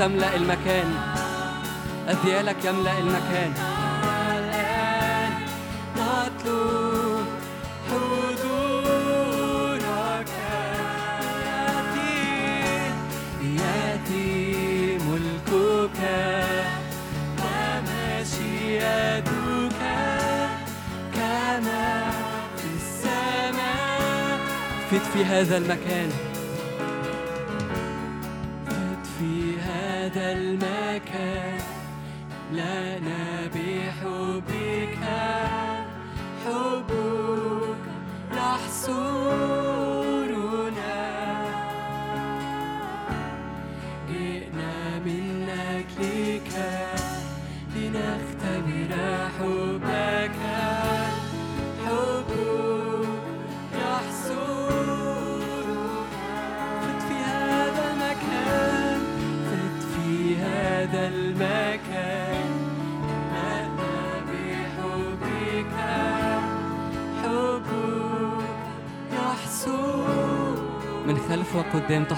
تملأ المكان. أذيالك يملأ المكان. الآن نطلب حضورك يأتي يأتي ملكك ومشيئتك كما في السماء فت في هذا المكان.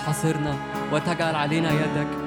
حاصرنا وتجعل علينا يدك.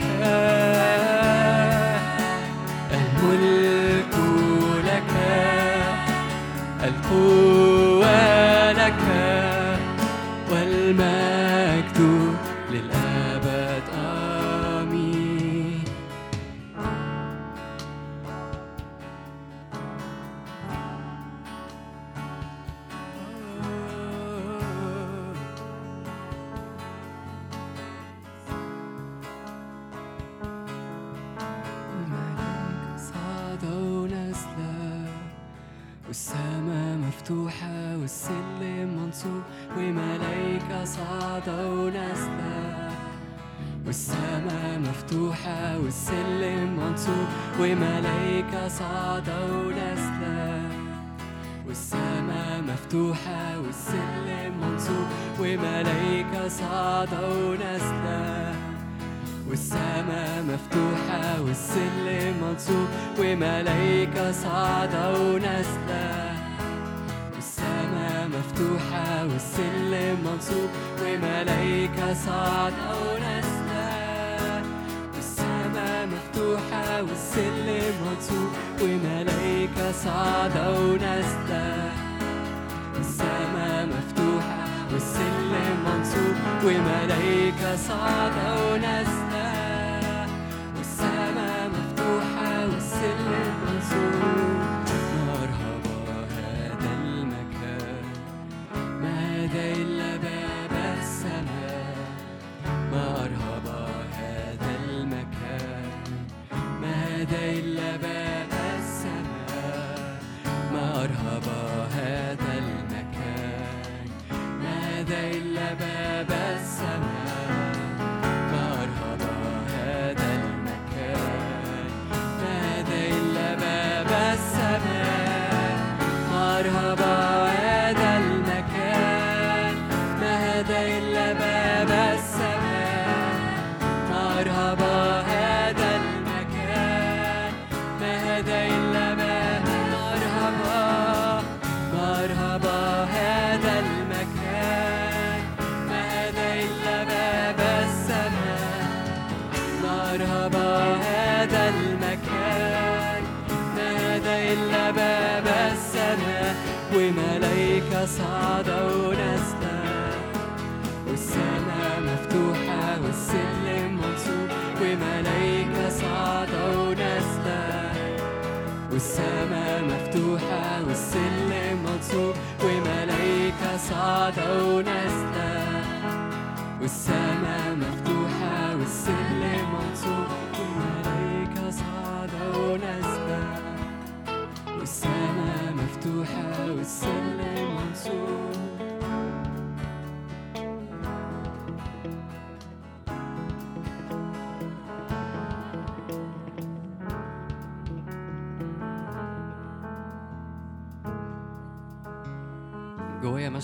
like.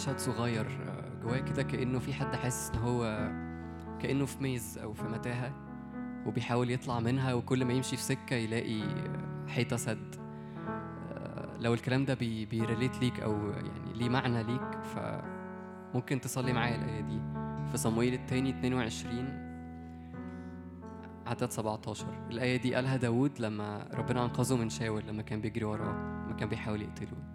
مشهد صغير آه، جوايا كده كأنه في حد حاسس إن هو كأنه في maze أو في متاهة وبيحاول يطلع منها وكل ما يمشي في سكة يلاقي آه، حيطة سد. آه، لو الكلام ده بي بي relate ليك أو يعني ليه معنى ليك فممكن تصلي معايا الآية دي. في صمويل التاني 22 عدد 17 الآية دي قالها داود لما ربنا أنقذه من شاول لما كان بيجري وراه لما كان بيحاول يقتله.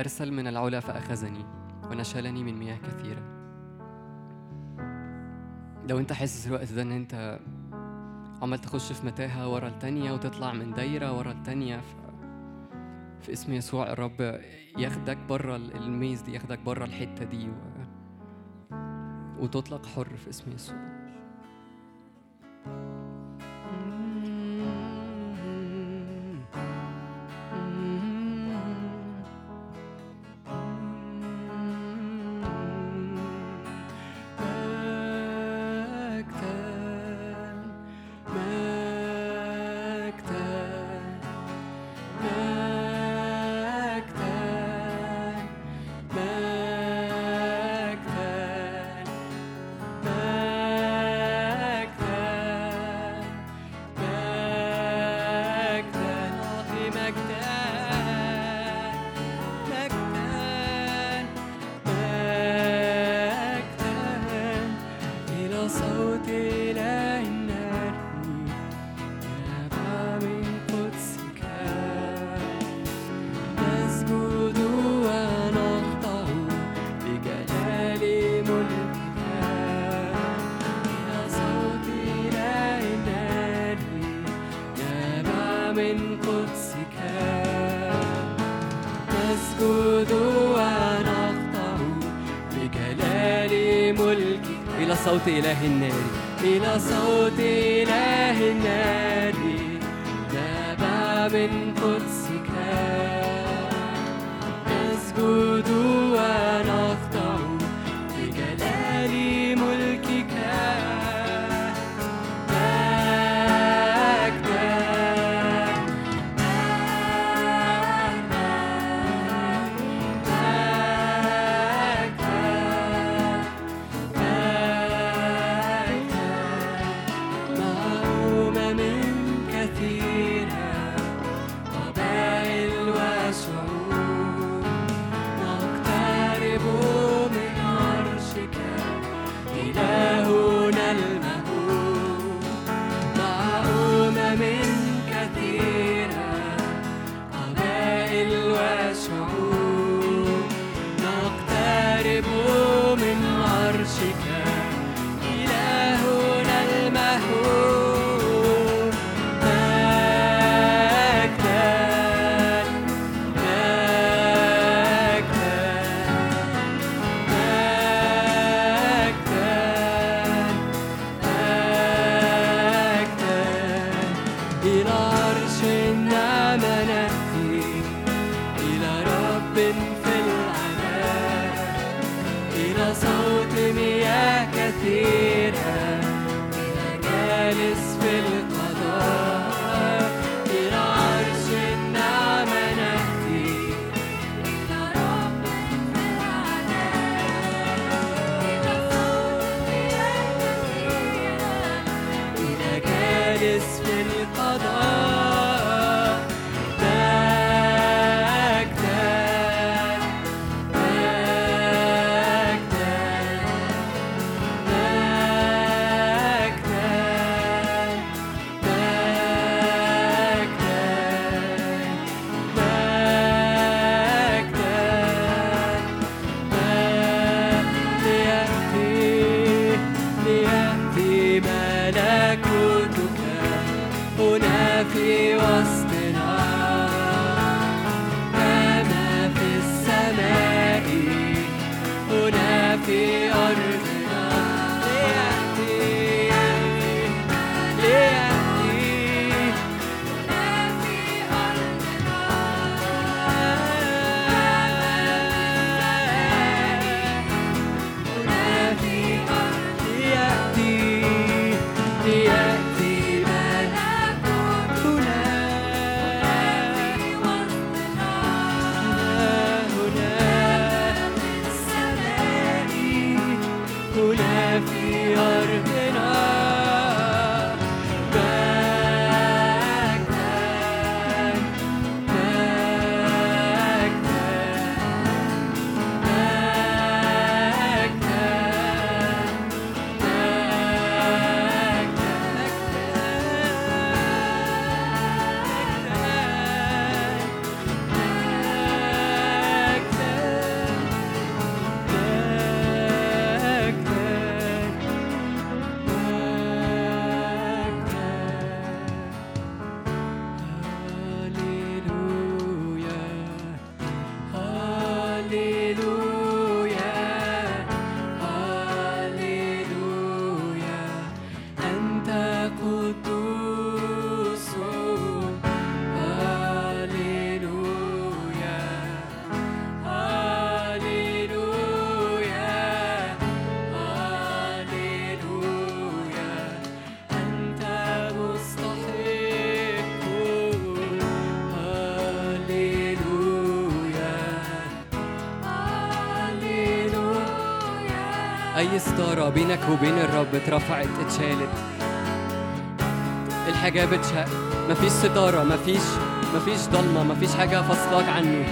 أرسل من العلا فأخذني ونشلني من مياه كثيرة. لو أنت حاسس الوقت ده إن أنت عمال تخش في متاهة ورا التانية وتطلع من دايرة ورا التانية ف... في اسم يسوع الرب ياخدك بره الميز دي ياخدك بره الحتة دي و... وتطلق حر في اسم يسوع. أي ستارة بينك وبين الرب اترفعت اتشالت. الحجاب اتشق مفيش ستارة مفيش مفيش ضلمة مفيش حاجة فصلاك عنه.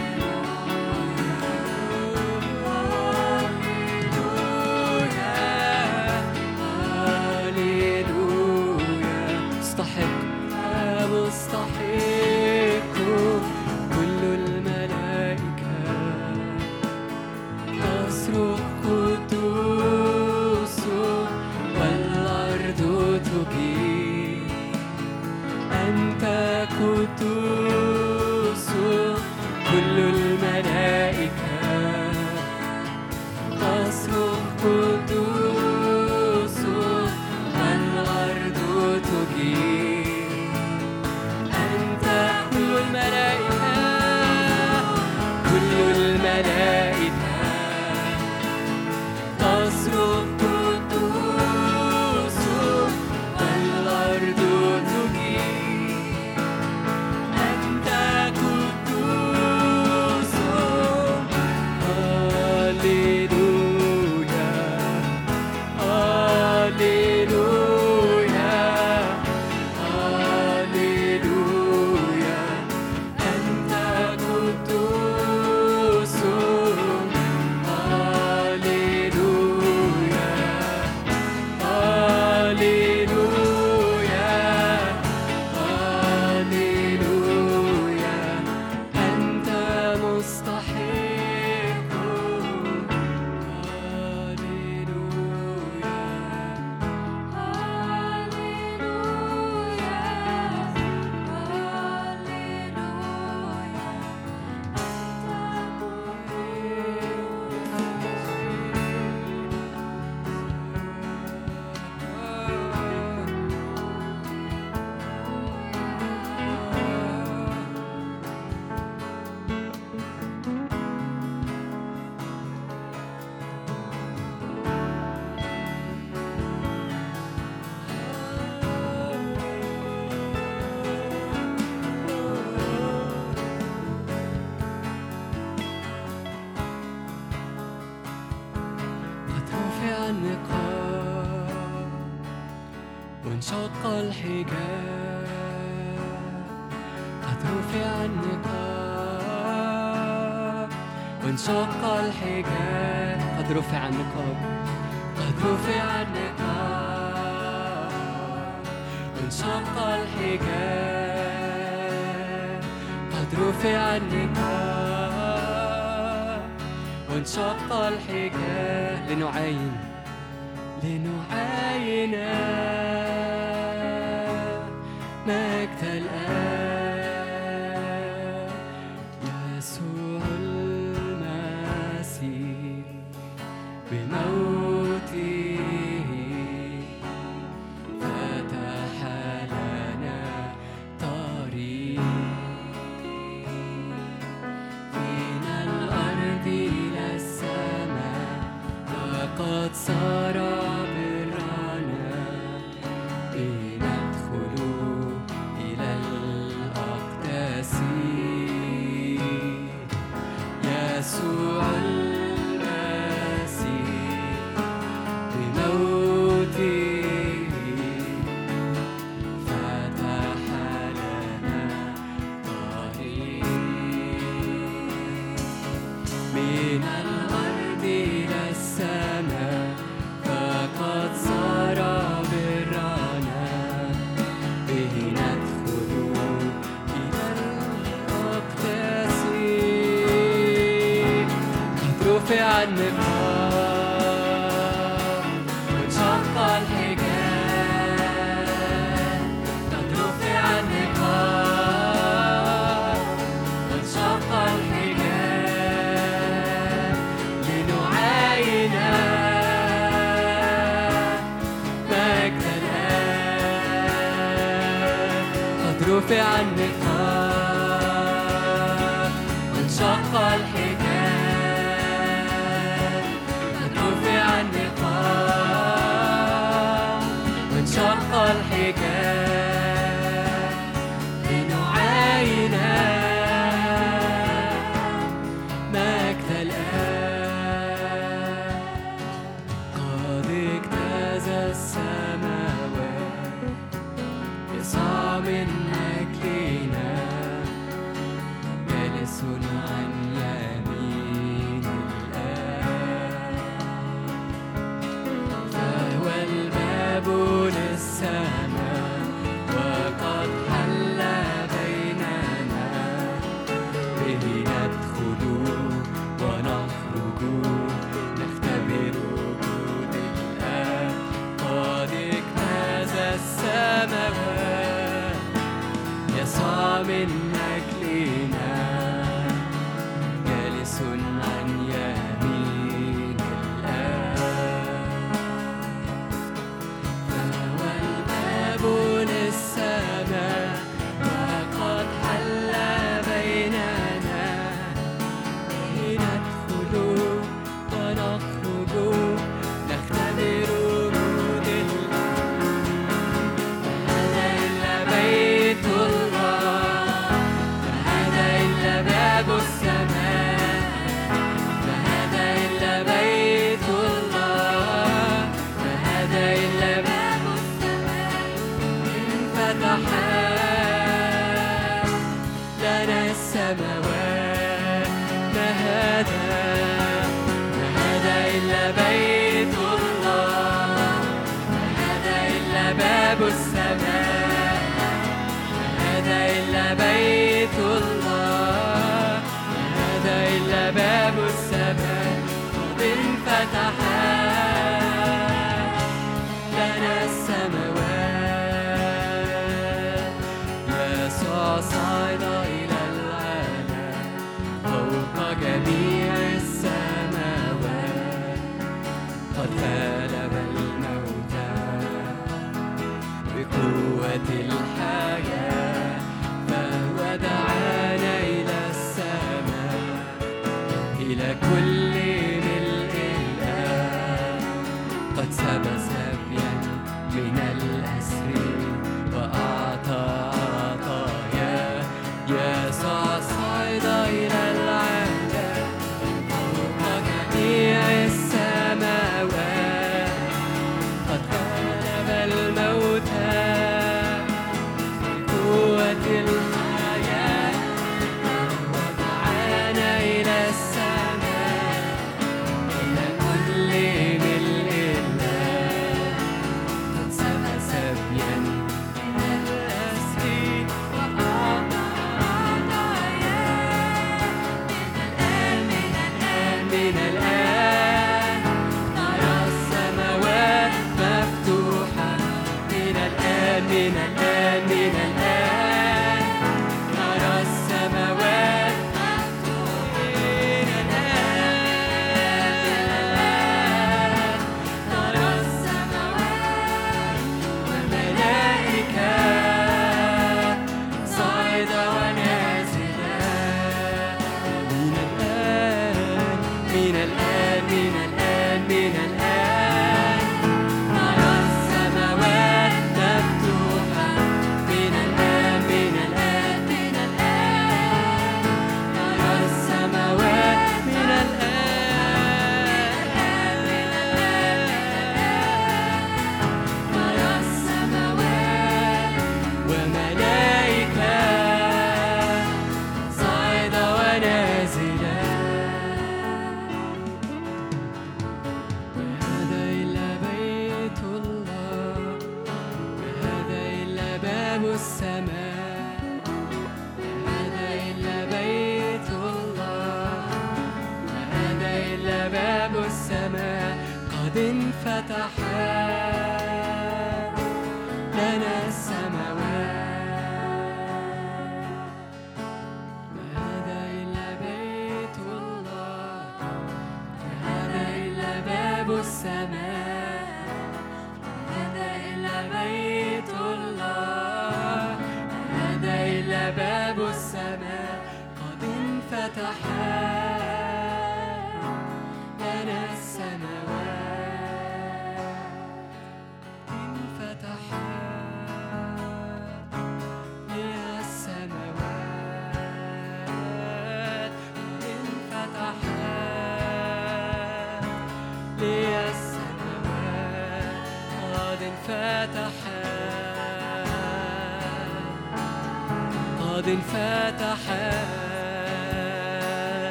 شق الحجاب. قد رفع النقاب وانشق الحجاب قد رفع النقاب قد رفع النقاب وانشق الحجاب قد رفع النقاب وانشق الحجاب لنعاين لنعاينه name.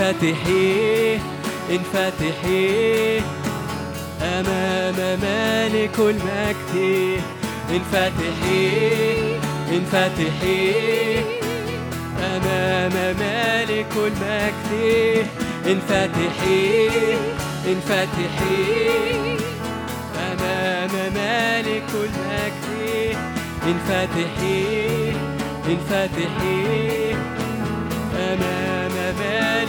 انفتحي انفتحي أمام مالك المجد انفتحي انفتحي أمام مالك المجد انفتحي انفتحي أمام مالك المجد انفتحي انفتحي أمام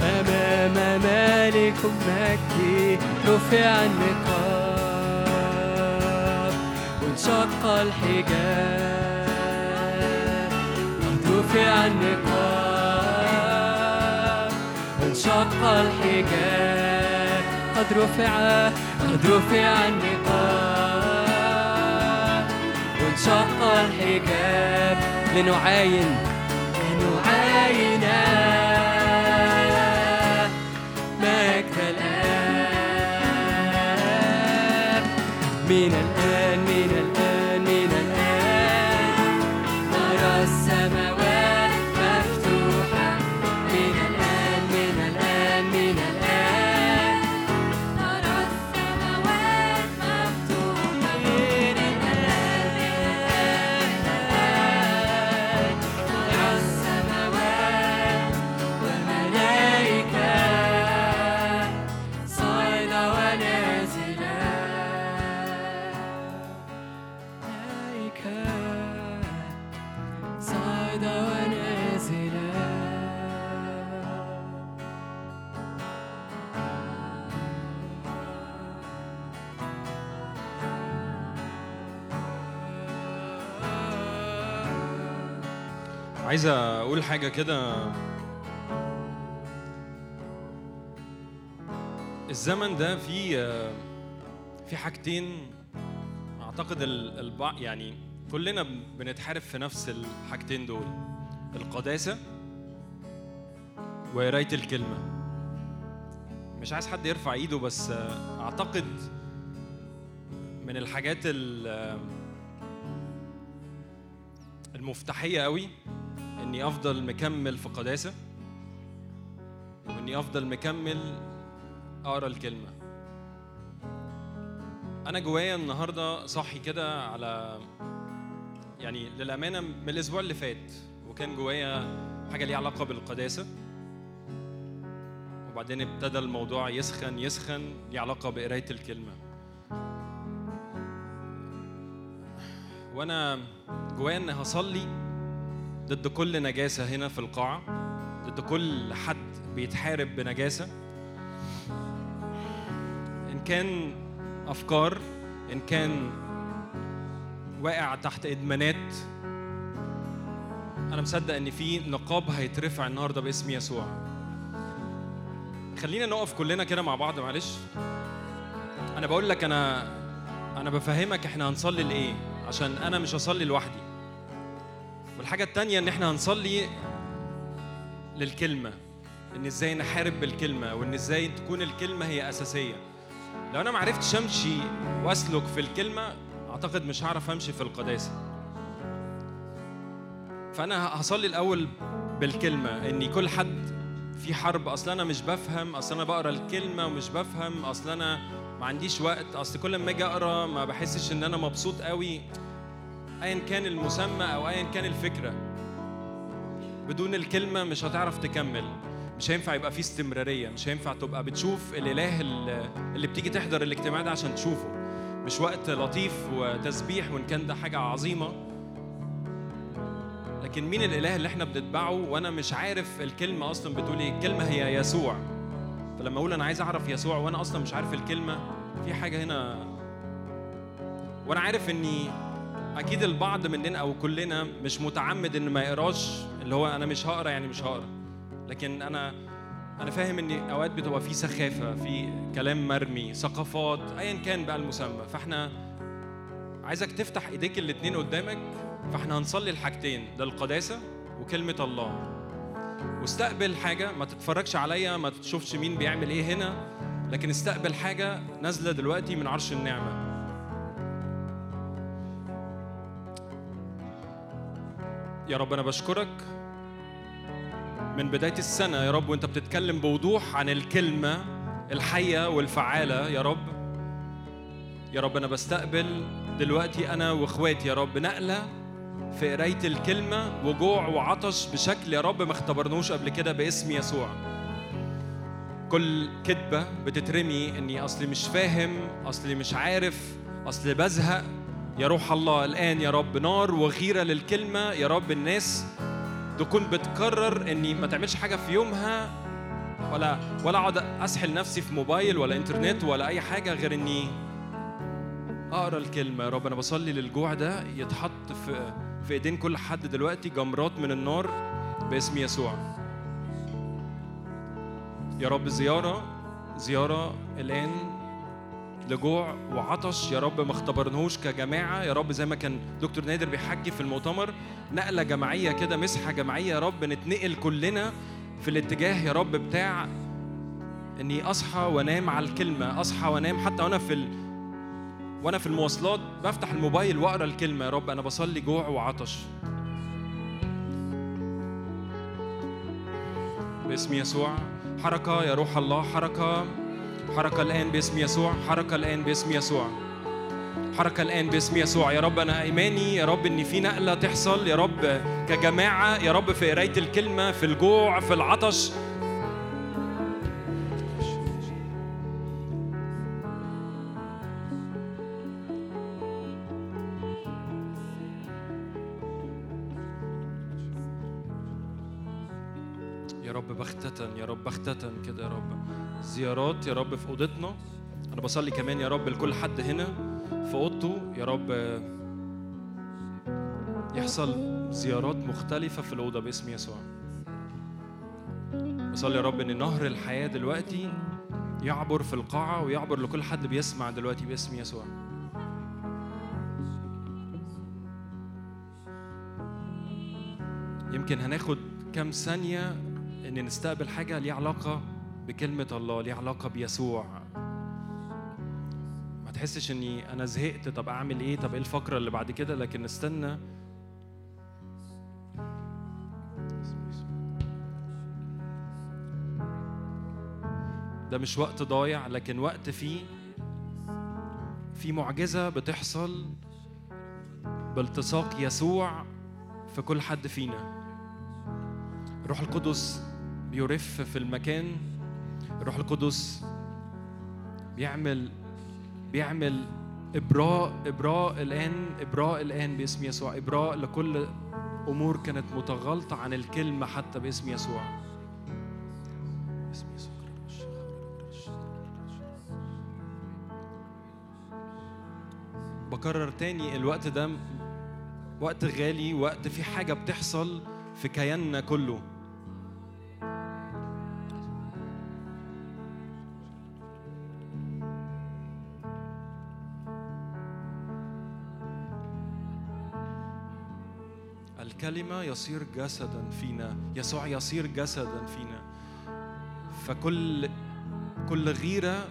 مالك المجد رفع النقاب وانشق الحجاب. رفع النقاب وانشق الحجاب. قد رفع قد رفع النقاب. وانشق الحجاب. لنعاين عايز أقول حاجة كده. الزمن ده فيه في حاجتين أعتقد ال- البعض يعني كلنا بنتحارب في نفس الحاجتين دول. القداسة وقراية الكلمة. مش عايز حد يرفع إيده بس أعتقد من الحاجات ال- المفتاحية قوي إني أفضل مكمل في قداسة وإني أفضل مكمل أقرأ الكلمة. أنا جوايا النهارده صاحي كده على يعني للأمانة من الأسبوع اللي فات وكان جوايا حاجة ليها علاقة بالقداسة. وبعدين ابتدى الموضوع يسخن يسخن ليه علاقة بقراية الكلمة. وأنا جوايا إني هصلي ضد كل نجاسة هنا في القاعة ضد كل حد بيتحارب بنجاسة. إن كان أفكار إن كان واقع تحت إدمانات أنا مصدق إن في نقاب هيترفع النهارده باسم يسوع. خلينا نقف كلنا كده مع بعض معلش. أنا بقول لك أنا أنا بفهمك إحنا هنصلي لإيه عشان أنا مش هصلي لوحدي. والحاجة التانية إن إحنا هنصلي للكلمة إن إزاي نحارب بالكلمة وإن إزاي تكون الكلمة هي أساسية. لو أنا ما عرفتش أمشي وأسلك في الكلمة أعتقد مش هعرف أمشي في القداسة. فأنا هصلي الأول بالكلمة اني كل حد في حرب. أصل أنا مش بفهم أصل أنا بقرأ الكلمة ومش بفهم أصل أنا ما عنديش وقت أصل كل ما أجي أقرأ ما بحسش إن أنا مبسوط قوي ايا كان المسمى أو ايا كان الفكرة. بدون الكلمة مش هتعرف تكمل. مش هينفع يبقى في استمرارية. مش هينفع تبقى بتشوف الإله اللي بتيجي تحضر الاجتماع ده عشان تشوفه. مش وقت لطيف وتسبيح وإن كان ده حاجة عظيمة. لكن مين الإله اللي إحنا بنتبعه وأنا مش عارف الكلمة أصلا بتقول إيه؟ الكلمة هي يسوع. فلما أقول أنا عايز أعرف يسوع وأنا أصلا مش عارف الكلمة في حاجة هنا. وأنا عارف إني أكيد البعض مننا أو كلنا مش متعمد إن ما يقراش اللي هو أنا مش هقرأ يعني مش هقرأ. لكن أنا أنا فاهم إن أوقات بتبقى في سخافة في كلام مرمي ثقافات ايا كان بقى المسمى. فإحنا عايزك تفتح إيديك الاتنين قدامك فإحنا هنصلي الحاجتين ده القداسة وكلمة الله. واستقبل حاجة ما تتفرجش عليا ما تشوفش مين بيعمل إيه هنا لكن استقبل حاجة نازلة دلوقتي من عرش النعمة. يا رب أنا بشكرك. من بداية السنة يا رب وأنت بتتكلم بوضوح عن الكلمة الحية والفعالة يا رب. يا رب أنا بستقبل دلوقتي أنا وإخواتي يا رب نقلة في قراية الكلمة وجوع وعطش بشكل يا رب ما اختبرنوش قبل كده باسم يسوع. كل كذبة بتترمي إني أصلي مش فاهم أصلي مش عارف أصلي بزهق. يا روح الله الآن يا رب نار وغيرة للكلمة. يا رب الناس تكون بتقرر إني ما تعملش حاجة في يومها ولا ولا أقعد أسحل نفسي في موبايل ولا إنترنت ولا أي حاجة غير إني أقرأ الكلمة. يا رب أنا بصلي للجوع ده يتحط في في إيدين كل حد دلوقتي جمرات من النار باسم يسوع. يا رب زيارة زيارة الآن لجوع وعطش. يا رب ما اختبرناهوش كجماعة. يا رب زي ما كان دكتور نادر بيحكي في المؤتمر نقلة جماعية كده مسحة جماعية. يا رب نتنقل كلنا في الاتجاه يا رب بتاع إني أصحى وأنام على الكلمة. أصحى وأنام حتى وأنا في ال... وأنا في المواصلات بفتح الموبايل وأقرأ الكلمة. يا رب أنا بصلي جوع وعطش. باسم يسوع. حركة يا روح الله حركة. حركه الآن باسم يسوع حركه الآن باسم يسوع. حركه الآن باسم يسوع. يا رب أنا إيماني يا رب إن في نقلة تحصل يا رب كجماعة يا رب في قراية الكلمة في الجوع في العطش. زيارات يا رب في أوضتنا. أنا بصلي كمان يا رب لكل حد هنا في أوضته. يا رب يحصل زيارات مختلفة في الأوضة باسم يسوع. بصلي يا رب إن نهر الحياة دلوقتي يعبر في القاعة ويعبر لكل حد بيسمع دلوقتي باسم يسوع. يمكن هناخد كام ثانية إن نستقبل حاجة ليها علاقة بكلمة الله ليها علاقة بيسوع. ما تحسش إني أنا زهقت. طب أعمل إيه؟ طب إيه الفقرة اللي بعد كده؟ لكن استنى. ده مش وقت ضايع لكن وقت فيه. في معجزة بتحصل بالتصاق يسوع في كل حد فينا. الروح القدس بيرف في المكان. الروح القدس بيعمل بيعمل إبراء إبراء الآن إبراء الآن باسم يسوع. إبراء لكل أمور كانت متغلطة عن الكلمة حتى باسم يسوع باسم يسوع. بكرر تاني الوقت ده وقت غالي وقت في حاجة بتحصل في كياننا كله. الكلمة يصير جسدا فينا يسوع يصير جسدا فينا. فكل كل غيرة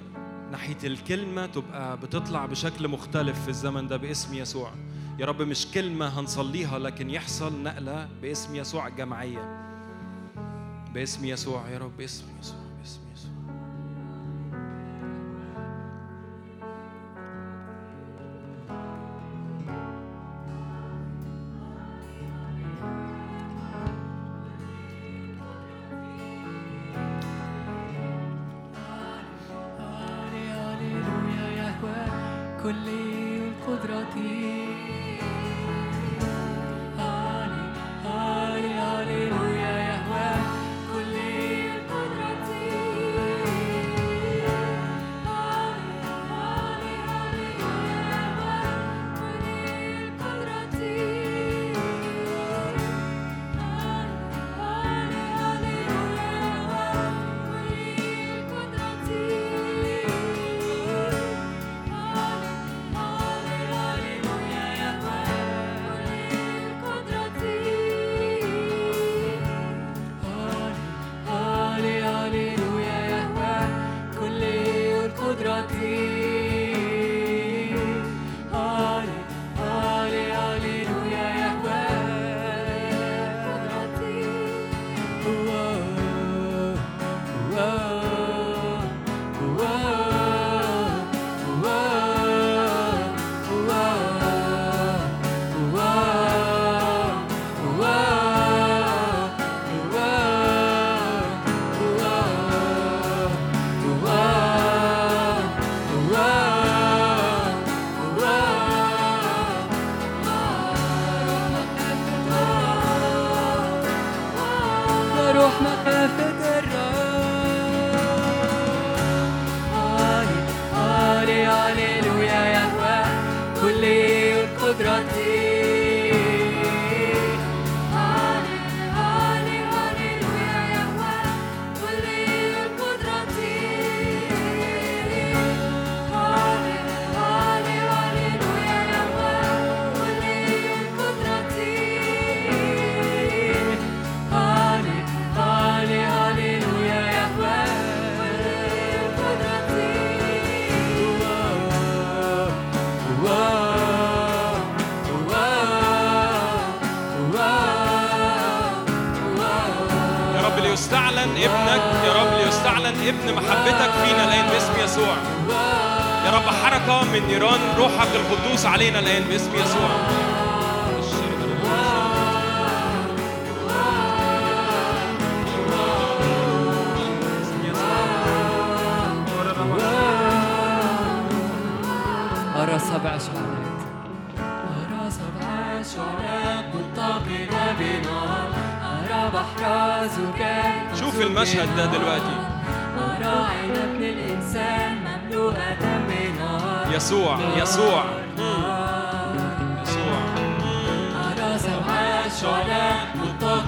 ناحية الكلمة تبقى بتطلع بشكل مختلف في الزمن ده باسم يسوع. يا رب مش كلمة هنصليها لكن يحصل نقلة باسم يسوع جمعية. باسم يسوع يا رب باسم يسوع.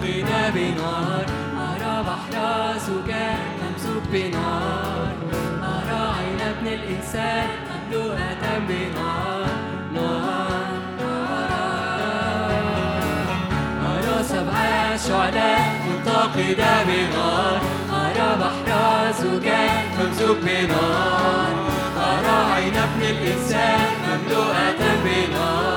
متقدة بنار أرى بحر زجاج ممسوك بنار. أرى عين ابن الإنسان مملوءة بنار. نار أرى سبع شعلات متقدة بنار. أرى بحر زجاج ممسوك بنار. أرى عين ابن الإنسان مملوءة بنار.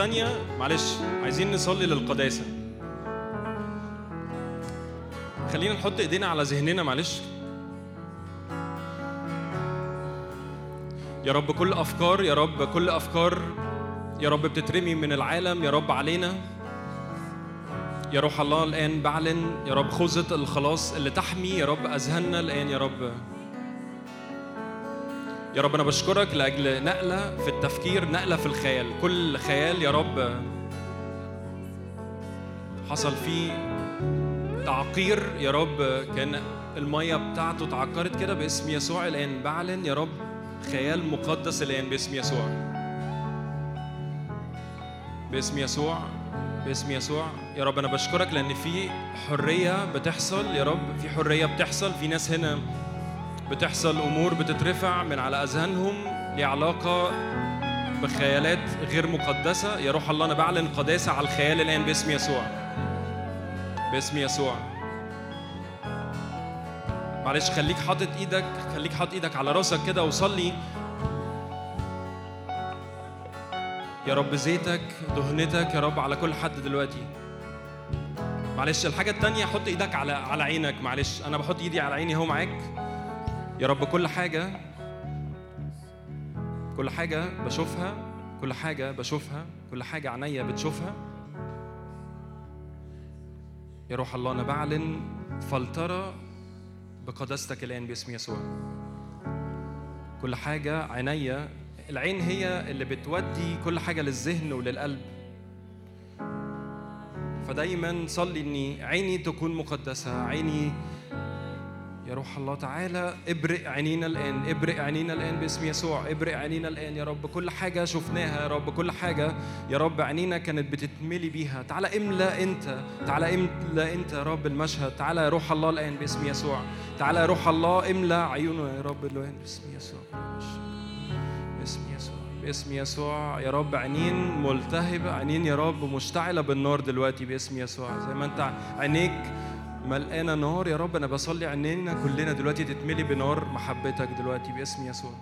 التانية معلش عايزين نصلي للقداسة. خلينا نحط ايدينا على ذهننا معلش. يا رب كل أفكار يا رب كل أفكار يا رب بتترمي من العالم يا رب علينا. يا روح الله الآن بعلن يا رب خوذة الخلاص اللي تحمي يا رب أذهاننا الآن يا رب. يا رب أنا بشكرك لأجل نقلة في التفكير نقلة في الخيال. كل خيال يا رب حصل فيه تعقير. يا رب كان المية بتاعته اتعكرت كده باسم يسوع الآن بعلن. يا رب خيال مقدس الآن باسم يسوع. باسم يسوع باسم يسوع. يا رب أنا بشكرك لأن في حرية بتحصل. يا رب في حرية بتحصل. في ناس هنا بتحصل أمور بتترفع من على أذهانهم ليها علاقه بخيالات غير مقدسة. يا روح الله أنا بعلن قداسة على الخيال الآن باسم يسوع. باسم يسوع. معلش خليك حاطط إيدك خليك حاطط إيدك على راسك كده وصلي. يا رب زيتك دهنتك يا رب على كل حد دلوقتي. معلش الحاجة التانية حط إيدك على على عينك. معلش أنا بحط إيدي على عيني اهو معاك؟ يا رب كل حاجة كل حاجة بشوفها كل حاجة بشوفها كل حاجة عينيا بتشوفها. يا روح الله أنا بعلن فلترة بقداستك الآن باسم يسوع. كل حاجة عينيا العين هي اللي بتودي كل حاجة للذهن وللقلب. فدايما صلي إني عيني تكون مقدسة عيني يا روح الله تعالى ابرق عينينا الآن ابرق عينينا الآن باسم يسوع ابرق عينينا الآن يا رب. كل حاجة شفناها يا رب كل حاجة يا رب عينينا كانت بتتملي بيها. تعالى املأ أنت تعالى املأ أنت يا رب المشهد. تعالى يا روح الله الآن باسم يسوع. تعالى يا روح الله املأ عيونه يا رب الآن باسم يسوع. باسم يسوع باسم يسوع يا رب. عينين ملتهبة عينين يا رب مشتعلة بالنار دلوقتي باسم يسوع. زي ما انت عينيك ملقانة نار. يا رب أنا بصلي عينينا كلنا دلوقتي تتملي بنار محبتك دلوقتي باسم يسوع.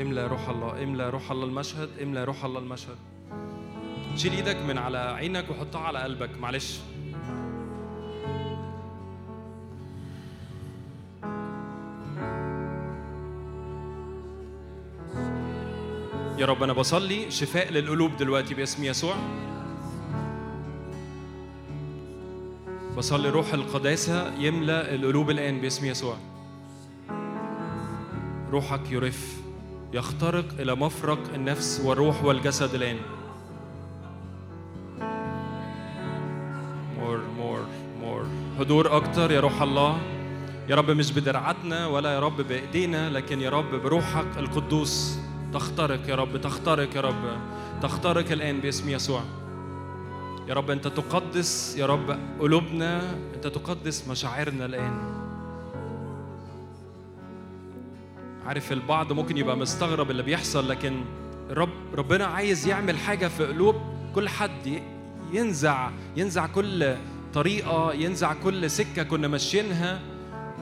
املأ يا روح الله املأ يا روح الله المشهد املأ يا روح الله المشهد. شيل إيدك من على عينك وحطها على قلبك معلش. يا رب أنا بصلي شفاء للقلوب دلوقتي باسم يسوع. بصلي روح القداسة يملأ القلوب الآن باسم يسوع. روحك يرف يخترق إلى مفرق النفس والروح والجسد الآن. more more more حضور أكتر يا روح الله. يا رب مش بدرعتنا ولا يا رب بإيدينا لكن يا رب بروحك القدوس. تخترق يا رب تخترق يا رب تخترق الآن باسم يسوع. يا رب أنت تقدس يا رب قلوبنا أنت تقدس مشاعرنا الآن. عارف البعض ممكن يبقى مستغرب اللي بيحصل لكن رب ربنا عايز يعمل حاجة في قلوب كل حد ينزع ينزع كل طريقة ينزع كل سكة كنا ماشيينها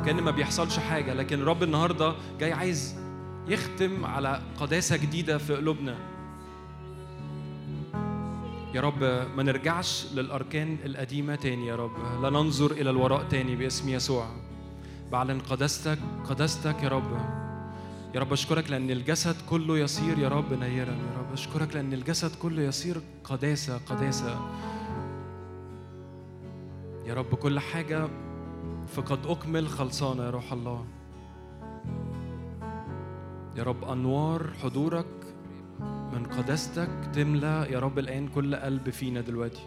كأن ما بيحصلش حاجة. لكن رب النهارده جاي عايز يختم على قداسة جديدة في قلوبنا. يا رب ما نرجعش للأركان القديمة تاني يا رب. لا ننظر إلى الوراء تاني باسم يسوع. بعلن قداستك قداستك يا رب. يا رب أشكرك لأن الجسد كله يصير يا رب نيرا. يا رب أشكرك لأن الجسد كله يصير قداسة قداسة. يا رب كل حاجة فقد أكمل خلصانة يا روح الله. يا رب أنوار حضورك من قداستك تملى يا رب الآن كل قلب فينا دلوقتي.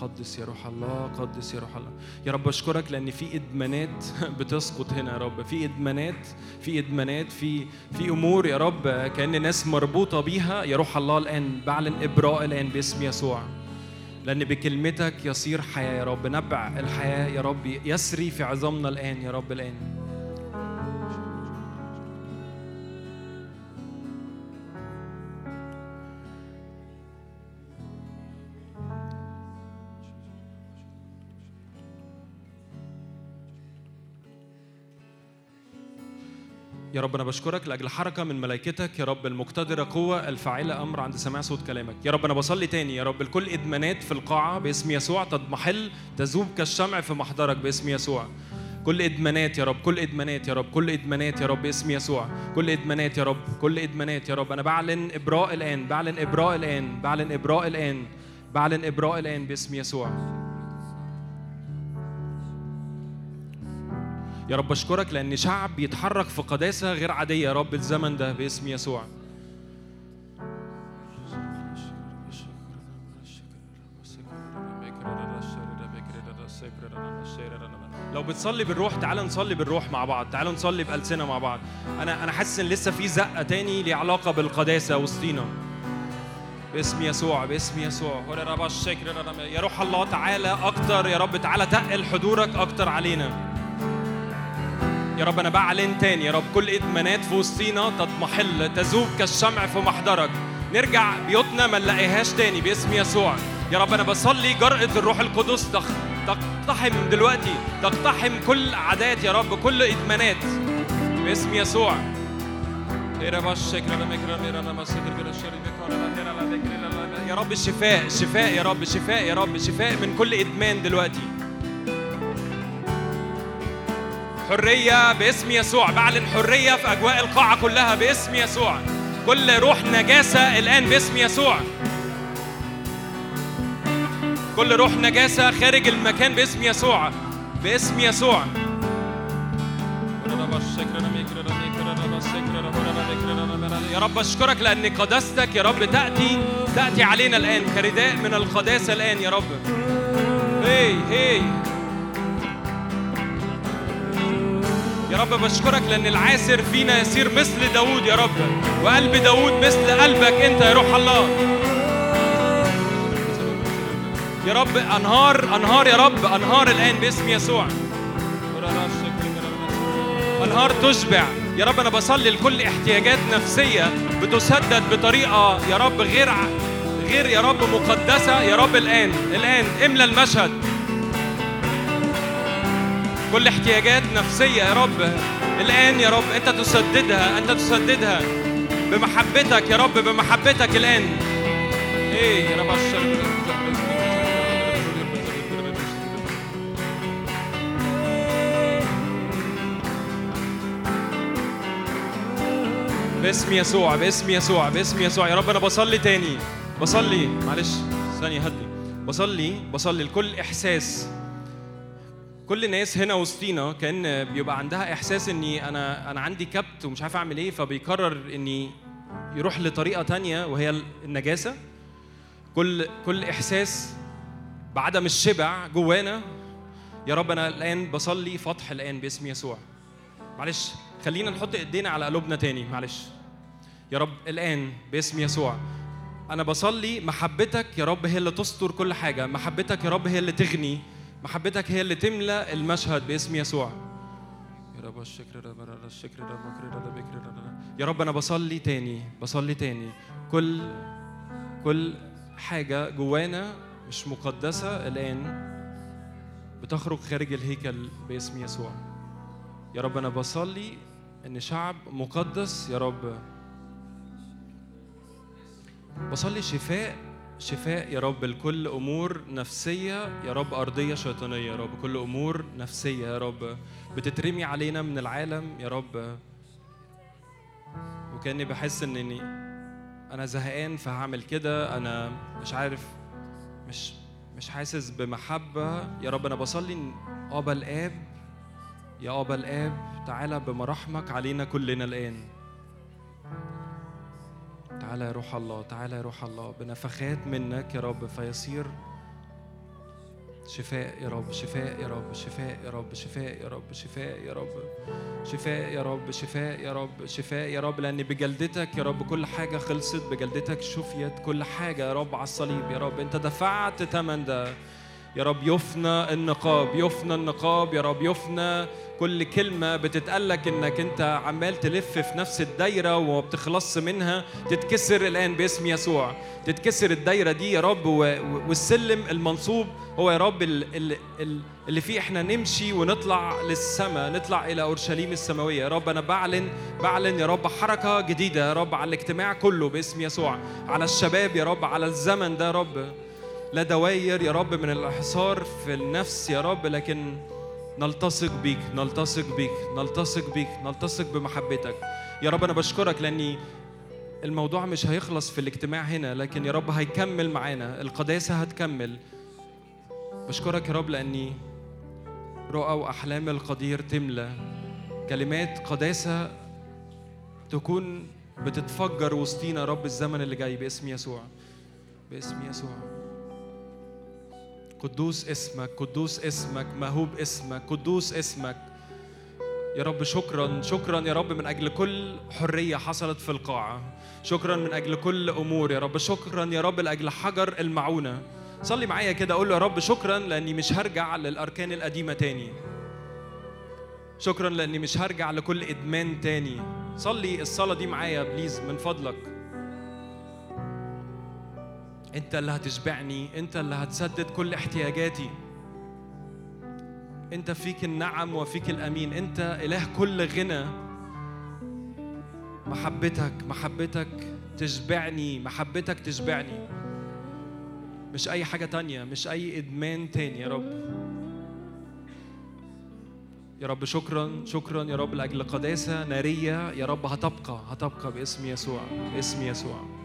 قدس يا روح الله قدس يا روح الله. يا رب أشكرك لأن في إدمانات بتسقط هنا يا رب. في إدمانات في إدمانات في في أمور يا رب كأن ناس مربوطة بيها. يا روح الله الآن بعلن إبراء الآن باسم يسوع. لأن بكلمتك يصير حياة يا رب. نبع الحياة يا رب. يسري في عظامنا الآن يا رب الآن. يا رب أنا بشكرك لأجل حركة من ملائكتك. يا رب المقتدره قوة الفاعلة أمر عند سماع صوت كلامك. يا رب أنا بصلي تاني. يا رب لكل إدمانات في القاعة باسم يسوع تضمحل تذوب كالشمع في محضرك باسم يسوع. كل إدمانات يا رب كل إدمانات يا رب كل إدمانات يا رب باسم يسوع. كل إدمانات يا رب كل إدمانات يا رب. أنا بعلن إبراء الآن بعلن إبراء الآن بعلن إبراء الآن بعلن إبراء الآن باسم يسوع. يا رب أشكرك لأن شعب بيتحرك في قداسة غير عادية يا رب الزمن ده باسم يسوع. لو بتصلي بالروح تعال نصلي بالروح مع بعض تعال نصلي بألسنة مع بعض. أنا أنا حاسس إن لسه في زقة تاني ليها علاقة بالقداسة وسطينا. باسم يسوع باسم يسوع. يا روح الله تعالى أكتر يا رب تعالى تقل حضورك أكتر علينا. يا رب أنا بعلن تاني يا رب. كل إدمانات في وسطينا تضمحل تذوب كالشمع في محضرك. نرجع بيوتنا ما نلاقيهاش تاني باسم يسوع. يا رب أنا بصلي جرأة الروح القدس. تقتحم دلوقتي تقتحم كل عادات يا رب كل إدمانات باسم يسوع. يا رب الشفاء شفاء يا رب شفاء يا رب شفاء من كل إدمان دلوقتي. حرية باسم يسوع. بعلن حرية في أجواء القاعة كلها باسم يسوع. كل روح نجاسة الآن باسم يسوع. كل روح نجاسة خارج المكان باسم يسوع. باسم يسوع. يا رب أشكرك لأن قداستك يا رب تأتي. تأتي علينا الآن كرداء من القداسة الآن يا رب. هي هي يا رب بشكرك لأن العاسر فينا يصير مثل داود يا رب. وقلب داود مثل قلبك أنت يا روح الله. يا رب أنهار أنهار يا رب أنهار الآن باسم يسوع. أنهار تشبع. يا رب أنا بصلي لكل احتياجات نفسية بتسدد بطريقة يا رب غير غير يا رب مقدسة يا رب الآن الآن املى المشهد. كل احتياجات نفسية يا رب. الآن يا رب أنت تسددها أنت تسددها بمحبتك يا رب بمحبتك الآن. إيه يا رب باسم يسوع باسم يسوع باسم يسوع. يا رب أنا بصلي تاني. بصلي معلش ثانية هدي. بصلي بصلي لكل إحساس. كل الناس هنا وسطينا كان بيبقى عندها إحساس إني أنا أنا عندي كبت ومش عارف أعمل إيه فبيقرر إني يروح لطريقة تانية وهي النجاسة. كل كل إحساس بعدم الشبع جوانا يا رب أنا الآن بصلي فتح الآن باسم يسوع. معلش خلينا نحط إيدينا على قلوبنا تاني معلش. يا رب الآن باسم يسوع. أنا بصلي محبتك يا رب هي اللي تستر كل حاجة محبتك يا رب هي اللي تغني. محبتك هي اللي تملى المشهد باسم يسوع. يا رب الشكر يا رب الشكر يا رب رب رب. يا رب أنا بصلي تاني بصلي تاني. كل كل حاجة جوانا مش مقدسة الآن بتخرج خارج الهيكل باسم يسوع. يا رب أنا بصلي إن شعب مقدس يا رب. بصلي شفاء شفاء يا رب لكل أمور نفسية يا رب أرضية شيطانية يا رب كل أمور نفسية يا رب بتترمي علينا من العالم يا رب. وكأني بحس إنني أنا زهقان فهعمل كده. أنا مش عارف مش مش حاسس بمحبة. يا رب أنا بصلي إن أبا الآب يا أبا الآب تعالى بمراحمك علينا كلنا الآن. تعالى يا روح الله تعالى يا روح الله. بنفخات منك يا رب فيصير شفاء يا رب شفاء يا رب شفاء يا رب شفاء يا رب شفاء يا رب شفاء يا رب شفاء يا رب شفاء يا رب. لأن بجلدتك يا رب كل حاجة خلصت بجلدتك شفيت كل حاجة يا رب على الصليب يا رب. أنت دفعت ثمن ده يا رب. يفنى النقاب يفنى النقاب يا رب يفنى كل كلمة بتتقالك إنك أنت عمال تلف في نفس الدايرة وما بتخلصش منها تتكسر الآن باسم يسوع. تتكسر الدايرة دي يا رب والسلم المنصوب هو يا رب ال- ال- ال- اللي فيه إحنا نمشي ونطلع للسماء نطلع إلى أورشليم السماوية. يا رب أنا بعلن بعلن يا رب حركة جديدة يا رب على الاجتماع كله باسم يسوع. على الشباب يا رب على الزمن ده يا رب. لا دواير يا رب من الحصار في النفس يا رب لكن نلتصق بيك نلتصق بيك نلتصق بيك نلتصق بمحبتك. يا رب أنا بشكرك لأني الموضوع مش هيخلص في الاجتماع هنا لكن يا رب هيكمل معانا. القداسة هتكمل. بشكرك يا رب لأني رؤى وأحلام القدير تملى. كلمات قداسة تكون بتتفجر وسطينا يا رب الزمن اللي جاي باسم يسوع. باسم يسوع. قدوس اسمك قدوس اسمك مهوب اسمك قدوس اسمك. يا رب شكرا شكرا يا رب من أجل كل حرية حصلت في القاعة. شكرا من أجل كل أمور يا رب. شكرا يا رب لأجل حجر المعونة. صلي معايا كده أقول له يا رب شكرا لأني مش هرجع للأركان القديمة تاني. شكرا لأني مش هرجع لكل إدمان تاني. صلي الصلاة دي معايا بليز من فضلك. انت اللي هتشبعني انت اللي هتسدد كل احتياجاتي. انت فيك النعم وفيك الأمين. انت إله كل غنى. محبتك محبتك تشبعني محبتك تشبعني. مش أي حاجة تانية مش أي إدمان تاني يا رب. يا رب شكرا شكرا يا رب لأجل قداسة نارية. يا رب هتبقى هتبقى باسم يسوع باسم يسوع.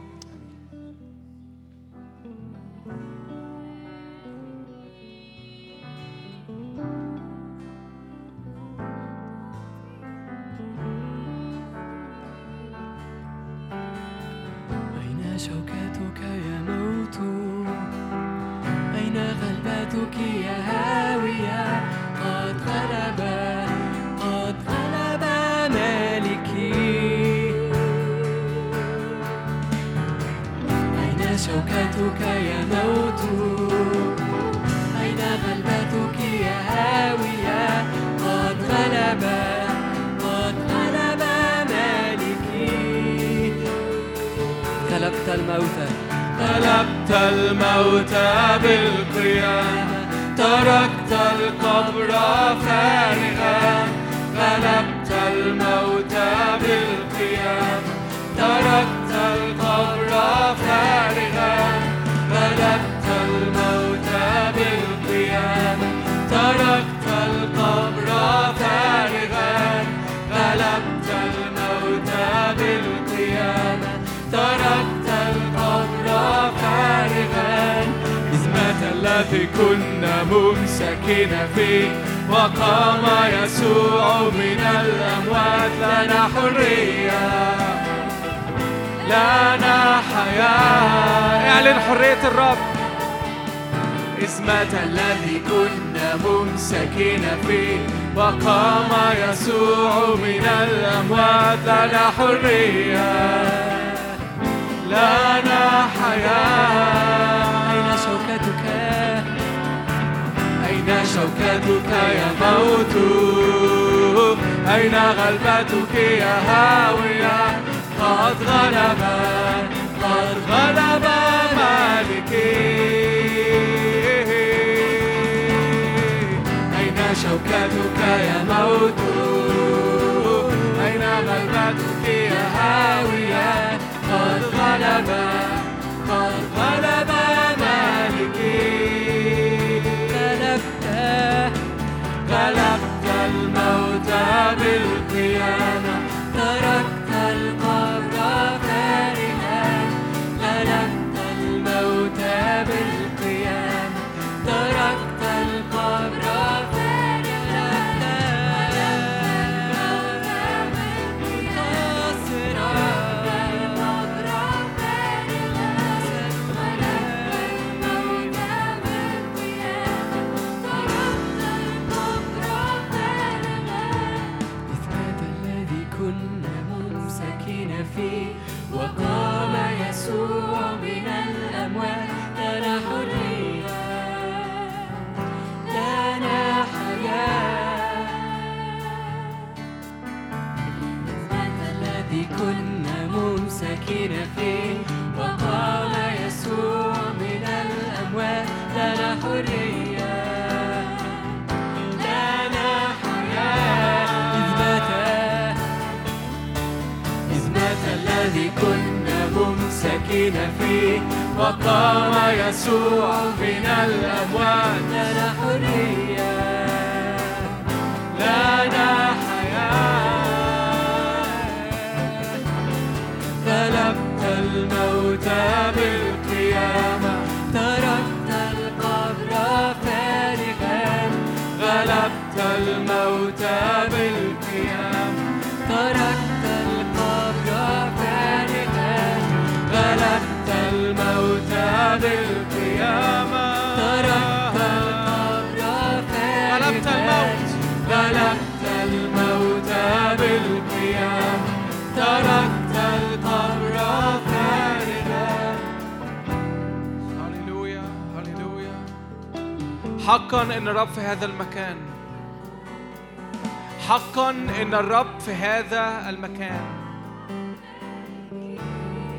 في هذا المكان.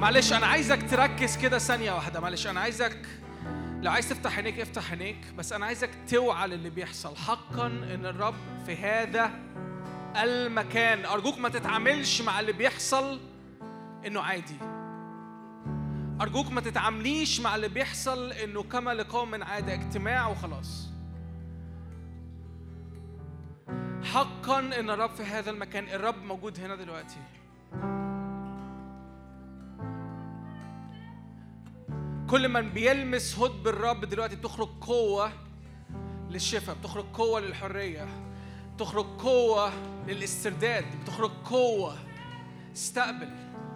معلش أنا عايزك تركز كده ثانية واحدة. معلش أنا عايزك لو عايز تفتح عينيك افتح عينيك بس أنا عايزك توعى للي بيحصل. حقا إن الرب في هذا المكان. أرجوك ما تتعاملش مع اللي بيحصل إنه عادي. أرجوك ما تتعامليش مع اللي بيحصل إنه كما لقوم عادة اجتماع وخلاص. حقا إن الرب في هذا المكان. الرب موجود هنا دلوقتي. كل من بيلمس هد الرب دلوقتي بتخرج قوة للشفاء بتخرج قوة للحرية بتخرج قوة للاسترداد بتخرج قوة. استقبل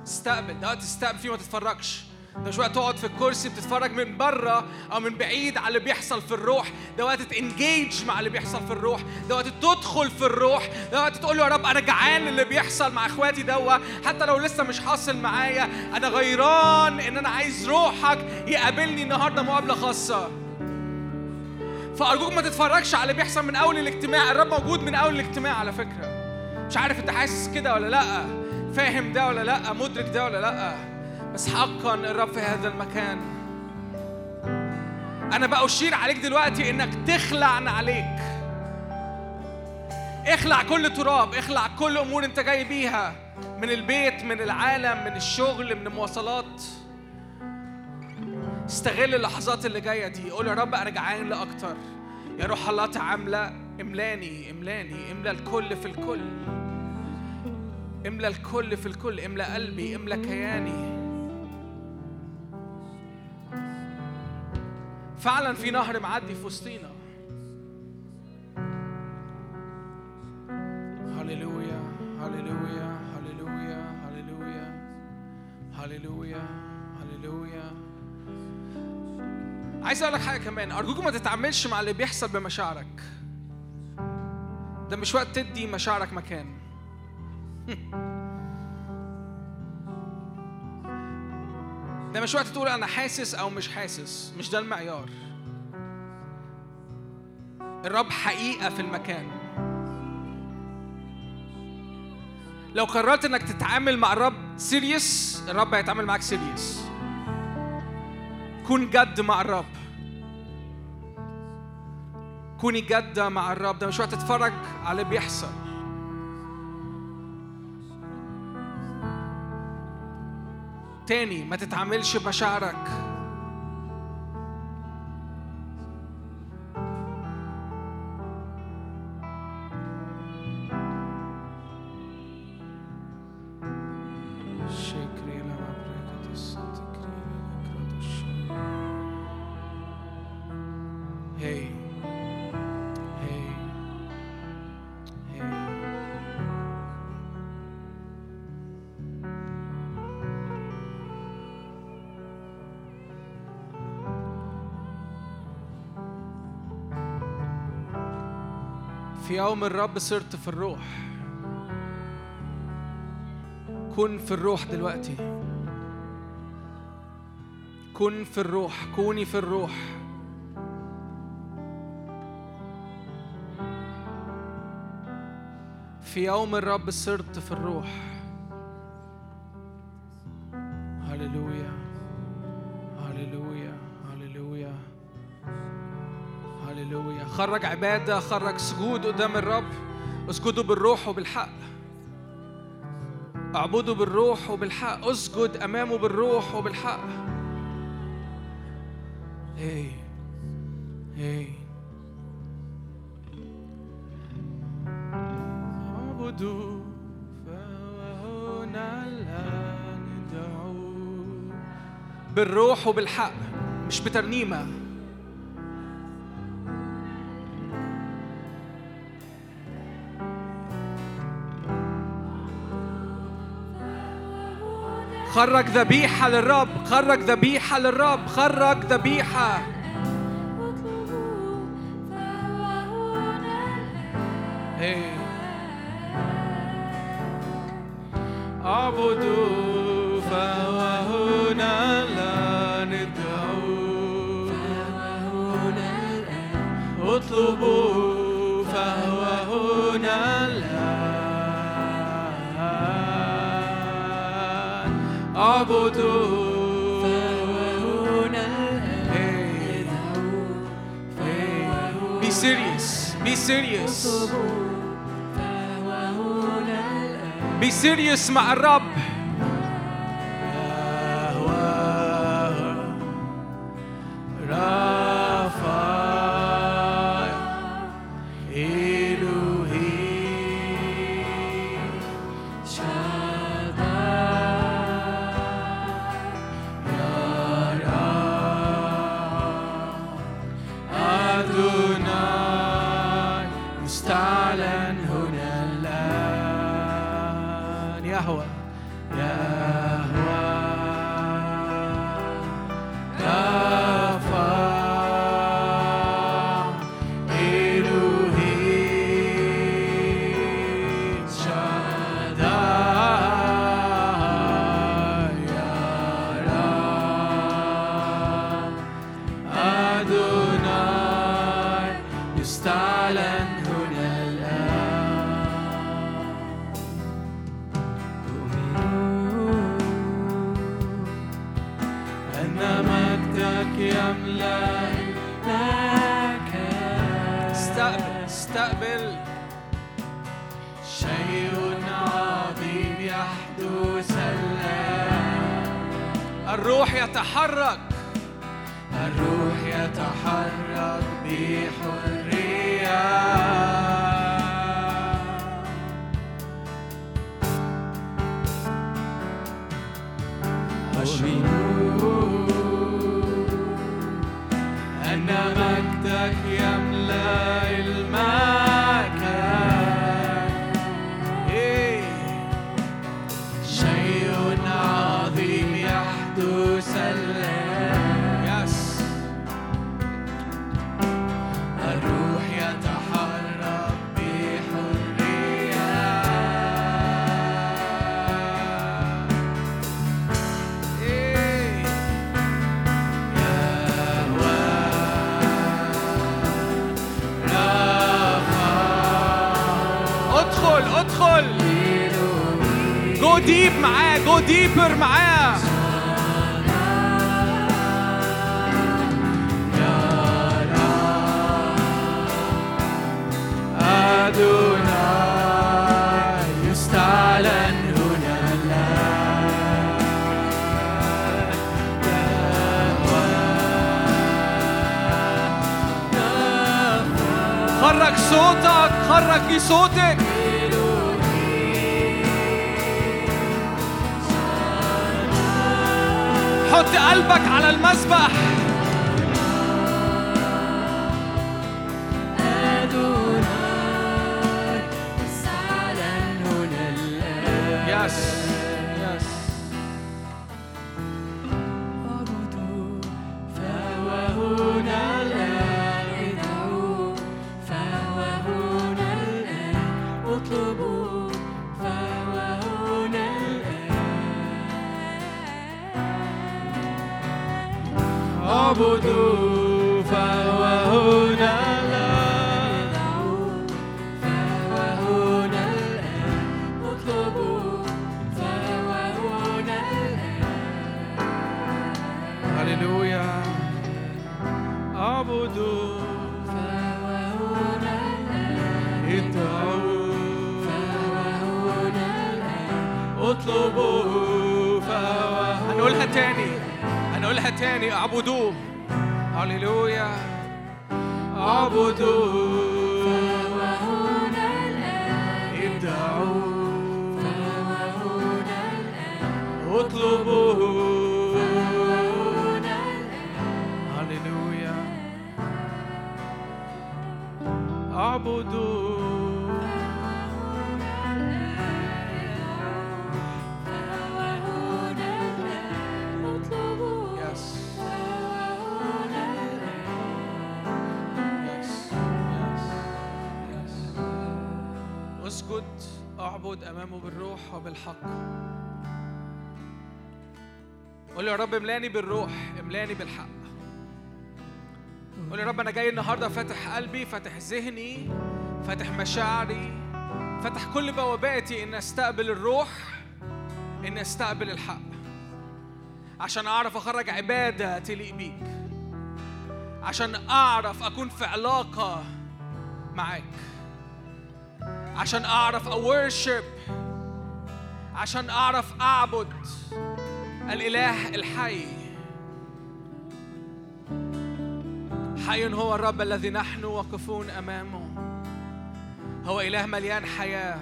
استقبل. ده وقت استقبل فيه ما تتفرجش. ده مش وقت تقعد في الكرسي بتتفرج من بره أو من بعيد على اللي بيحصل في الروح. ده وقت تنجيج مع اللي بيحصل في الروح. ده وقت تدخل في الروح. ده وقت تقول له يا رب أنا جعان اللي بيحصل مع إخواتي دوا. حتى لو لسه مش حاصل معايا أنا غيران إن أنا عايز روحك يقابلني النهارده مقابلة خاصة. فأرجوك ما تتفرجش على اللي بيحصل من أول الاجتماع. الرب موجود من أول الاجتماع على فكرة. مش عارف أنت حاسس كده ولا لأ. فاهم ده ولا لأ. مدرك ده ولا لأ. بس حقا الرب في هذا المكان. أنا بأشير عليك دلوقتي إنك تخلع عليك. اخلع كل تراب اخلع كل أمور أنت جاي بيها من البيت من العالم من الشغل من المواصلات. استغل اللحظات اللي جاية دي. قول يا رب أنا جعان لأكتر. يا روح الله تعامله املاني املاني املى الكل في الكل. املى الكل في الكل املى قلبي املى كياني. فعلا في نهر معدي في وسطينا. هللويا هللويا هللويا هللويا هللويا هللويا. عايز أقول لك حاجة كمان. أرجوك ما تتعاملش مع اللي بيحصل بمشاعرك. ده مش وقت تدي مشاعرك مكان. ده مش وقت تقول أنا حاسس أو مش حاسس مش ده المعيار. الرب حقيقة في المكان. لو قررت إنك تتعامل مع الرب serious الرب هيتعامل معاك serious كون جد مع الرب. كوني جادة مع الرب ده مش وقت تتفرج على اللي بيحصل. تاني ما تتعاملش بمشاعرك يوم الرب صرت في الروح. كن في الروح دلوقتي. كن في الروح كوني في الروح. في يوم الرب صرت في الروح. هللويا. هللويا. هللويا. خرج عبادة خرج سجود قدام الرب. اسجدوا بالروح وبالحق. اعبدوا بالروح وبالحق. اسجد أمامه بالروح وبالحق. هي هي. اعبدوا فهنا لا ندعو. بالروح وبالحق مش بترنيمة. خرج ذبيحة للرب خرج ذبيحة للرب خرج ذبيحة. أعبدوا فهو هنا لا ندعو أطلبوا فهو هنا Be serious. Be serious. Be serious مع الرب. الروح يتحرك. الروح يتحرك بحرية ديبر معاه. أدوناي يستعلن هنا خرج صوتك خرج صوتك. حط قلبك على المسبح. املاني بالروح املاني بالحق. قول يا رب أنا جاي النهارده فاتح قلبي فاتح ذهني فاتح مشاعري فاتح كل بواباتي ان أستقبل الروح ان أستقبل الحق. عشان أعرف أخرج عبادة تليق بيك. عشان أعرف أكون في علاقة معاك. عشان أعرف اورشب عشان أعرف أعبد. الإله الحي. حي هو الرب الذي نحن واقفون أمامه. هو إله مليان حياة.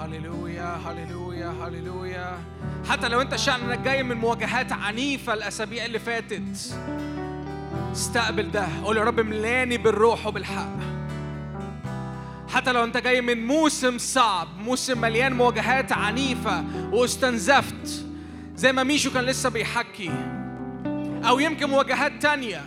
هللويا هللويا هللويا. حتى لو انت شأنك جاي من مواجهات عنيفة الأسابيع اللي فاتت استقبل ده. قول يا رب ملاني بالروح وبالحق. حتى لو انت جاي من موسم صعب موسم مليان مواجهات عنيفة واستنزفت زي ما ميشو كان لسه بيحكي. أو يمكن مواجهات تانية.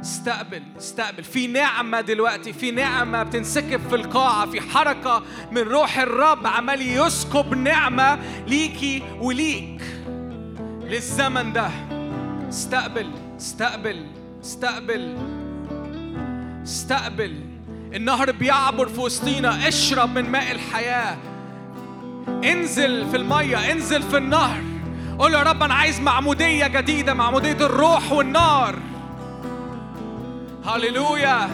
استقبل استقبل. في نعمة دلوقتي في نعمة بتنسكب في القاعة في حركة من روح الرب عمال يسكب نعمة ليكي وليك. للزمن ده. استقبل استقبل استقبل. استقبل. النهر بيعبر في وسطينا اشرب من ماء الحياة. انزل في المية انزل في النهر. قول يا رب أنا عايز معمودية جديدة معمودية الروح والنار. هللويا.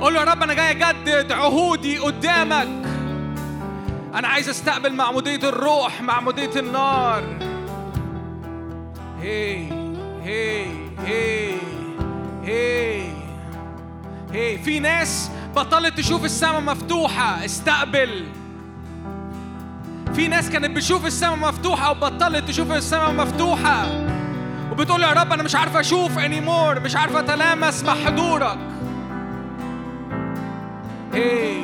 قول يا رب أنا جاي أجدد عهودي قدامك. أنا عايز أستقبل معمودية الروح معمودية النار. هي هي هي هي. هي في ناس بطلت تشوف السماء مفتوحة. استقبل. في ناس كانت بتشوف السماء مفتوحة وبطلت تشوف السماء مفتوحة. وبتقول يا رب أنا مش عارفه أشوف انيمور مش عارفه أتلامس مع حضورك هي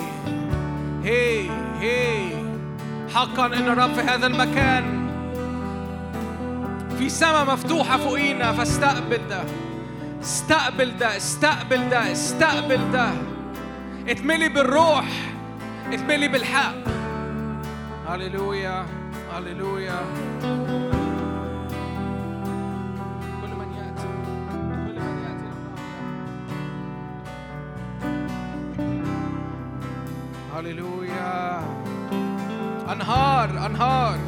هي هي حقا إن الرب في هذا المكان. في سماء مفتوحة فوقينا فاستقبل ده. استقبل ده استقبل ده استقبل ده. اتملي بالروح اتملي بالحق. هللويا هللويا. كل من يأتي كل من يأتي. هللويا. أنهار أنهار.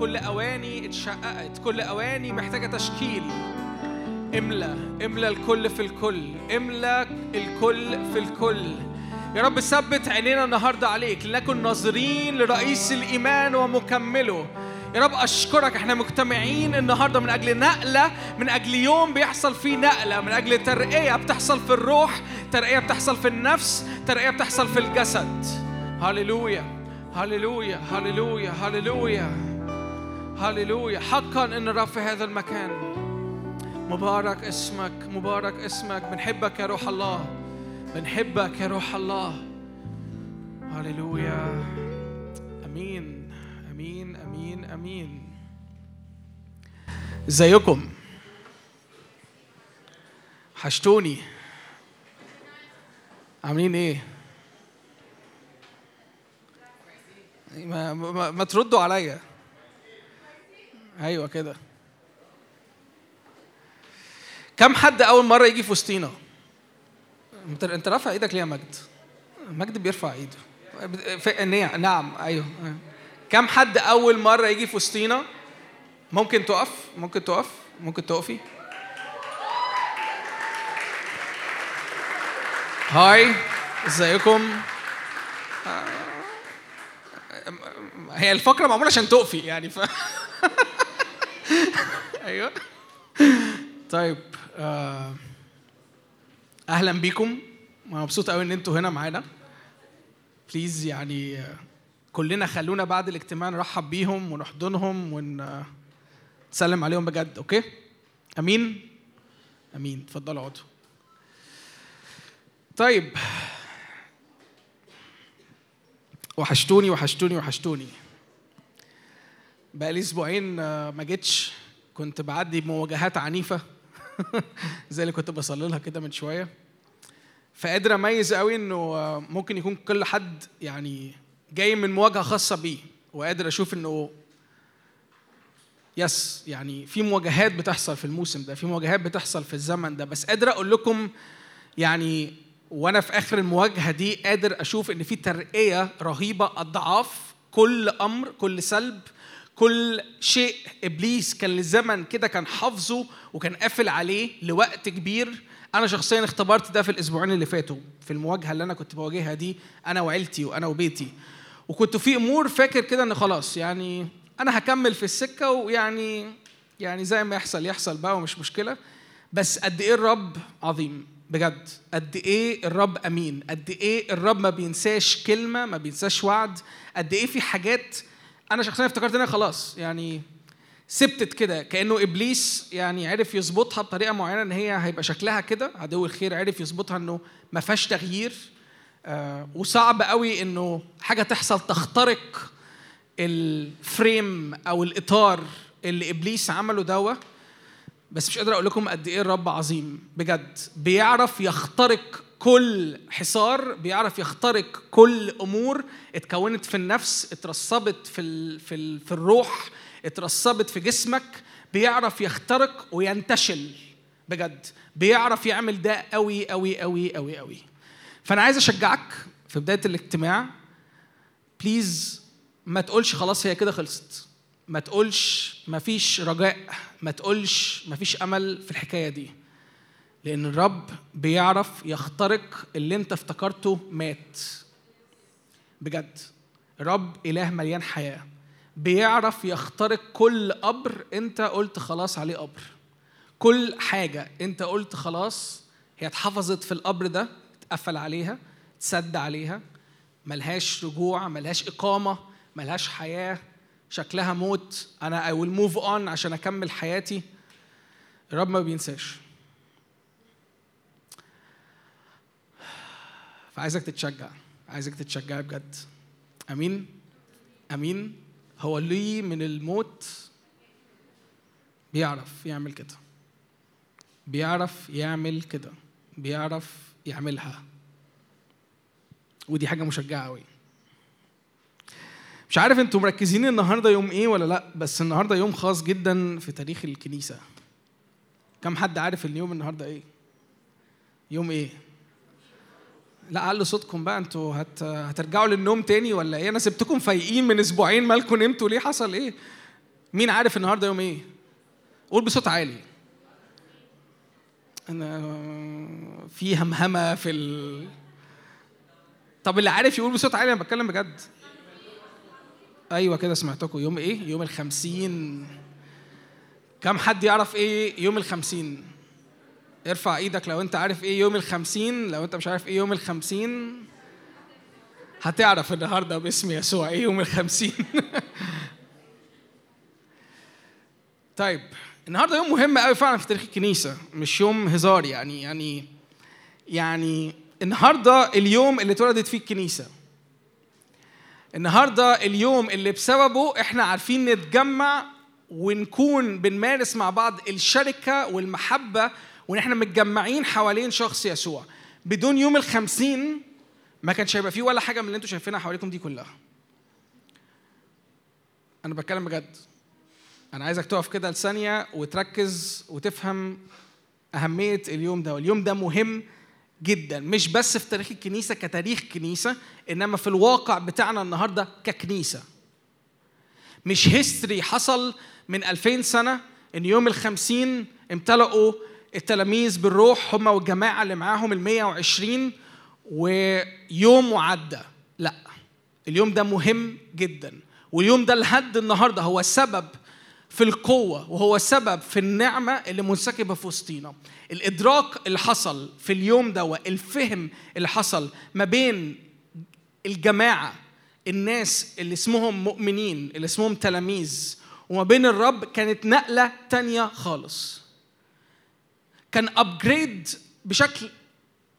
كل أواني اتشققت كل أواني محتاجة تشكيل. املأ املأ الكل في الكل املأ الكل في الكل. يا رب ثبت عينينا النهارده عليك لنكن ناظرين لرئيس الإيمان ومكمله. يا رب أشكرك إحنا مجتمعين النهارده من أجل نقلة من أجل يوم بيحصل فيه نقلة من أجل ترقية بتحصل في الروح ترقية بتحصل في النفس ترقية بتحصل في الجسد. هللويا هللويا هللويا هللويا. هللويا حقا إن الرب في هذا المكان. مبارك اسمك مبارك اسمك. بنحبك يا روح الله. بنحبك يا روح الله. هللويا أمين. أمين أمين أمين. ازيكم حشتوني. عاملين إيه؟ ما, ما, ما تردوا عليا. أيوه كده. كم حد أول مرة يجي في وسطينا؟ انت أنت رافع إيدك ليه يا مجد؟ مجد بيرفع إيده. نعم أيوه. كم حد أول مرة يجي في وسطينا؟ ممكن تقف؟ ممكن تقف؟ ممكن تقفي؟ Hi إزيكم؟ هي الفقرة معمولة عشان تقفي يعني ف أيوه. طيب آه، أهلا بيكم. مبسوط قوي إن أنتوا هنا معانا. please يعني آه، كلنا خلونا بعد الاجتماع نرحب بيهم ونحضنهم ونسلم عليهم بجد okay؟ أمين؟ أمين. اتفضلوا اقعدوا. طيب. وحشتوني وحشتوني وحشتوني. بقالي أسبوعين آه، ما جيتش. كنت بعدي بمواجهات عنيفة. زي اللي كنت بصلي لها كده من شوية. فقادر أميز قوي إنه آه، ممكن يكون كل حد يعني جاي من مواجهة خاصة بيه وقادر أشوف إنه يس يعني في مواجهات بتحصل في الموسم ده في مواجهات بتحصل في الزمن ده. بس قادر أقول لكم يعني وأنا في آخر المواجهة دي قادر أشوف إن في ترقية رهيبة أضعاف كل أمر كل سلب كل شيء إبليس كان لزمن كده كان حافظه وكان قافل عليه لوقت كبير. أنا شخصيا اختبرت ده في الأسبوعين اللي فاتوا في المواجهة اللي أنا كنت بواجهها دي أنا وعيلتي وأنا وبيتي. وكنت في أمور فاكر كده إن خلاص يعني أنا هكمل في السكة ويعني يعني زي ما يحصل يحصل بقى ومش مشكلة. بس قد إيه الرب عظيم بجد؟ قد إيه الرب أمين؟ قد إيه الرب ما بينساش كلمة ما بينساش وعد؟ قد إيه في حاجات أنا شخصيا افتكرت ان خلاص يعني سبتت كده كأنه إبليس يعني عرف يظبطها بطريقة معينة إن هي هيبقى شكلها كده. عدو الخير عرف يظبطها إنه ما فيهاش تغيير. آه وصعب قوي إنه حاجة تحصل تخترق الفريم أو الإطار اللي إبليس عمله دوا. بس مش قادر أقول لكم قد إيه الرب عظيم. بجد بيعرف يخترق كل حصار بيعرف يخترق كل أمور اتكونت في النفس اترسبت في ال في ال في الروح اترسبت في جسمك بيعرف يخترق وينتشل بجد بيعرف يعمل ده قوي قوي قوي قوي قوي فأنا عايز أشجعك في بداية الاجتماع بليز ما تقولش خلاص هي كده خلصت. ما تقولش ما فيش رجاء ما تقولش ما فيش أمل في الحكاية دي. لأن الرب بيعرف يخترق اللي أنت افتكرته مات. بجد. الرب إله مليان حياة. بيعرف يخترق كل قبر أنت قلت خلاص عليه قبر. كل حاجة أنت قلت خلاص هي اتحفظت في القبر ده اتقفل عليها اتسد عليها. ملهاش رجوع ملهاش إقامة ملهاش حياة. شكلها موت. أنا I will move on عشان أكمل حياتي. الرب ما بينساش. فعايزك تتشجع عايزك تتشجعي بجد. أمين؟ أمين؟ هو ليه من الموت بيعرف يعمل كده. بيعرف يعمل كده. بيعرف يعملها. ودي حاجة مشجعة قوي مش عارف أنتوا مركزين النهارده يوم إيه ولا لأ بس النهارده يوم خاص جدا في تاريخ الكنيسة. كم حد عارف اليوم النهارده إيه؟ يوم إيه؟ لا علوا صوتكم بقى أنتوا هت... هترجعوا للنوم تاني ولا إيه؟ أنا سبتكم فايقين من أسبوعين مالكم نمتوا ليه حصل إيه؟ مين عارف النهارده يوم إيه؟ قول بصوت عالي. أنا في همهمة في ال... طب اللي عارف يقول بصوت عالي أنا بتكلم بجد. أيوه كده سمعتكم. يوم إيه؟ يوم الخمسين. كم حد يعرف إيه يوم الخمسين؟ ارفع إيدك لو انت عارف إيه يوم الخمسين لو انت مش عارف إيه يوم الخمسين هتعرف النهارده باسم يسوع إيه يوم الخمسين. طيب النهارده يوم مهم قوي فعلا في تاريخ الكنيسة مش يوم هزار يعني يعني يعني النهارده اليوم اللي اتولدت فيه الكنيسة. النهارده اليوم اللي بسببه إحنا عارفين نتجمع ونكون بنمارس مع بعض الشركة والمحبة وان إحنا متجمعين حوالين شخص يسوع. بدون يوم الخمسين ما كانش هيبقى فيه ولا حاجة من اللي أنتوا شايفينها حواليكم دي كلها. أنا بتكلم بجد. أنا عايزك تقف كده لثانية وتركز وتفهم أهمية اليوم ده. واليوم ده مهم جدا. مش بس في تاريخ الكنيسة كتاريخ كنيسة إنما في الواقع بتاعنا النهارده ككنيسة. مش هيستوري حصل من 2000 سنة إن يوم الخمسين امتلأوا التلاميذ بالروح هم والجماعة اللي معاهم ال 120 ويوم وعدى لا اليوم ده مهم جدا. واليوم ده لحد النهارده هو سبب في القوة وهو سبب في النعمة اللي منسكبة في وسطينا. الإدراك اللي حصل في اليوم ده الفهم اللي حصل ما بين الجماعة الناس اللي اسمهم مؤمنين اللي اسمهم تلاميذ وما بين الرب كانت نقلة تانية خالص. كان أبجريد بشكل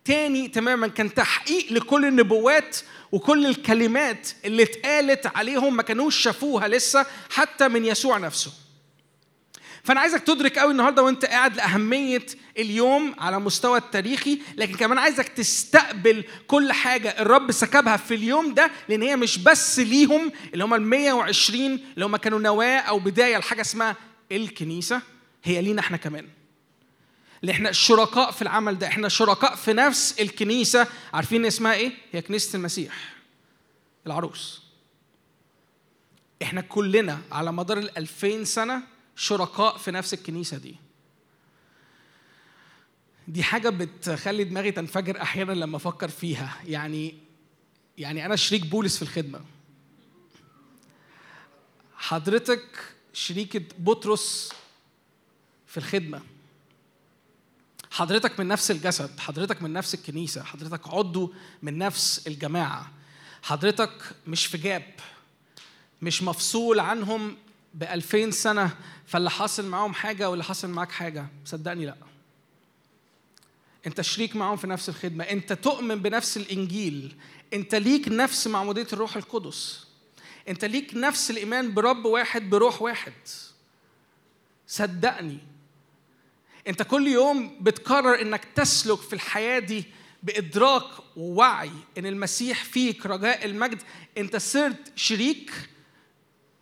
تاني تماما كان تحقيق لكل النبوات وكل الكلمات اللي اتقالت عليهم ما كانوش شافوها لسه حتى من يسوع نفسه. فأنا عايزك تدرك قوي النهارده وأنت قاعد لأهمية اليوم على مستوى التاريخي لكن كمان عايزك تستقبل كل حاجة الرب سكبها في اليوم ده لأن هي مش بس ليهم اللي هم ال 120 اللي هم كانوا نواة أو بداية لحاجة اسمها الكنيسة هي لينا إحنا كمان. اللي إحنا شركاء في العمل ده إحنا شركاء في نفس الكنيسة. عارفين اسمها إيه؟ هي كنيسة المسيح. العروس. إحنا كلنا على مدار ال 2000 سنة شركاء في نفس الكنيسة دي. دي حاجة بتخلي دماغي تنفجر أحيانا لما أفكر فيها. يعني يعني أنا شريك بولس في الخدمة. حضرتك شريكة بطرس في الخدمة. حضرتك من نفس الجسد حضرتك من نفس الكنيسة حضرتك عضو من نفس الجماعة. حضرتك مش في جاب مش مفصول عنهم بألفين سنة فاللي حاصل معاهم حاجة واللي حاصل معاك حاجة. صدقني لأ. أنت شريك معاهم في نفس الخدمة أنت تؤمن بنفس الإنجيل أنت ليك نفس معمودية الروح القدس. أنت ليك نفس الإيمان برب واحد بروح واحد. صدقني. انت كل يوم بتقرر انك تسلك في الحياة دي بإدراك ووعي ان المسيح فيك رجاء المجد. انت صرت شريك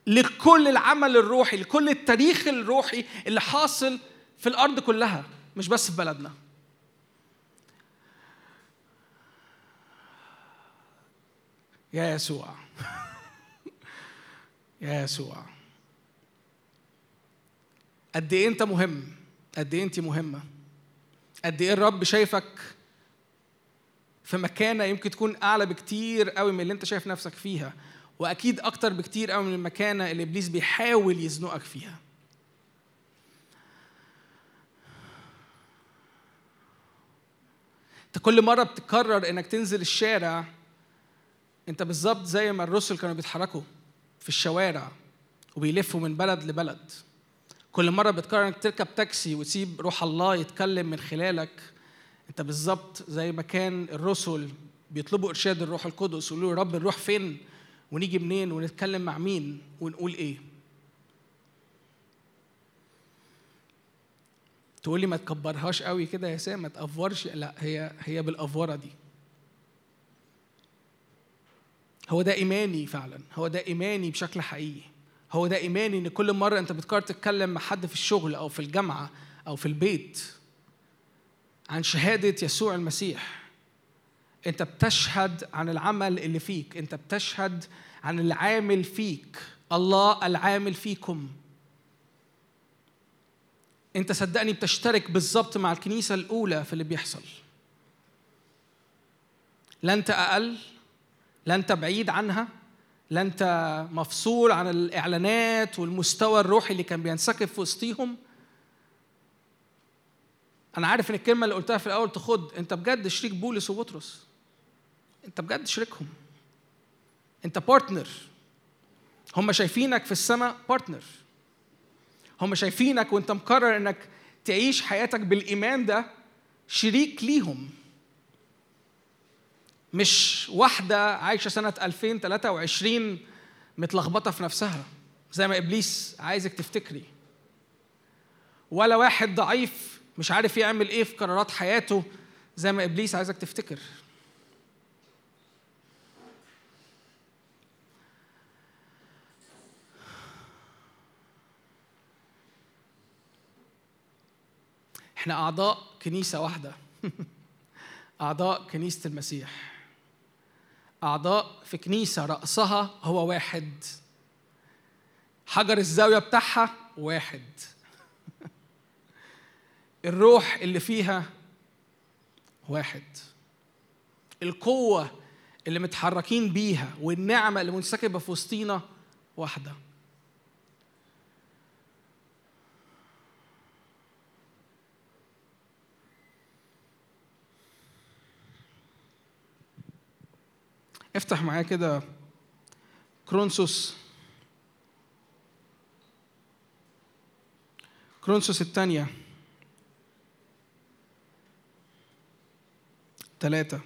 لكل العمل الروحي لكل التاريخ الروحي اللي حاصل في الأرض كلها مش بس في بلدنا. يا يسوع. يا يسوع. قد إيه أنت مهم؟ قد إيه أنت مهمة؟ قد إيه الرب شايفك في مكانة يمكن تكون أعلى بكتير قوي من اللي أنت شايف نفسك فيها وأكيد أكتر بكتير قوي من المكانة اللي إبليس بيحاول يزنقك فيها. أنت كل مرة بتقرر إنك تنزل الشارع أنت بالظبط زي ما الرسل كانوا بيتحركوا في الشوارع وبيلفوا من بلد لبلد. كل مرة بتقرر انك تركب تاكسي وتسيب روح الله يتكلم من خلالك انت بالظبط زي ما كان الرسل بيطلبوا إرشاد الروح القدس ويقولوا له رب نروح فين؟ ونيجي منين؟ ونتكلم مع مين؟ ونقول إيه؟ تقول لي ما تكبرهاش قوي كده يا سام ما تأفورش. لا هي هي بالأفورة دي. هو ده إيماني فعلا هو ده إيماني بشكل حقيقي. هو ده إيماني إن كل مرة أنت بتقرر تتكلم مع حد في الشغل أو في الجامعة أو في البيت عن شهادة يسوع المسيح أنت بتشهد عن العمل اللي فيك أنت بتشهد عن العامل فيك الله العامل فيكم. أنت صدقني بتشترك بالظبط مع الكنيسة الأولى في اللي بيحصل. لا أنت أقل لا أنت بعيد عنها. لا أنت مفصول عن الإعلانات والمستوى الروحي اللي كان بينسكب في وسطيهم. أنا عارف إن الكلمة اللي قلتها في الأول تخد أنت بجد شريك بولس وبطرس. أنت بجد شريكهم. أنت بارتنر هم شايفينك في السماء بارتنر هم شايفينك وأنت مقرر إنك تعيش حياتك بالإيمان ده شريك ليهم. مش واحدة عايشة سنة 2023 متلخبطة في نفسها. زي ما إبليس عايزك تفتكري. ولا واحد ضعيف مش عارف يعمل إيه في قرارات حياته. زي ما إبليس عايزك تفتكر. إحنا أعضاء كنيسة واحدة. أعضاء كنيسة المسيح. أعضاء في كنيسة رأسها هو واحد. حجر الزاوية بتاعها واحد. الروح اللي فيها واحد. القوة اللي متحركين بيها والنعمة اللي منسكبة في وسطينا واحدة. افتح معايا كده. كورنثوس. كورنثوس الثانية ثلاثة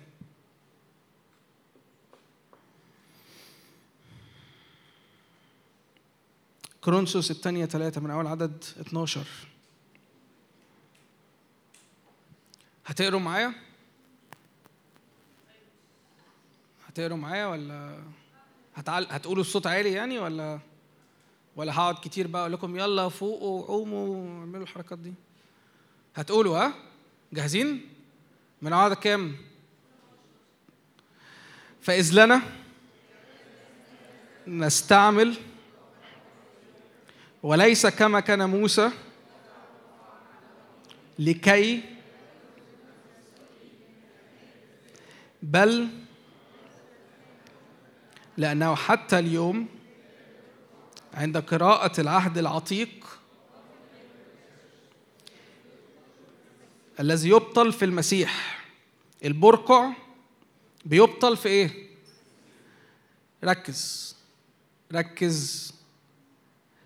كورنثوس الثانية ثلاثة من أول عدد 12 هتقروا معايا؟ هتقروا معايا ولا هتعل... هتقولوا الصوت عالي يعني ولا ولا هقعد كتير بقى أقول لكم يلا فوقوا قوموا واعملوا الحركات دي؟ هتقولوا ها؟ جاهزين؟ من عدد كام؟ فإذ لنا نستعمل وليس كما كان موسى لكي بل لأنه حتى اليوم عند قراءة العهد العتيق الذي يبطل في المسيح البرقع بيبطل في إيه؟ ركز ركز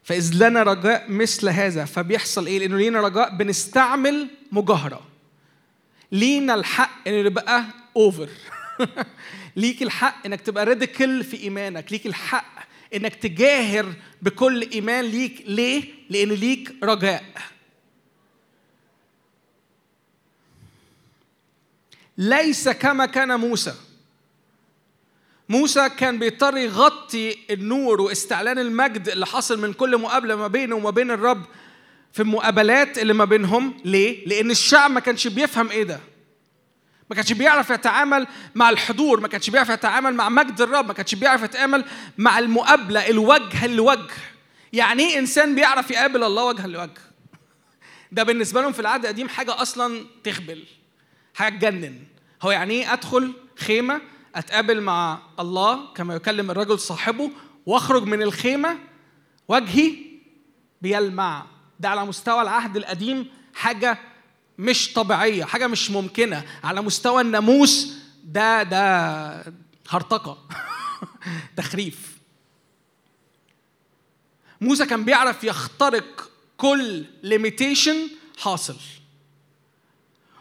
فإذ لنا رجاء مثل هذا فبيحصل إيه؟ لأنه لينا رجاء بنستعمل مجاهرة لينا الحق ان نبقى over ليك الحق إنك تبقى radical في إيمانك. ليك الحق إنك تجاهر بكل إيمان ليك. ليه؟ لأن ليك رجاء. ليس كما كان موسى. موسى كان بيضطر يغطي النور واستعلان المجد اللي حصل من كل مقابلة ما بينه وما بين الرب في المقابلات اللي ما بينهم. ليه؟ لأن الشعب ما كانش بيفهم إيه ده. ما كانش بيعرف يتعامل مع الحضور ما كانش بيعرف يتعامل مع مجد الرب ما كانش بيعرف يتعامل مع المقابلة الوجه لوجه يعني إيه إنسان بيعرف يقابل الله وجها لوجه؟ ده بالنسبة لهم في العهد القديم حاجة أصلا تخبل حاجة تجنن. هو يعني إيه أدخل خيمة أتقابل مع الله كما يكلم الرجل صاحبه وأخرج من الخيمة وجهي بيلمع. ده على مستوى العهد القديم حاجة مش طبيعية حاجة مش ممكنة. على مستوى الناموس ده ده هرطقة. تخريف. موسى كان بيعرف يخترق كل limitation حاصل.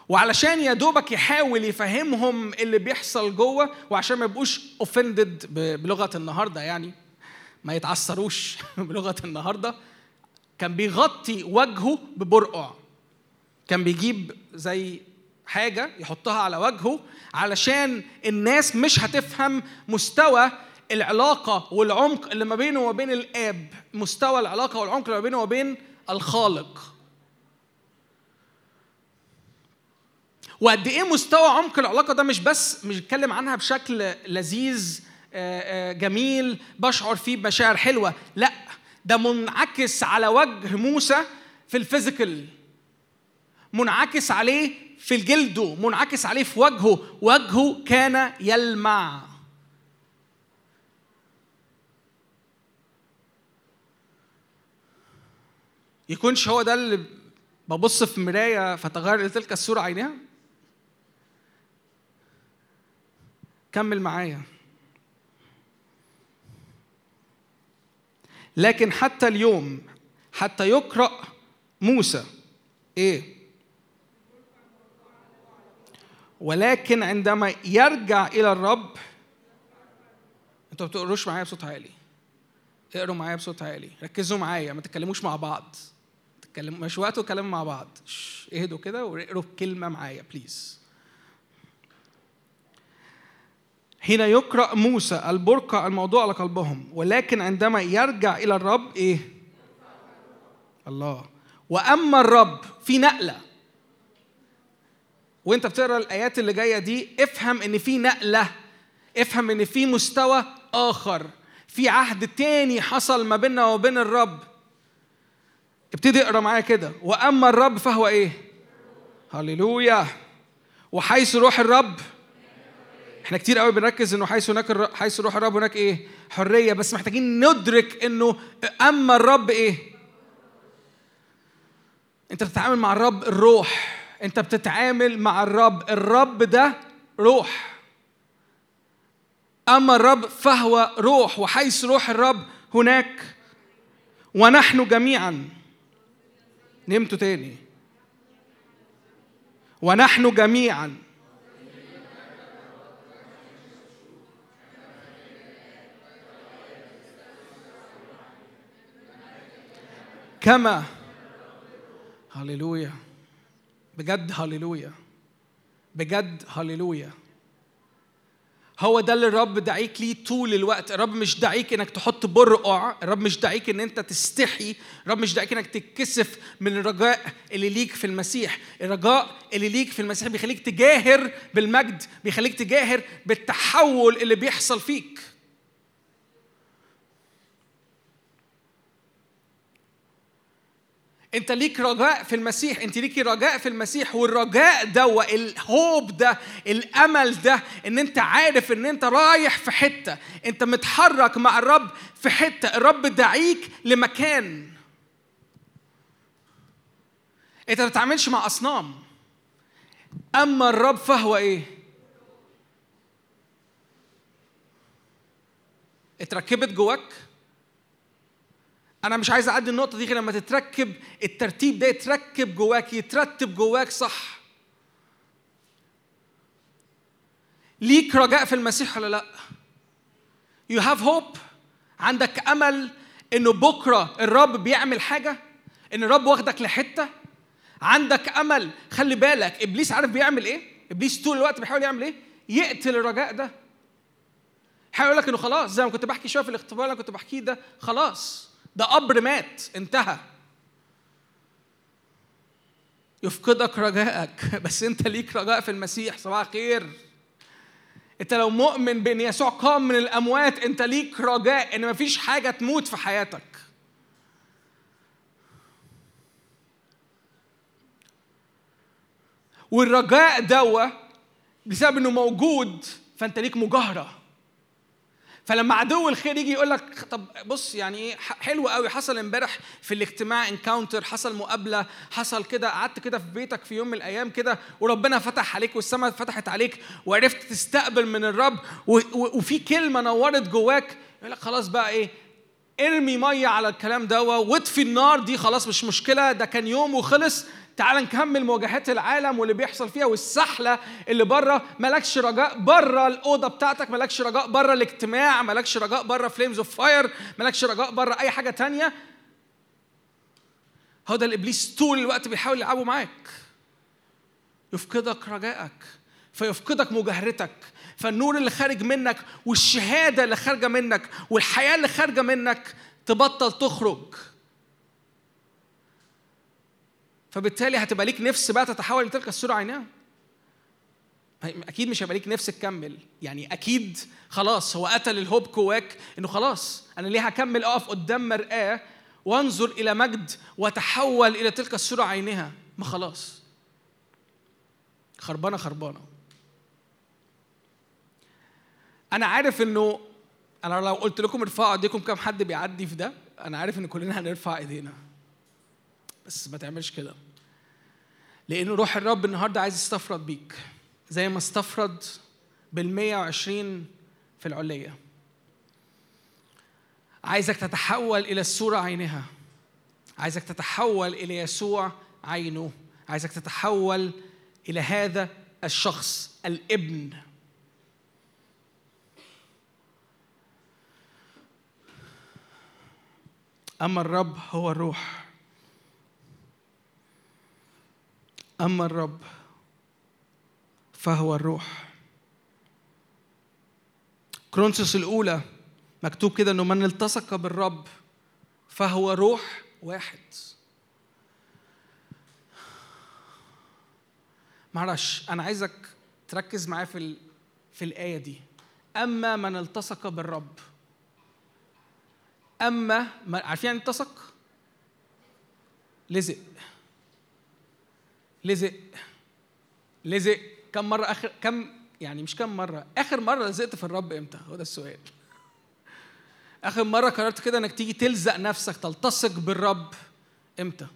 وعلشان يا دوبك يحاول يفهمهم اللي بيحصل جوه وعشان ما يبقوش offended بلغة النهارده يعني ما يتعثروش بلغة النهارده كان بيغطي وجهه ببرقع. كان بيجيب زي حاجة يحطها على وجهه علشان الناس مش هتفهم مستوى العلاقة والعمق اللي ما بينه وما بين الآب مستوى العلاقة والعمق اللي ما بينه وما بين الخالق. وقد إيه مستوى عمق العلاقة ده مش بس مش بتكلم عنها بشكل لذيذ جميل بشعر فيه بمشاعر حلوة لأ ده منعكس على وجه موسى في الفيزيكال. منعكس عليه في الجلده منعكس عليه في وجهه وجهه كان يلمع. يكونش هو ده اللي ببص في مراية فتغير لتلك الصورة عينها كمل معايا. لكن حتى اليوم حتى يقرأ موسى إيه؟ ولكن عندما يرجع إلى الرب أنتوا ما بتقروش معايا بصوت عالي. اقروا معايا بصوت عالي. ركزوا معايا ما تتكلموش مع بعض. تتكلموا مش وقت كلام مع بعض. اهدوا كده واقروا كلمه معايا بليز هنا يقرأ موسى البرقع الموضوع على قلبهم ولكن عندما يرجع إلى الرب إيه؟ الله. وأما الرب في نقلة. وانت بتقرأ الآيات اللي جاية دي افهم إن في نقلة افهم إن في مستوى آخر في عهد تاني حصل ما بيننا وبين الرب. ابتدي اقرأ معايا كده. وأما الرب فهو إيه؟ هللويا. وحيث روح الرب. إحنا كتير قوي بنركز إنه حيث هناك الر... حيث روح الرب هناك إيه؟ حرية. بس محتاجين ندرك إنه أما الرب إيه؟ أنت بتتعامل مع الرب الروح. انت بتتعامل مع الرب. الرب ده روح. أما الرب فهو روح وحيث روح الرب هناك ونحن جميعا. نمتوا تاني. ونحن جميعا. كما هللويا. بجد هللويا. بجد هللويا. هو ده اللي الرب دعيك ليه طول الوقت. الرب مش دعيك إنك تحط برقع الرب مش دعيك إن أنت تستحي. الرب مش دعيك إنك تتكسف من الرجاء اللي ليك في المسيح. الرجاء اللي ليك في المسيح بيخليك تجاهر بالمجد بيخليك تجاهر بالتحول اللي بيحصل فيك. انت ليك رجاء في المسيح انت ليكي رجاء في المسيح والرجاء ده الهوب ده الأمل ده إن انت عارف إن انت رايح في حتة انت متحرك مع الرب في حتة الرب دعيك لمكان. انت ما بتتعاملش مع أصنام. أما الرب فهو إيه؟ اتركبت جواك؟ أنا مش عايز أعدي النقطة دي غير لما تتركب الترتيب ده يتركب جواك يترتب جواك صح. ليك رجاء في المسيح ولا لأ؟ You have hope عندك أمل إنه بكرة الرب بيعمل حاجة؟ إن الرب واخدك لحتة؟ عندك أمل؟ خلي بالك إبليس عارف بيعمل إيه؟ إبليس طول الوقت بيحاول يعمل إيه؟ يقتل الرجاء ده. هيقول لك إنه خلاص زي ما كنت بحكي شوية في الاختبار اللي كنت بحكيه ده خلاص. ده قبر مات انتهى. يفقدك رجائك بس انت ليك رجاء في المسيح صباح خير انت لو مؤمن بإن يسوع قام من الأموات انت ليك رجاء إن مفيش حاجة تموت في حياتك. والرجاء دوا بسبب إنه موجود فانت ليك مجاهرة. فلما عدو الخير يجي يقول لك طب بص يعني إيه حلو قوي حصل امبارح في الاجتماع encounter حصل مقابلة حصل كده قعدت كده في بيتك في يوم من الأيام كده وربنا فتح عليك والسماء فتحت عليك وعرفت تستقبل من الرب وفي كلمة نورت جواك يقول لك خلاص بقى إيه ارمي مية على الكلام ده واطفي النار دي خلاص مش مشكلة ده كان يوم وخلص تعال نكمل مواجهات العالم واللي بيحصل فيها والسحلة اللي بره مالكش رجاء بره الأوضة بتاعتك مالكش رجاء بره الاجتماع مالكش رجاء بره Flames of Fire مالكش رجاء بره أي حاجة تانية. هو ده الابليس طول الوقت بيحاول يلعبه معاك. يفقدك رجائك فيفقدك مجاهرتك فالنور اللي خارج منك والشهادة اللي خارجة منك والحياة اللي خارجة منك تبطل تخرج. فبالتالي هتبقى ليك نفس بقى تتحول لتلك الصورة عينها أكيد مش هيبقى ليك نفس تكمل. يعني أكيد خلاص هو قتل الهوب جواك إنه خلاص أنا ليه هكمل أقف قدام مرآة وأنظر إلى مجد وتحول إلى تلك الصورة عينها ما خلاص. خربانة خربانة. أنا عارف إنه أنا لو قلت لكم ارفعوا أيديكم كم حد بيعدي في ده أنا عارف إن كلنا هنرفع إيدينا. بس ما تعملش كده. لأن روح الرب النهارده عايز يستفرد بيك. زي ما استفرد بال 120 في العلية عايزك تتحول إلى الصورة عينها. عايزك تتحول إلى يسوع عينه. عايزك تتحول إلى هذا الشخص الابن. أما الرب هو الروح. أما الرب فهو الروح. كرونسوس الأولى مكتوب كده إنه من التصق بالرب فهو روح واحد. معلش أنا عايزك تركز معايا في. في الآية دي. أما من التصق بالرب. أما ما عارفين يعني التصق؟ لزق. لزق لزق كم مرة اخر كم يعني مش كم مرة آخر مرة لزقت في الرب إمتى؟ هو ده السؤال. آخر مرة قررت كده إنك تيجي تلزق نفسك تلتصق بالرب إمتى؟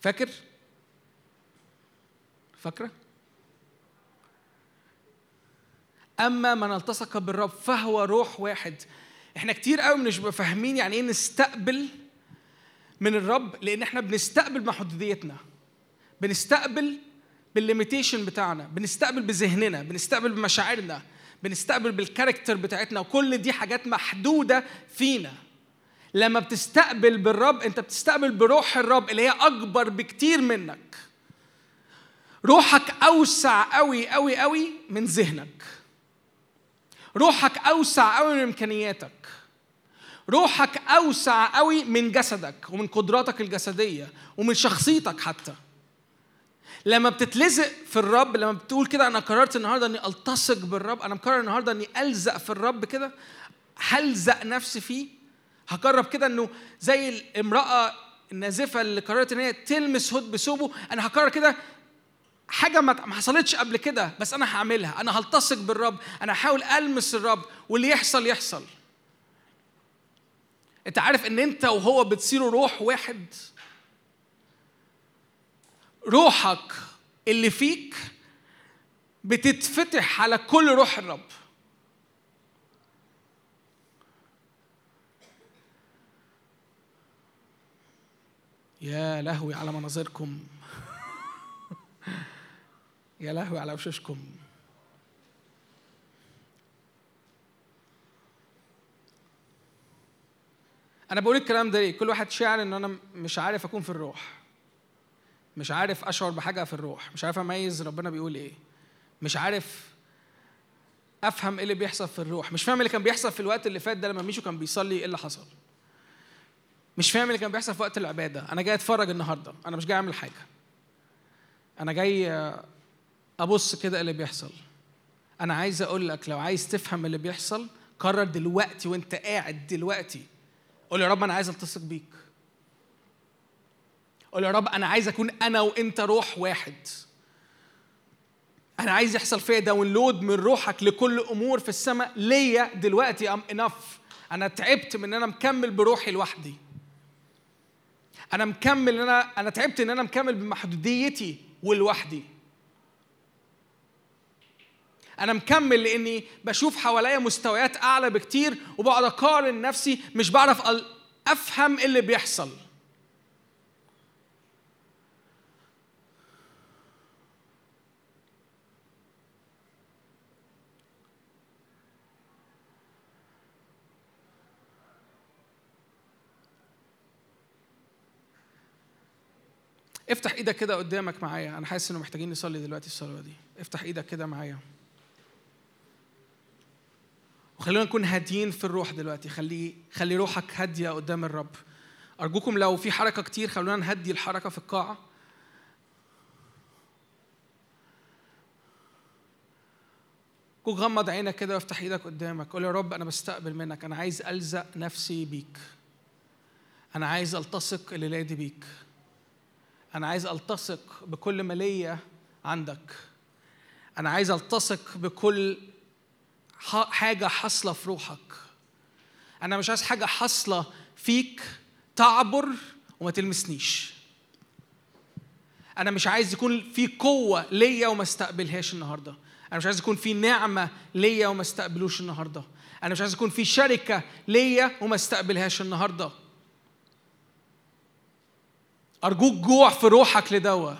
فاكر؟ فاكرة؟ أما من التصق بالرب فهو روح واحد. إحنا كتير قوي مش فاهمين يعني إيه نستقبل من الرب لأن إحنا بنستقبل بمحدوديتنا بنستقبل بال limitation بتاعنا بنستقبل بذهننا بنستقبل بمشاعرنا بنستقبل بال character بتاعتنا. وكل دي حاجات محدودة فينا. لما بتستقبل بالرب أنت بتستقبل بروح الرب اللي هي أكبر بكتير منك. روحك أوسع قوي قوي قوي من ذهنك. روحك أوسع قوي من إمكانياتك. روحك أوسع قوي من جسدك ومن قدراتك الجسدية ومن شخصيتك حتى. لما بتتلزق في الرب لما بتقول كده أنا قررت النهارده إني ألتصق بالرب أنا مقرر النهارده إني ألزق في الرب كده هلزق نفسي فيه. هجرب كده إنه زي الامرأة النازفة اللي قررت إن هي تلمس هد بثوبه أنا هقرر كده حاجة ما ما حصلتش قبل كده بس أنا هعملها أنا هلتصق بالرب أنا هحاول ألمس الرب واللي يحصل يحصل. انت عارف ان انت وهو بتصيروا روح واحد. روحك اللي فيك بتتفتح على كل روح الرب. يا لهوي على مناظركم. يا لهوي على وشوشكم. أنا بقول الكلام ده ليه؟ كل واحد شاعر إن أنا مش عارف أكون في الروح. مش عارف أشعر بحاجة في الروح. مش عارف أميز ربنا بيقول إيه. مش عارف أفهم إيه اللي بيحصل في الروح. مش فاهم اللي كان بيحصل في الوقت اللي فات ده لما ميشو كان بيصلي إيه اللي حصل. مش فاهم اللي كان بيحصل في وقت العبادة. أنا جاي أتفرج النهارده. أنا مش جاي أعمل حاجة. أنا جاي أبص كده اللي بيحصل. أنا عايز أقول لك لو عايز تفهم اللي بيحصل قرر دلوقتي وأنت قاعد دلوقتي قول يا رب أنا عايز ألتصق بيك. قول يا رب أنا عايز أكون أنا وأنت روح واحد. أنا عايز يحصل فيا download من روحك لكل أمور في السماء. ليا دلوقتي I'm enough أنا تعبت من إن أنا مكمل بروحي لوحدي. أنا مكمل إن أنا أنا تعبت إن أنا مكمل بمحدوديتي ولوحدي. أنا مكمل لأني بشوف حواليا مستويات أعلى بكتير وبقعد أقارن نفسي مش بعرف أفهم اللي بيحصل. افتح إيدك كده قدامك معايا. أنا حاسس إنه محتاجين نصلي دلوقتي الصلاه دي. افتح إيدك كده معايا. وخلينا نكون هاديين في الروح دلوقتي. خلي خلي روحك هادية قدام الرب. أرجوكم لو في حركة كتير خلونا نهدي الحركة في القاعة. كون غمض عينك كده وافتح إيدك قدامك. قول يا رب أنا بستقبل منك. أنا عايز ألزق نفسي بيك. أنا عايز ألتصق الليلة دي بيك. أنا عايز ألتصق بكل ما ليا عندك. أنا عايز ألتصق بكل حاجة حاصلة في روحك. أنا مش عايز حاجة حاصلة فيك تعبر وما تلمسنيش. أنا مش عايز يكون في قوة ليا وما استقبلهاش النهارده. أنا مش عايز يكون في نعمة ليا وما استقبلوش النهارده. أنا مش عايز يكون في شركة ليا وما استقبلهاش النهارده. أرجوك جوع في روحك لدوا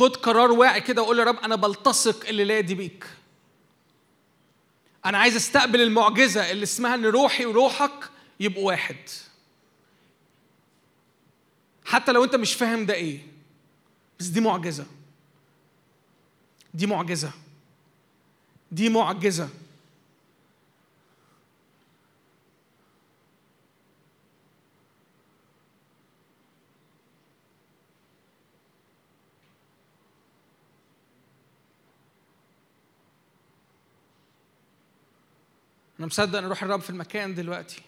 خد قرار واعي كده وقول يا رب أنا بلتصق الليلة دي بيك. أنا عايز أستقبل المعجزة اللي اسمها إن روحي وروحك يبقوا واحد. حتى لو أنت مش فاهم ده إيه بس دي معجزة. دي معجزة. دي معجزة. أنا مصدق إن روح الرب في المكان دلوقتي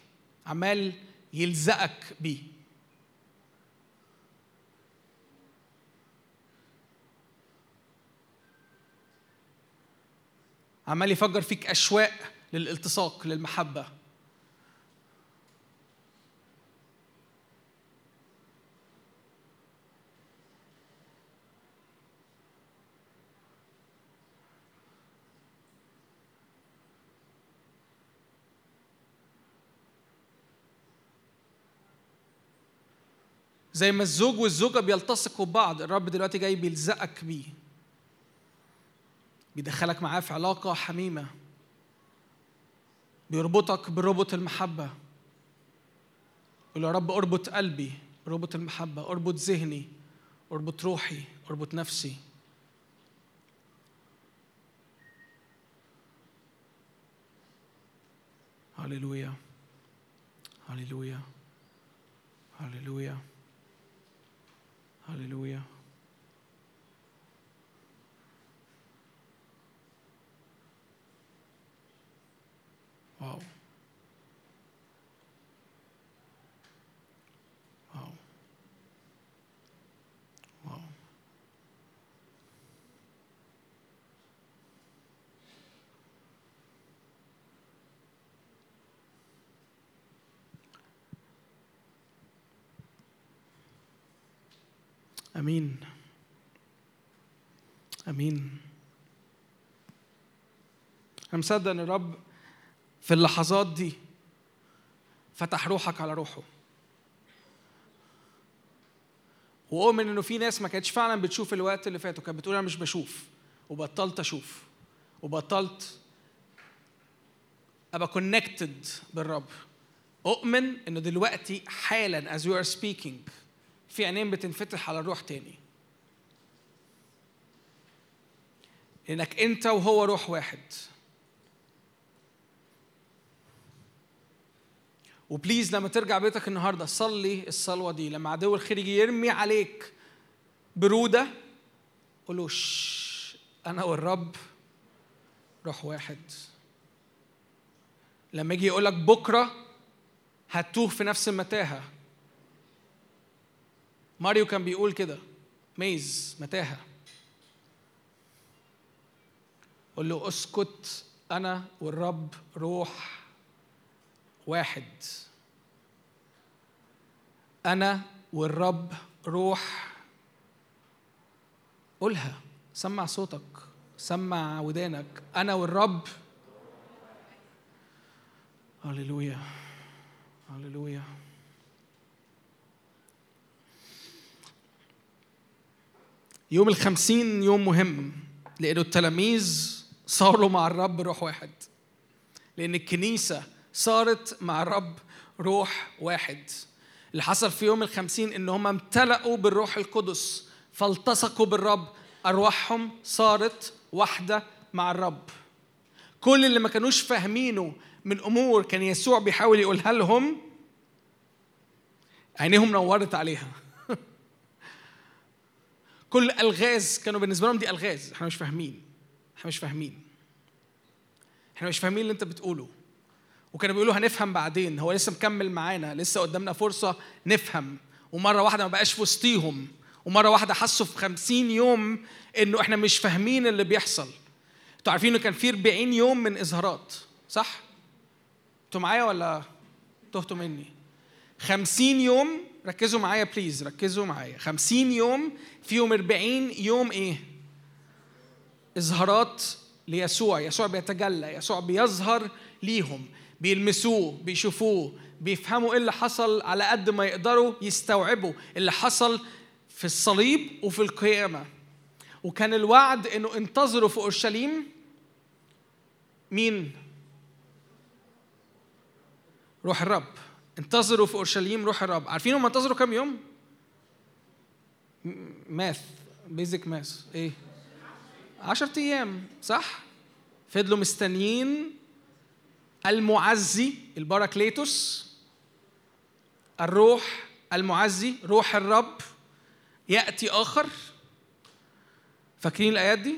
عمال يلزقك بيه. عمال يفجر فيك أشواق للالتصاق للمحبة. زي ما الزوج والزوجة بيلتصقوا ببعض الرب دلوقتي جاي بيلزقك بيه. بيدخلك معاه في علاقة حميمة. بيربطك بربط المحبة. يقول يا رب أربط قلبي اربط المحبة أربط ذهني أربط روحي أربط نفسي. هللويا. هللويا. هللويا. هللويا واو آمين. آمين. أنا مصدق إن الرب في اللحظات دي فتح روحك على روحه. وأؤمن إنه في ناس ما كانتش فعلا بتشوف الوقت اللي فات وكانت بتقول أنا مش بشوف وبطلت أشوف وبطلت أبقى كونكتد بالرب. أؤمن إنه دلوقتي حالا as you are speaking في عينين بتنفتح على الروح تاني. انك أنت وهو روح واحد. وبليز لما ترجع بيتك النهارده صلي الصلوة دي. لما عدو الخير يجي يرمي عليك برودة قول له "شش، أنا والرب روح واحد. لما يجي يقول لك بكرة هتوه في نفس المتاهه ماريو كان بيقول كده. ميز متاهة. قول له أسكت أنا والرب روح واحد. أنا والرب روح قولها. سمع صوتك. سمع ودانك. أنا والرب. هللويا. هللويا. يوم الخمسين يوم مهم لأنه التلاميذ صاروا مع الرب روح واحد. لأن الكنيسة صارت مع الرب روح واحد. اللي حصل في يوم الخمسين إن هم امتلأوا بالروح القدس فالتصقوا بالرب أرواحهم صارت واحدة مع الرب. كل اللي ما كانوش فاهمينه من أمور كان يسوع بيحاول يقولها لهم عينيهم نورت عليها. كل ألغاز كانوا بالنسبة لهم دي ألغاز. إحنا مش فاهمين. إحنا مش فاهمين. إحنا مش فاهمين اللي أنت بتقوله. وكانوا بيقولوا هنفهم بعدين. هو لسه مكمل معانا. لسه قدامنا فرصة نفهم. ومرة واحدة ما بقاش في وسطيهم. ومرة واحدة حسوا في خمسين يوم إنه إحنا مش فاهمين اللي بيحصل. أنتوا عارفين إنه كان في 40 يوم من اظهارات صح؟ أنتوا معايا ولا تهتوا مني؟ خمسين يوم ركزوا معايا بليز ركزوا معايا. خمسين يوم فيهم 40 يوم إيه؟ إظهارات ليسوع. يسوع بيتجلى يسوع بيظهر ليهم بيلمسوه بيشوفوه بيفهموا إيه اللي حصل على قد ما يقدروا يستوعبوا اللي حصل في الصليب وفي القيامة. وكان الوعد إنه انتظروا في أورشليم مين؟ روح الرب. انتظروا في أورشليم روح الرب. عارفين هم انتظروا كام يوم؟ ماث بيزك ماث إيه؟ عشرة أيام صح؟ فضلوا مستنيين المعزي الباراكليتوس الروح المعزي روح الرب. يأتي آخر. فاكرين الآيات دي؟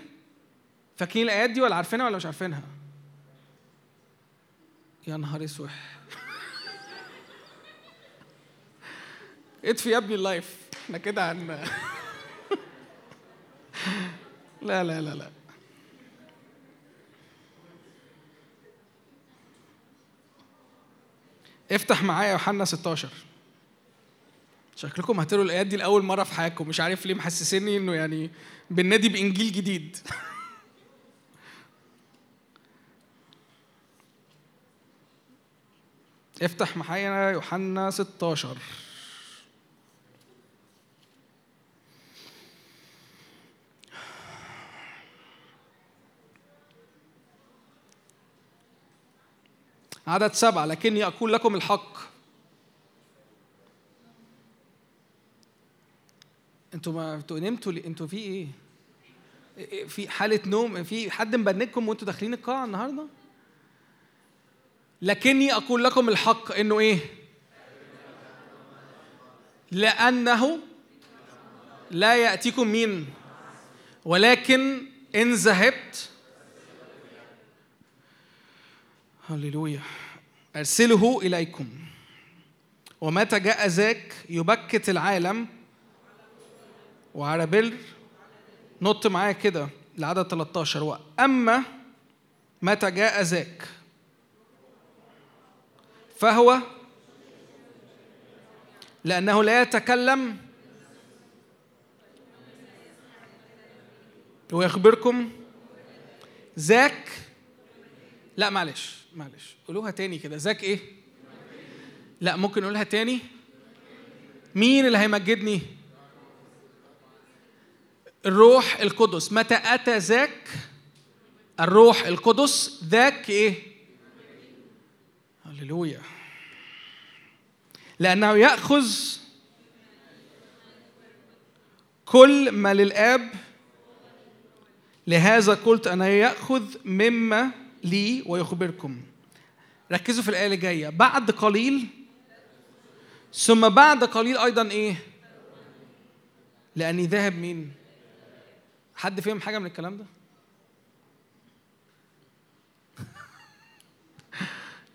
فاكرين الآيات دي ولا عارفينها ولا مش عارفينها؟ يا نهار أسود. اطفي يا ابني ال live إحنا كده عن لا لا لا لا افتح معايا يوحنا 16 شكلكم هتقروا الآيات دي لأول مرة في حياتكم. مش عارف ليه محسسني إنه يعني بننادي بإنجيل جديد. افتح معايا يوحنا 16 عدد سبعة لكني أقول لكم الحق أنتوا ما أنتوا نمتوا؟ أنتوا في إيه؟ في حالة نوم في حد مبنكم وانتوا داخلين القاعة النهارده؟ لكني أقول لكم الحق إنه إيه؟ لأنه لا يأتيكم مين؟ ولكن إن ذهبت هللويا. أرسله إليكم. ومتى جاء ذاك يبكت العالم. وعلى بر نط معايا كده لعدد 13 وأما متى جاء ذاك فهو لأنه لا يتكلم. ويخبركم ذاك لا معلش معلش. قولوها تاني كده. ذاك إيه؟ لا ممكن نقولها تاني. مين اللي هيمجدني؟ الروح القدس. متى أتى ذاك؟ الروح القدس. ذاك إيه؟ هللويا. لأنه يأخذ كل ما للآب. لهذا قلت أنا يأخذ مما لي ويخبركم. ركزوا في الآية اللي جاية. بعد قليل ثم بعد قليل أيضا إيه؟ لأني ذاهب مين؟ حد فهم حاجة من الكلام ده؟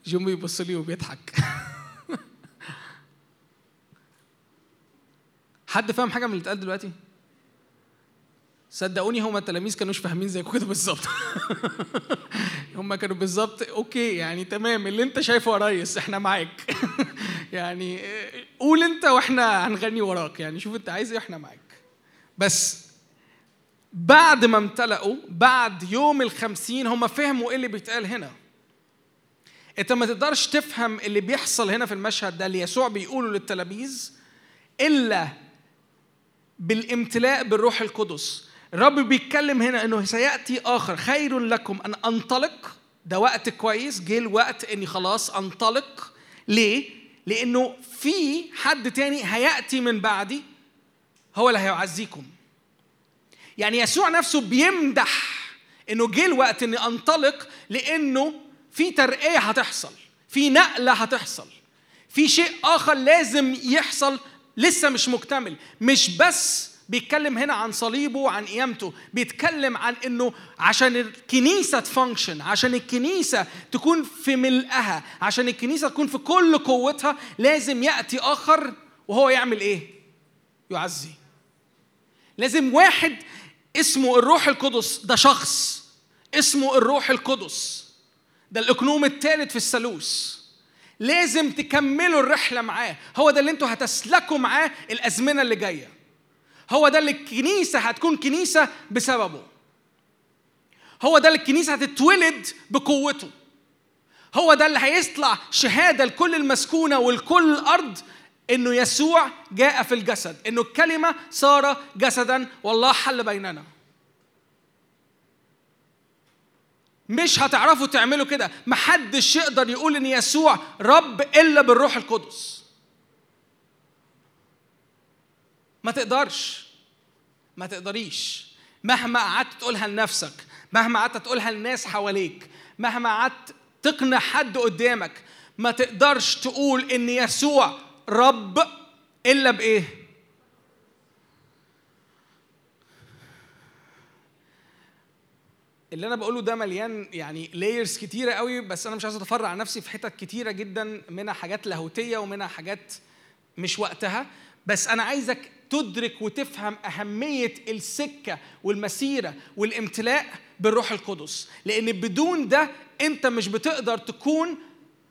جون بيبص لي وبيضحك. حد فاهم حاجة من اللي اتقال دلوقتي؟ صدقوني هما التلاميذ كانوش فاهمين زيكم كده بالظبط. هما كانوا بالظبط أوكي يعني تمام اللي أنت شايفه يا ريس إحنا معاك. يعني قول أنت وإحنا هنغني وراك يعني شوف أنت عايز إيه وإحنا معاك. بس بعد ما امتلأوا بعد يوم الخمسين هم فهموا إيه اللي بيتقال هنا. أنت ما تقدرش تفهم اللي بيحصل هنا في المشهد ده اللي يسوع بيقوله للتلاميذ إلا بالامتلاء بالروح القدس. الرب بيتكلم هنا إنه سيأتي آخر. خير لكم أن أنطلق. ده وقت كويس. جه الوقت إني خلاص أنطلق. ليه؟ لإنه في حد تاني هيأتي من بعدي. هو اللي هيعزيكم. يعني يسوع نفسه بيمدح إنه جه الوقت إني أنطلق. لإنه في ترقية هتحصل. في نقلة هتحصل. في شيء آخر لازم يحصل. لسه مش مكتمل. مش بس بيتكلم هنا عن صليبه وعن قيامته. بيتكلم عن إنه عشان الكنيسة تفانكشن عشان الكنيسة تكون في ملئها عشان الكنيسة تكون في كل قوتها لازم يأتي آخر وهو يعمل إيه؟ يعزي. لازم واحد اسمه الروح القدس ده شخص اسمه الروح القدس. ده الإقنوم الثالث في الثالوث. لازم تكملوا الرحلة معاه. هو ده اللي أنتوا هتسلكوا معاه الأزمنة اللي جاية. هو ده اللي الكنيسة هتكون كنيسة بسببه. هو ده اللي الكنيسة هتتولد بقوته. هو ده اللي هيطلع شهادة لكل المسكونة ولكل الأرض إنه يسوع جاء في الجسد إنه الكلمة صار جسدا والله حل بيننا. مش هتعرفوا تعملوا كده محدش يقدر يقول إن يسوع رب إلا بالروح القدس. ما تقدرش. ما تقدريش. مهما قعدت تقولها لنفسك مهما قعدت تقولها للناس حواليك مهما قعدت تقنع حد قدامك ما تقدرش تقول إن يسوع رب إلا بإيه؟ اللي أنا بقوله ده مليان يعني layers كتيرة قوي بس أنا مش عايز أتفرع نفسي في حتت كتيرة جدا منها حاجات لاهوتية ومنها حاجات مش وقتها. بس أنا عايزك تدرك وتفهم أهمية السكة والمسيرة والامتلاء بالروح القدس. لأن بدون ده أنت مش بتقدر تكون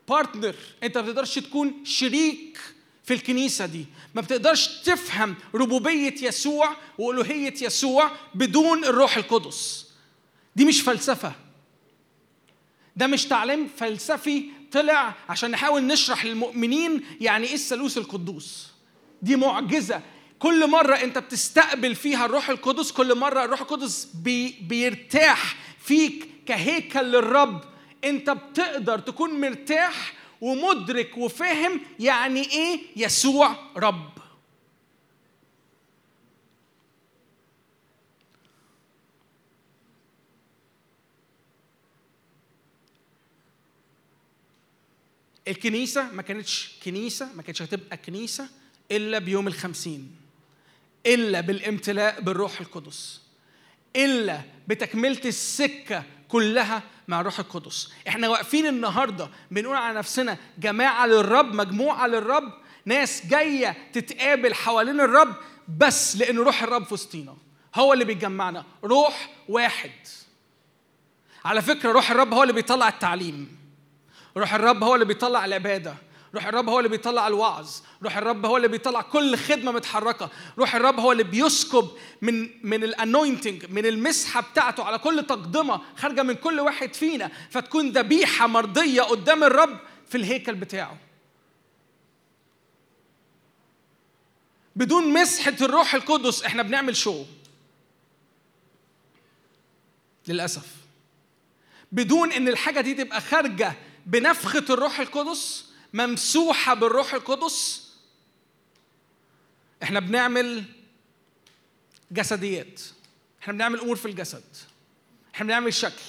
partner أنت ما بتقدرش تكون شريك في الكنيسة دي. ما بتقدرش تفهم ربوبية يسوع وألوهية يسوع بدون الروح القدس. دي مش فلسفة. ده مش تعليم فلسفي طلع عشان نحاول نشرح للمؤمنين يعني إيه الثالوث القدوس. دي معجزة. كل مرة أنت بتستقبل فيها الروح القدس كل مرة الروح القدس بي بيرتاح فيك كهيكل للرب. أنت بتقدر تكون مرتاح ومدرك وفاهم يعني إيه يسوع رب. الكنيسة ما كانتش كنيسة ما كانتش هتبقى كنيسة. إلا بيوم الخمسين إلا بالامتلاء بالروح القدس إلا بتكملة السكة كلها مع الروح القدس. إحنا واقفين النهاردة بنقول على نفسنا جماعة للرب مجموعة للرب ناس جاية تتقابل حوالين الرب بس لأن روح الرب في وسطينا. هو اللي بيجمعنا روح واحد. على فكرة روح الرب هو اللي بيطلع التعليم. روح الرب هو اللي بيطلع العبادة. روح الرب هو اللي بيطلع الوعظ. روح الرب هو اللي بيطلع كل خدمة متحركة. روح الرب هو اللي بيسكب من من الأنوينتنج من المسحة بتاعته على كل تقدمة خارجة من كل واحد فينا فتكون ذبيحة مرضية قدام الرب في الهيكل بتاعه. بدون مسحة الروح القدس إحنا بنعمل شو؟ للأسف. بدون إن الحاجة دي تبقى خارجة بنفخة الروح القدس ممسوحة بالروح القدس. إحنا بنعمل جسديات. إحنا بنعمل أمور في الجسد. إحنا بنعمل شكل.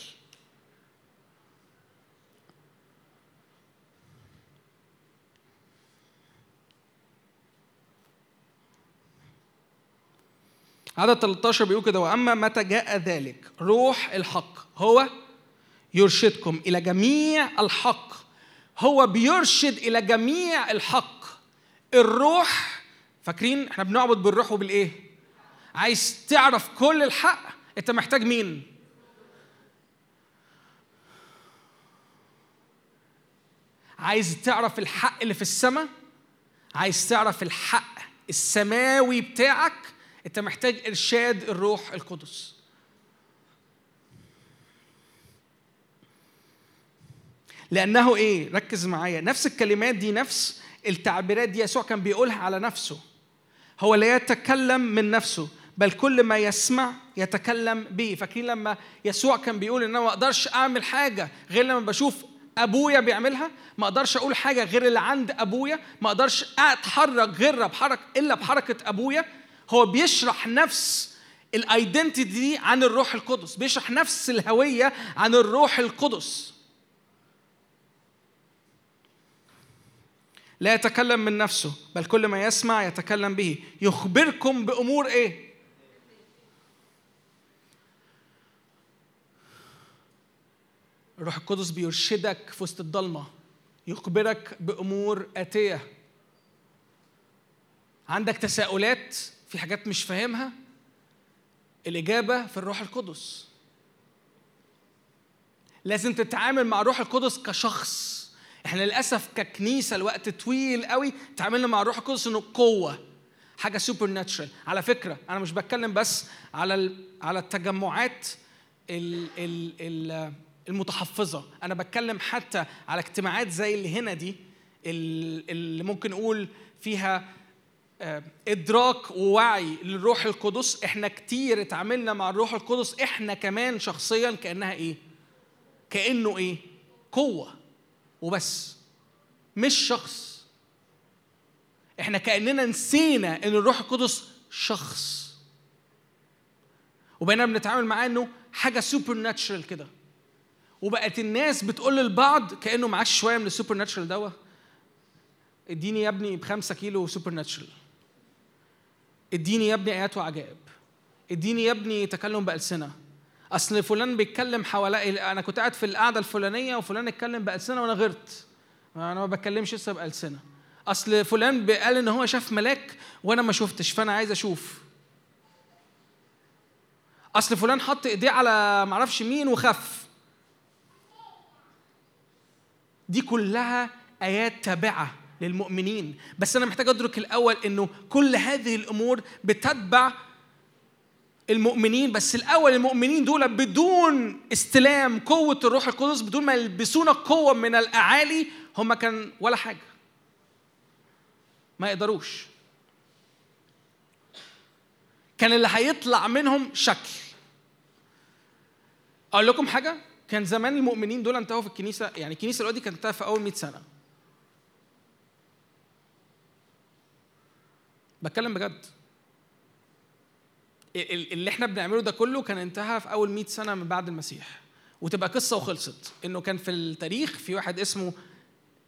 عدد 13 بيقول كده وأما متى جاء ذلك؟ روح الحق. هو يرشدكم إلى جميع الحق. هو بيرشد إلى جميع الحق. الروح فاكرين إحنا بنعبد بالروح وبالإيه؟ عايز تعرف كل الحق أنت محتاج مين؟ عايز تعرف الحق اللي في السماء؟ عايز تعرف الحق السماوي بتاعك؟ أنت محتاج إرشاد الروح القدس. لأنه إيه؟ ركز معايا. نفس الكلمات دي نفس التعبيرات دي يسوع كان بيقولها على نفسه. هو لا يتكلم من نفسه بل كل ما يسمع يتكلم به فاكرين لما يسوع كان بيقول إن أنا ما أقدرش أعمل حاجة غير لما بشوف أبويا بيعملها؟ ما أقدرش أقول حاجة غير اللي عند أبويا. ما أقدرش أتحرك غير بحرك إلا بحركة أبويا. هو بيشرح نفس الايدنتيتي عن الروح القدس. بيشرح نفس الهوية عن الروح القدس. لا يتكلم من نفسه بل كل ما يسمع يتكلم به. يخبركم بأمور إيه؟ الروح القدس بيرشدك في وسط الضلمة. يخبرك بأمور آتية. عندك تساؤلات في حاجات مش فاهمها؟ الإجابة في الروح القدس. لازم تتعامل مع الروح القدس كشخص. إحنا للأسف ككنيسة الوقت طويل قوي تعاملنا مع الروح القدس إنه قوة حاجة سوبر ناتشرال على فكرة أنا مش بتكلم بس على على التجمعات ال ال ال المتحفظة. أنا بتكلم حتى على اجتماعات زي اللي هنا دي ال- اللي ممكن نقول فيها آه، إدراك ووعي للروح القدس. إحنا كتير اتعاملنا مع الروح القدس إحنا كمان شخصيا كأنها إيه؟ كأنه إيه؟ قوة. وبس. مش شخص. إحنا كأننا نسينا إن الروح القدس شخص. وبقينا بنتعامل معاه إنه حاجة supernatural كده. وبقت الناس بتقول للبعض كأنه معاش شوية من ال supernatural دوا. اديني يا ابني بخمسة كيلو supernatural اديني يا ابني آيات وعجائب. اديني يا ابني تكلم بألسنة. أصل فلان بيتكلم حوالي أنا كنت قاعد في القعدة الفلانية وفلان اتكلم بألسنة وأنا غيرت أنا ما بتكلمش لسه بألسنة. أصل فلان قال إن هو شاف ملاك وأنا ما شفتش فأنا عايز أشوف. أصل فلان حط إيديه على معرفش مين وخف. دي كلها آيات تابعة للمؤمنين. بس أنا محتاج أدرك الأول إنه كل هذه الأمور بتتبع المؤمنين بس الأول المؤمنين دول بدون استلام قوة الروح القدس بدون ما يلبسونا قوة من الأعالي هم كان ولا حاجة. ما يقدروش. كان اللي هيطلع منهم شكل. أقول لكم حاجة كان زمان المؤمنين دول انتهوا في الكنيسة يعني الكنيسة دلوقتي كانت انتهت في أول 100 سنة. بتكلم بجد. اللي إحنا بنعمله ده كله كان انتهى في أول 100 سنة من بعد المسيح. وتبقى قصة وخلصت. إنه كان في التاريخ في واحد اسمه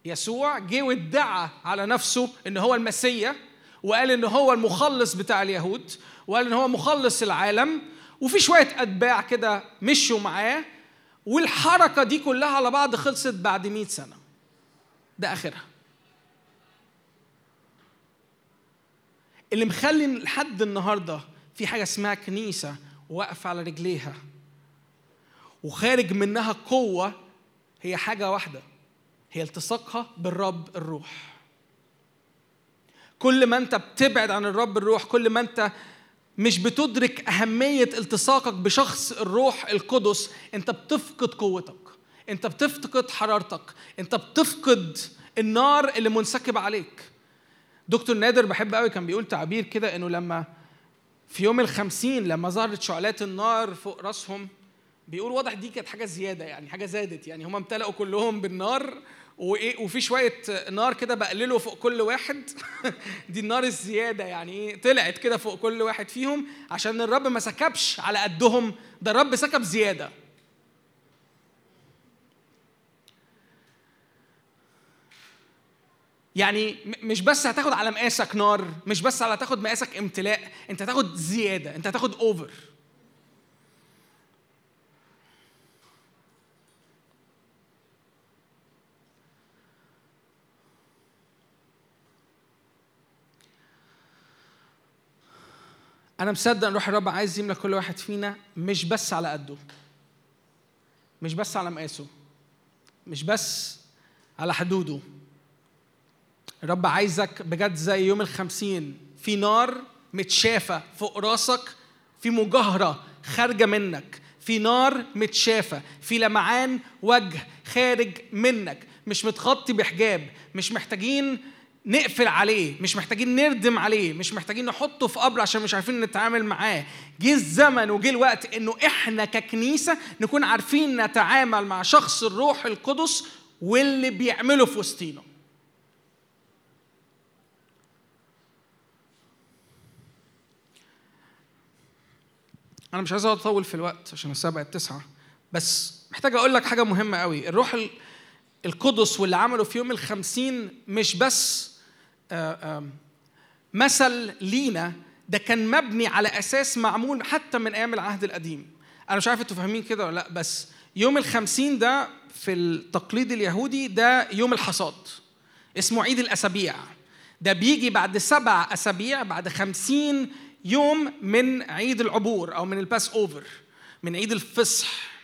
يسوع جه وادعى على نفسه إن هو المسيا وقال إن هو المخلص بتاع اليهود وقال إن هو مخلص العالم وفي شوية أتباع كده مشوا معاه والحركة دي كلها على بعض خلصت بعد 100 سنة. ده آخرها. اللي مخلي لحد النهارده في حاجة اسمها كنيسة واقفة على رجليها. وخارج منها قوة هي حاجة واحدة هي التصاقها بالرب الروح. كل ما انت بتبعد عن الرب الروح كل ما انت مش بتدرك أهمية التصاقك بشخص الروح القدس أنت بتفقد قوتك أنت بتفقد حرارتك أنت بتفقد النار اللي منسكب عليك. دكتور نادر بحب قوي كان بيقول تعبير كده انه لما في يوم الخمسين لما ظهرت شعلات النار فوق راسهم بيقول واضح دي كانت حاجة زيادة يعني حاجة زادت يعني هم امتلأوا كلهم بالنار وإيه وفي شوية نار كده بقلله فوق كل واحد. دي النار الزيادة يعني إيه طلعت كده فوق كل واحد فيهم عشان الرب ما سكبش على قدهم ده الرب سكب زيادة. يعني مش بس هتاخد على مقاسك نار مش بس على تاخد مقاسك امتلاء انت هتاخد زيادة انت هتاخد اوفر أنا مصدق إن روح الرب عايز يملى كل واحد فينا مش بس على قده مش بس على مقاسه مش بس على حدوده. الرب عايزك بجد زي يوم الخمسين. في نار متشافة فوق راسك في مجاهرة خارجة منك. في نار متشافة في لمعان وجه خارج منك. مش متغطي بحجاب مش محتاجين نقفل عليه مش محتاجين نردم عليه مش محتاجين نحطه في قبر عشان مش عارفين نتعامل معاه. جه الزمن وجه الوقت إنه إحنا ككنيسة نكون عارفين نتعامل مع شخص الروح القدس واللي بيعمله في وسطينا. أنا مش عايز أطول في الوقت عشان الساعة بقت بس محتاج أقول لك حاجة مهمة قوي. الروح القدس واللي عمله في يوم الخمسين مش بس مثل لينا ده كان مبني على أساس معمول حتى من أيام العهد القديم. أنا مش عارف أنتوا فاهمين كده ولا لأ بس يوم الخمسين ده في التقليد اليهودي ده يوم الحصاد اسمه عيد الأسابيع. ده بيجي بعد سبع أسابيع بعد خمسين يوم من عيد العبور أو من ال Passover من عيد الفصح.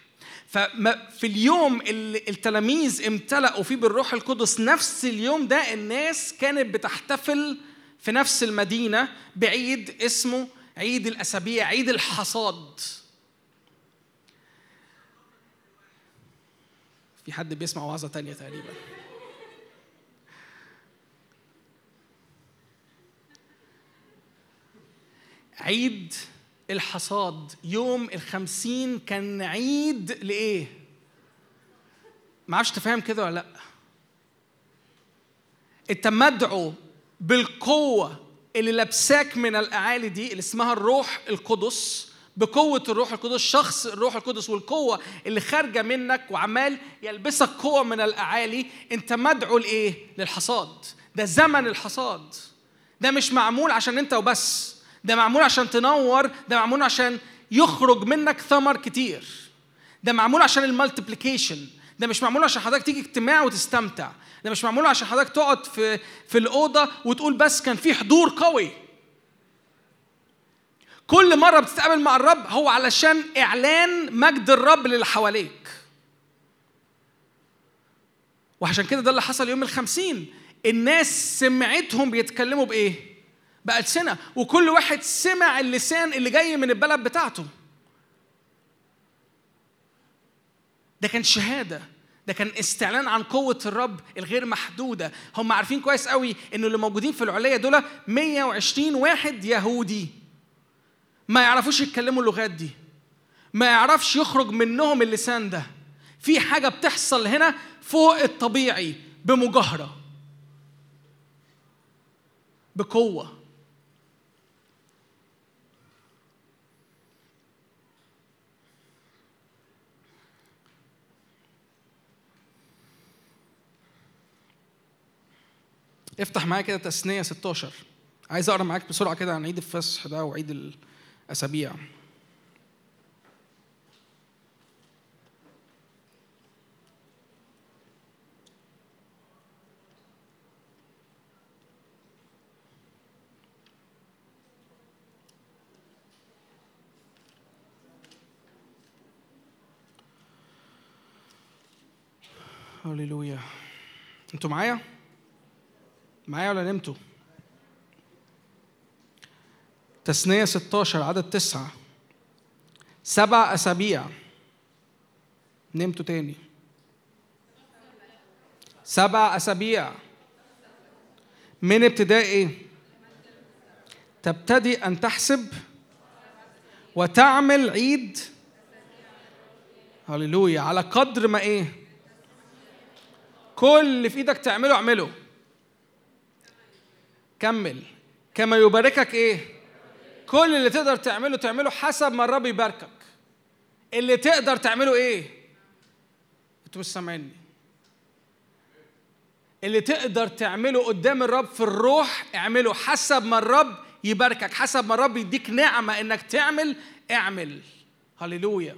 ففي اليوم اللي التلاميذ امتلأوا فيه بالروح القدس نفس اليوم ده الناس كانت بتحتفل في نفس المدينة بعيد اسمه عيد الأسابيع عيد الحصاد. في حد بيسمع وعظة تانية تقريبا. عيد الحصاد يوم الخمسين كان عيد لإيه؟ ما عرفش تفهم كده ولا لأ؟ أنت مدعو بالقوة اللي لابساك من الأعالي دي اللي اسمها الروح القدس بقوة الروح القدس شخص الروح القدس والقوة اللي خارجة منك وعمال يلبسك قوة من الأعالي أنت مدعو لإيه؟ للحصاد ده زمن الحصاد ده مش معمول عشان أنت وبس ده معمول عشان تنور ده معمول عشان يخرج منك ثمر كتير. ده معمول عشان المالتيبليكيشن. ده مش معمول عشان حضرتك تيجي اجتماع وتستمتع. ده مش معمول عشان حضرتك تقعد في في الأوضة وتقول بس كان في حضور قوي. كل مرة بتتقابل مع الرب هو علشان إعلان مجد الرب للي حواليك. وعشان كده ده اللي حصل يوم الخمسين. الناس سمعتهم بيتكلموا بألسنة وكل واحد سمع اللسان اللي جاي من البلد بتاعته. ده كان شهادة ده كان استعلان عن قوة الرب الغير محدودة. هم عارفين كويس قوي انه اللي موجودين في العلية دول 120 واحد يهودي. ما يعرفوش يتكلموا اللغات دي. ما يعرفش يخرج منهم اللسان ده. في حاجة بتحصل هنا فوق الطبيعي بمجاهرة. بقوة. افتح معايا كده تثنية 16 عايز أقرأ معاك بسرعة كده عن عيد الفصح ده وعيد الأسابيع. هللويا. أنتوا معايا؟ معايا ولا نمتوا؟ تثنية 16 عدد تسعة. سبع أسابيع. نمتوا تاني. سبع أسابيع. من ابتداء إيه؟ تبتدي أن تحسب وتعمل عيد. هللويا. على قدر ما إيه؟ كل اللي في إيدك تعمله اعمله. كمل. كما يباركك إيه؟ كل اللي تقدر تعمله تعمله حسب ما الرب يباركك. اللي تقدر تعمله إيه؟ أنتوا مش سامعيني. اللي تقدر تعمله قدام الرب في الروح اعمله حسب ما الرب يباركك حسب ما الرب يديك نعمة إنك تعمل اعمل. هللويا.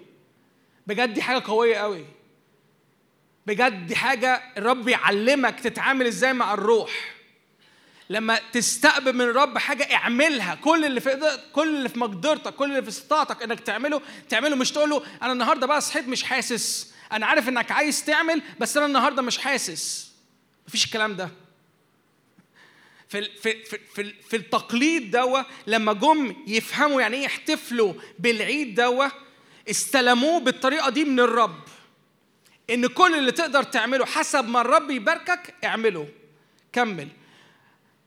بجد دي حاجة قوية قوي. بجد دي حاجة الرب يعلمك تتعامل إزاي مع الروح. لما تستقبل من الرب حاجة اعملها. كل اللي في كل اللي في مقدرتك كل اللي في استطاعتك إنك تعمله تعمله مش تقول له أنا النهارده بقى صحيت مش حاسس. أنا عارف إنك عايز تعمل بس أنا النهارده مش حاسس. مفيش الكلام ده. في في في في, التقليد دوا لما جم يفهموا يعني إيه يحتفلوا بالعيد دوا استلموه بالطريقة دي من الرب. إن كل اللي تقدر تعمله حسب ما الرب يباركك اعمله. كمل.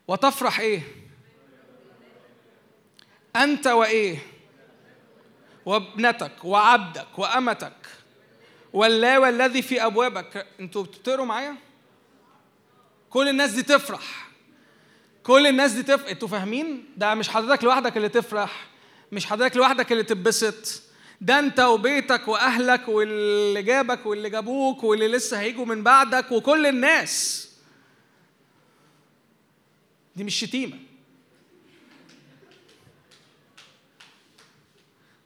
وتفرح إيه؟ أنت وإيه؟ وابنتك وعبدك وأمتك واللاوى الذي في أبوابك. أنتوا بتقروا معايا؟ كل الناس دي تفرح. كل الناس دي تفرح أنتوا فاهمين؟ ده مش حضرتك لوحدك اللي تفرح مش حضرتك لوحدك اللي تتبسط. ده أنت وبيتك وأهلك واللي جابك واللي جابوك واللي لسه هيجوا من بعدك وكل الناس. دي مش شتيمة.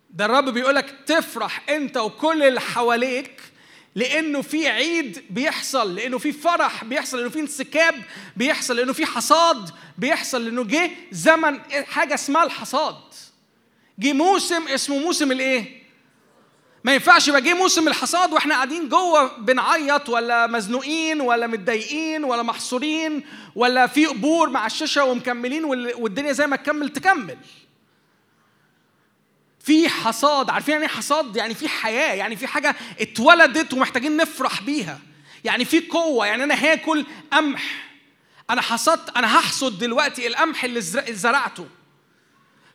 ده الرب بيقولك تفرح انت وكل اللي حواليك لأنه في عيد بيحصل لأنه في فرح بيحصل لأنه في انسكاب بيحصل لأنه في حصاد بيحصل لأنه جه زمن حاجة اسمها الحصاد. جه موسم اسمه موسم الإيه؟ ما ينفعش يبقى جه موسم الحصاد وإحنا قاعدين جوه بنعيط ولا مزنوقين ولا متضايقين ولا محصورين ولا في قبور مع الشاشة ومكملين والدنيا زي ما تكمل تكمل. في حصاد عارفين يعني إيه حصاد؟ يعني في حياة يعني في حاجة اتولدت ومحتاجين نفرح بيها. يعني في قوة يعني أنا هاكل قمح أنا حصدت أنا هحصد دلوقتي القمح اللي زرعته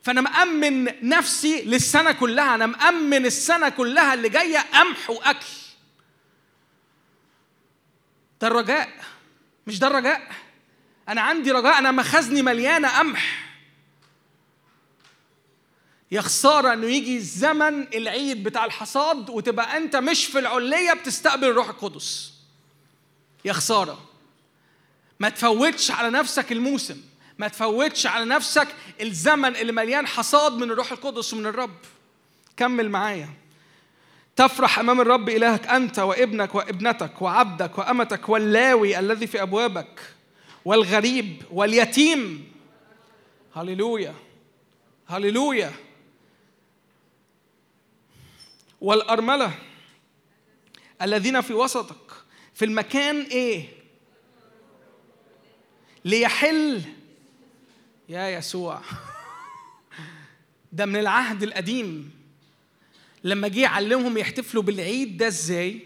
فأنا مأمن نفسي للسنة كلها أنا مأمن السنة كلها اللي جاية قمح وأكل. ده الرجاء مش ده الرجاء؟ أنا عندي رجاء أنا مخزني مليانة قمح. يا خساره أنه يجي زمن العيد بتاع الحصاد وتبقى أنت مش في العليه بتستقبل الروح القدس. يا خساره ما تفوتش على نفسك الموسم. ما تفوتش على نفسك الزمن اللي مليان حصاد من الروح القدس ومن الرب. كمل معايا. تفرح أمام الرب إلهك أنت وابنك وابنتك وعبدك وأمتك واللاوي الذي في أبوابك والغريب واليتيم. هللويا. هللويا. والأرملة الذين في وسطك في المكان إيه؟ ليحل يا يسوع. ده من العهد القديم. لما جه يعلمهم يحتفلوا بالعيد ده إزاي؟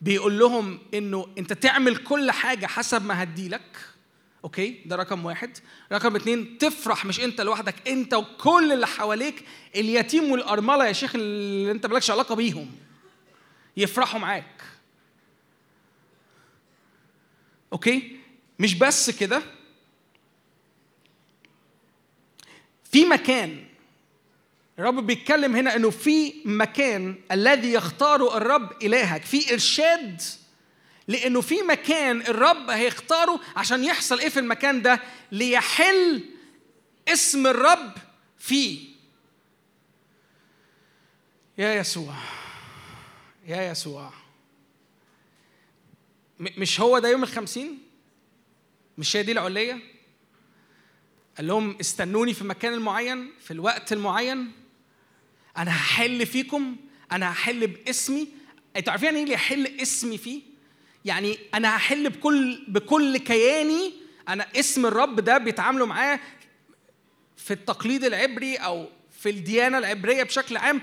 بيقول لهم إنه أنت تعمل كل حاجة حسب ما هديلك. أوكي؟ ده رقم واحد. رقم اتنين تفرح مش أنت لوحدك أنت وكل اللي حواليك. اليتيم والأرملة يا شيخ اللي أنت مالكش علاقة بيهم. يفرحوا معاك. أوكي؟ مش بس كده. في مكان. الرب بيتكلم هنا إنه في مكان الذي يختاره الرب إلهك في إرشاد لإنه في مكان الرب هيختاره عشان يحصل إيه في المكان ده؟ ليحل اسم الرب فيه. يا يسوع يا يسوع. مش هو ده يوم الخمسين؟ مش هي دي العلية؟ قال لهم استنوني في المكان المعين في الوقت المعين. أنا هحل فيكم أنا هحل باسمي. أنتوا عارفين يعني إيه اللي يحل اسمي فيه؟ يعني أنا هحل بكل بكل كياني. أنا اسم الرب ده بيتعاملوا معاه في التقليد العبري أو في الديانة العبرية بشكل عام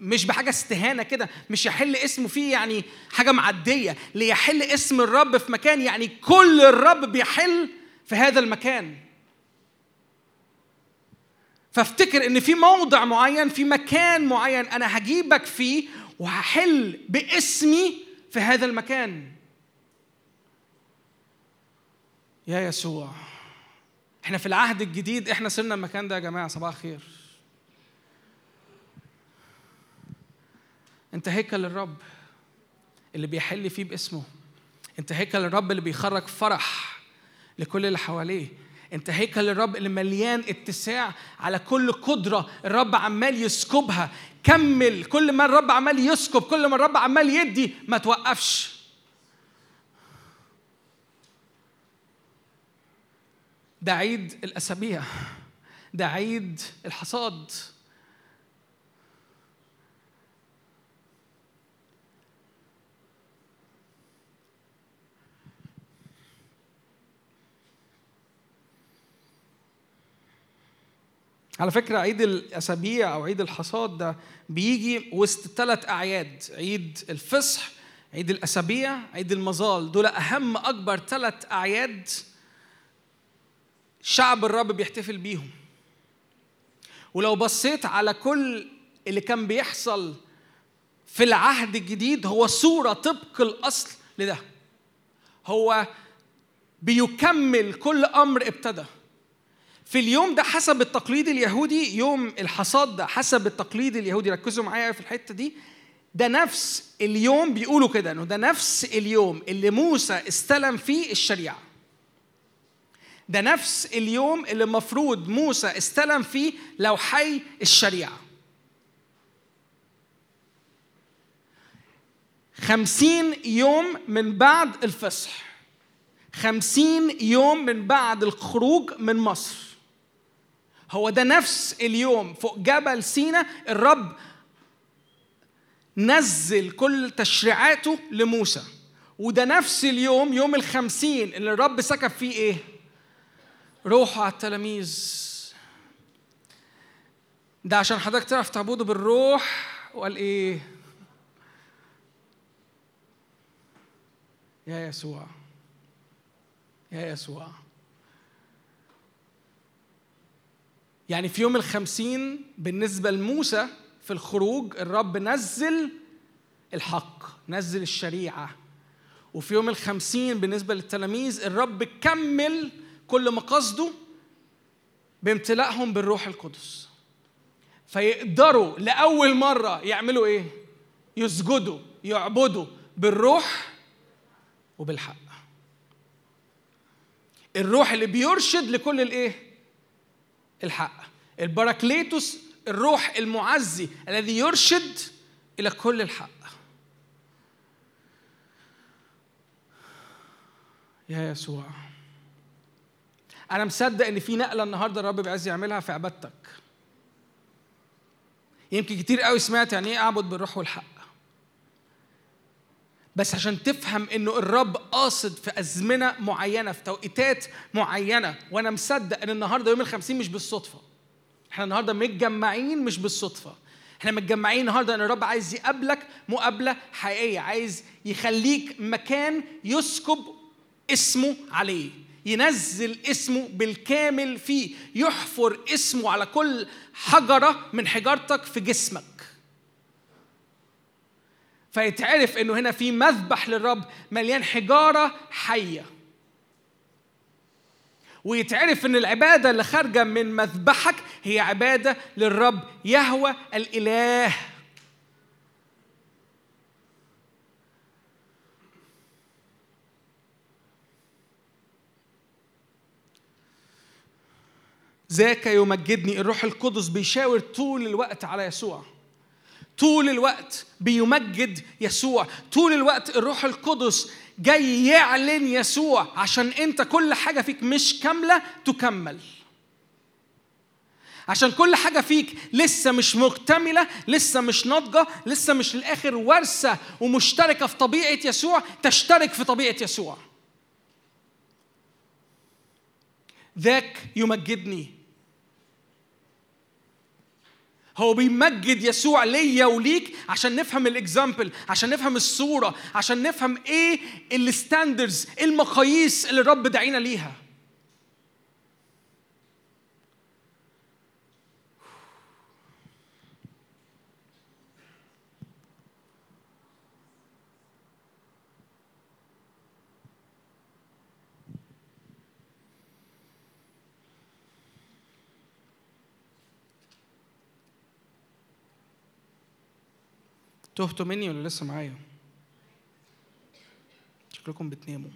مش بحاجة استهانة كده مش يحل اسمه فيه يعني حاجة معدية. ليحل اسم الرب في مكان يعني كل الرب بيحل في هذا المكان. فافتكر إن في موضع معين في مكان معين أنا هجيبك فيه وهحل باسمي في هذا المكان. يا يسوع إحنا في العهد الجديد إحنا صرنا المكان ده يا جماعة صباح الخير. أنت هيكل الرب اللي بيحل فيه باسمه. أنت هيكل الرب اللي بيخرج فرح لكل اللي حواليه. انت هيكل الرب اللي مليان اتساع على كل قدرة الرب عمال يسكبها. كمل. كل ما الرب عمال يسكب كل ما الرب عمال يدي ما توقفش. ده عيد الأسابيع. ده عيد الحصاد. على فكرة عيد الأسابيع أو عيد الحصاد ده بيجي وسط ثلاث أعياد عيد الفصح عيد الأسابيع عيد المظال. دول أهم أكبر ثلاث أعياد شعب الرب بيحتفل بيهم. ولو بصيت على كل اللي كان بيحصل في العهد الجديد هو صورة طبق الأصل لده. هو بيكمل كل أمر ابتدى في اليوم ده حسب التقليد اليهودي يوم الحصاد ده حسب التقليد اليهودي. ركزوا معايا في الحتة دي. ده نفس اليوم بيقولوا كده إنه ده نفس اليوم اللي موسى استلم فيه الشريعة. ده نفس اليوم اللي المفروض موسى استلم فيه لوحي الشريعة. خمسين يوم من بعد الفصح. خمسين يوم من بعد الخروج من مصر. هو ده نفس اليوم فوق جبل سينا الرب نزل كل تشريعاته لموسى. وده نفس اليوم يوم الخمسين اللي الرب سكب فيه إيه؟ روحه على التلاميذ. ده عشان حضرتك تعرف تعبده بالروح. وقال إيه؟ يا يسوع يا يسوع. يعني في يوم الخمسين بالنسبة لموسى في الخروج الرب نزل الحق نزل الشريعة. وفي يوم الخمسين بالنسبة للتلاميذ الرب كمل كل مقاصده بامتلائهم بالروح القدس. فيقدروا لأول مرة يعملوا إيه؟ يسجدوا يعبدوا بالروح وبالحق. الروح اللي بيرشد لكل الإيه؟ الحق. البراكليتوس الروح المعزي الذي يرشد إلى كل الحق. يا يسوع. أنا مصدق إن في نقلة النهارده الرب بيعز يعملها في عبادتك. يمكن كتير قوي سمعت يعني إيه أعبد بالروح والحق. بس عشان تفهم إنه الرب قاصد في أزمنة معينة في توقيتات معينة. وأنا مصدق إن النهارده يوم الخمسين مش بالصدفة. إحنا النهارده متجمعين مش بالصدفة. إحنا متجمعين النهارده إن الرب عايز يقابلك مقابلة حقيقية عايز يخليك مكان يسكب اسمه عليه ينزل اسمه بالكامل فيه يحفر اسمه على كل حجرة من حجارتك في جسمك. فيتعرف إنه هنا في مذبح للرب مليان حجارة حية. ويتعرف إن العبادة اللي خارجة من مذبحك هي عبادة للرب يهوى الإله. ذاك يمجدني الروح القدس بيشاور طول الوقت على يسوع. طول الوقت بيمجد يسوع. طول الوقت الروح القدس جاي يعلن يسوع عشان انت كل حاجة فيك مش كاملة تكمل. عشان كل حاجة فيك لسه مش مكتملة لسه مش ناضجة لسه مش للاخر وارثه ومشتركة في طبيعة يسوع تشترك في طبيعة يسوع. ذاك يمجدني. هو بيمجد يسوع ليا وليك عشان نفهم ال example عشان نفهم الصورة عشان نفهم إيه ال standards إيه المقاييس اللي الرب دعينا ليها. تهتوا مني ولا لسه معايا؟ شكلكم بتناموا.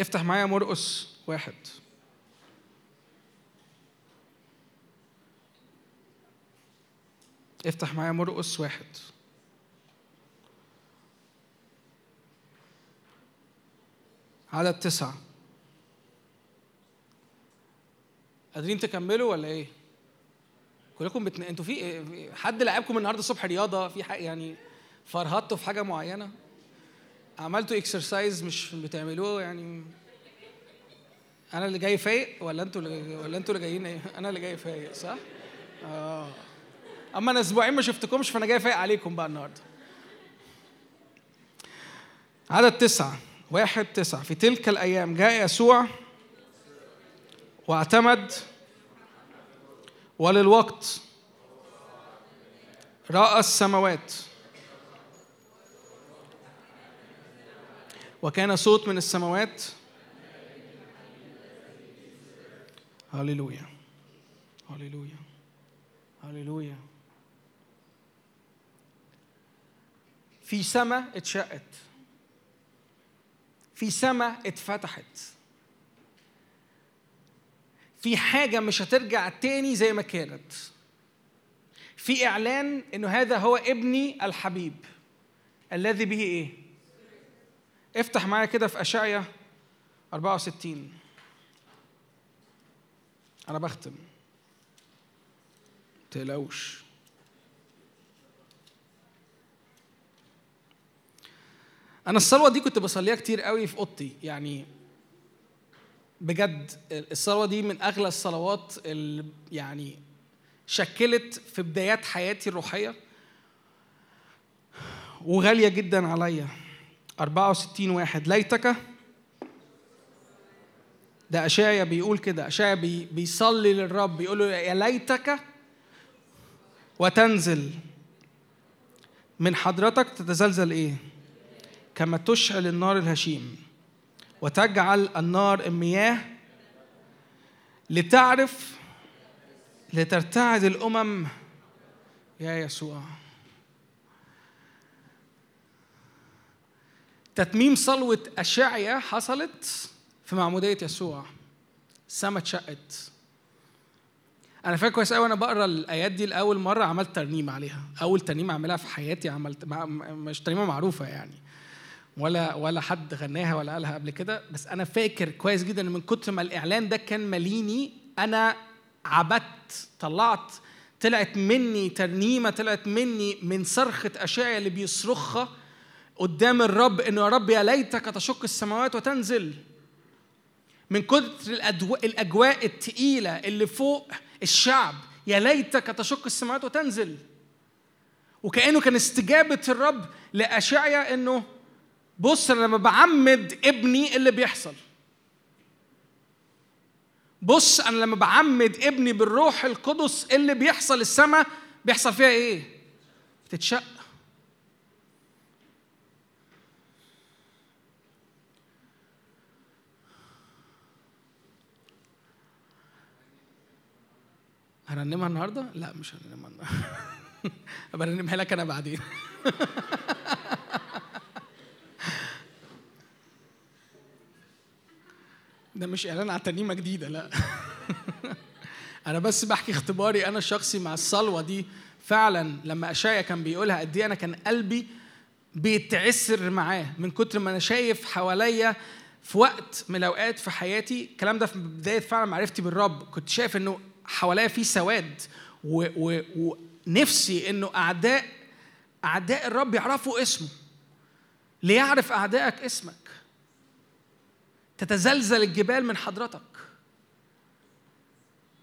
افتح معايا مرقس واحد. افتح معايا مرقس واحد. عدد تسعة قادرين تكملوا ولا إيه؟ كلكم بتن... أنتوا في؟ حد لعبكم النهارده الصبح رياضة في حق يعني فرهطتوا في حاجة معينة؟ عملتوا اكسرسايز مش بتعملوه يعني أنا اللي جاي فايق ولا أنتوا اللي... ولا أنتوا اللي جايين إيه؟ أنا اللي جاي فايق صح؟ آه أما أنا أسبوعين ما شفتكمش فأنا جاي فايق عليكم بقى النهارده عدد تسعه واحد تسعة. في تلك الأيام جاء يسوع واعتمد وللوقت. رأى السماوات. وكان صوت من السماوات. هللويا. هللويا. هللويا. في سماء اتشقت. في سماء اتفتحت. في حاجة مش هترجع تاني زي ما كانت. في إعلان إنه هذا هو ابني الحبيب. الذي به إيه؟ افتح معايا كده في أشعيا 64 أنا بختم. تقلقوش. أنا الصلوه دي كنت بصليها كتير قوي في أوضتي. يعني بجد الصلوه دي من أغلى الصلوات اللي يعني شكلت في بدايات حياتي الروحية وغالية جدا عليا. 64 واحد. ليتك. ده أشعيا بيقول كده. أشعيا بي بيصلي للرب. بيقول له يا ليتك وتنزل. من حضرتك تتزلزل إيه؟ كما تشعل النار الهشيم وتجعل النار المياه لتعرف لترتعد الأمم. يا يسوع. تتميم صلوة أشعيا حصلت في معمودية يسوع. السما اتشقت. أنا فاكر كويس قوي وأنا بقرأ الآيات دي لأول مرة عملت ترنيمة عليها. أول ترنيمة أعملها في حياتي عملت مش ترنيمة معروفة يعني. ولا ولا حد غناها ولا قالها قبل كده. بس أنا فاكر كويس جدا من كتر ما الإعلان ده كان ماليني أنا عبدت طلعت طلعت مني ترنيمة طلعت مني من صرخة اشعيا اللي بيصرخها قدام الرب انه يا رب يا ليتك تشق السماوات وتنزل. من كتر الأدو- الأجواء الثقيله اللي فوق الشعب يا ليتك تشق السماوات وتنزل. وكأنه كان استجابة الرب لاشعيا إنه بص أنا لما بعمد ابني اللي بيحصل. بص أنا لما بعمد ابني بالروح القدس اللي بيحصل السماء بيحصل فيها إيه؟ بتتشق. هرنمها النهارده؟ لا مش هرنمها النهارده. برنمها لك أنا بعدين. ده مش إعلان على ترنيمه جديدة لا. أنا بس بحكي اختباري أنا الشخصي مع الصلوة دي. فعلا لما اشعيا كان بيقولها قد إيه أنا كان قلبي بيتعسر معاه من كتر ما أنا شايف حواليا في وقت من الأوقات في حياتي. الكلام ده في بداية فعلا معرفتي بالرب. كنت شايف إنه حواليا في سواد ونفسي إنه اعداء أعداء الرب يعرفوا اسمه. ليعرف أعدائك اسمك. تتزلزل الجبال من حضرتك.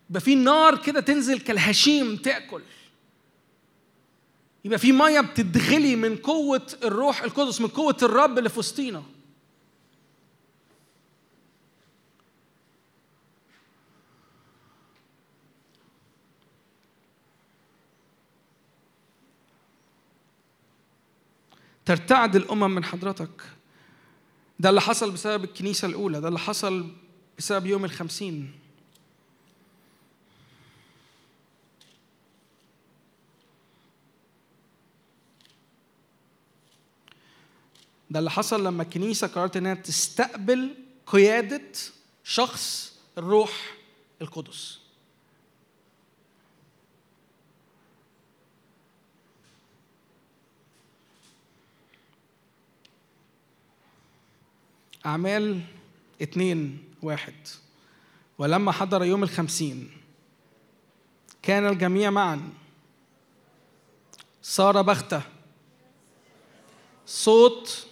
يبقى في نار كده تنزل كالهشيم تأكل. يبقى في مية بتدغلي من قوة الروح القدس من قوة الرب اللي في وسطينا. ترتعد الأمم من حضرتك. ده اللي حصل بسبب الكنيسة الأولى ده اللي حصل بسبب يوم الخمسين. ده اللي حصل لما الكنيسة قررت إنها تستقبل قيادة شخص الروح القدس. أعمال اتنين واحد. ولما حضر يوم الخمسين كان الجميع معا. صار بختة. صوت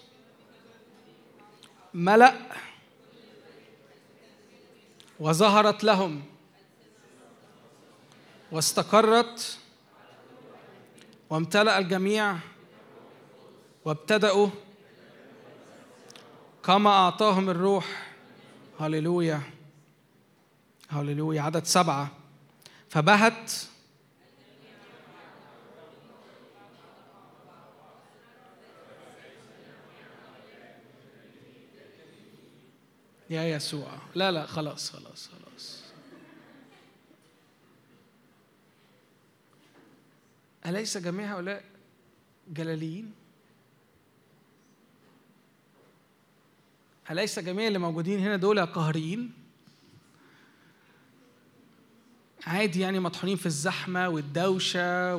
ملأ. وظهرت لهم. واستقرت. وامتلأ الجميع. وابتدأوا كما أعطاهم الروح. هللويا. هللويا. عدد سبعة. فبهت. يا يسوع. لا لا خلاص خلاص خلاص. أليس جميع هؤلاء جلاليين؟ أليس جميع اللي موجودين هنا دول قهريين؟ عادي يعني مطحونين في الزحمة والدوشة.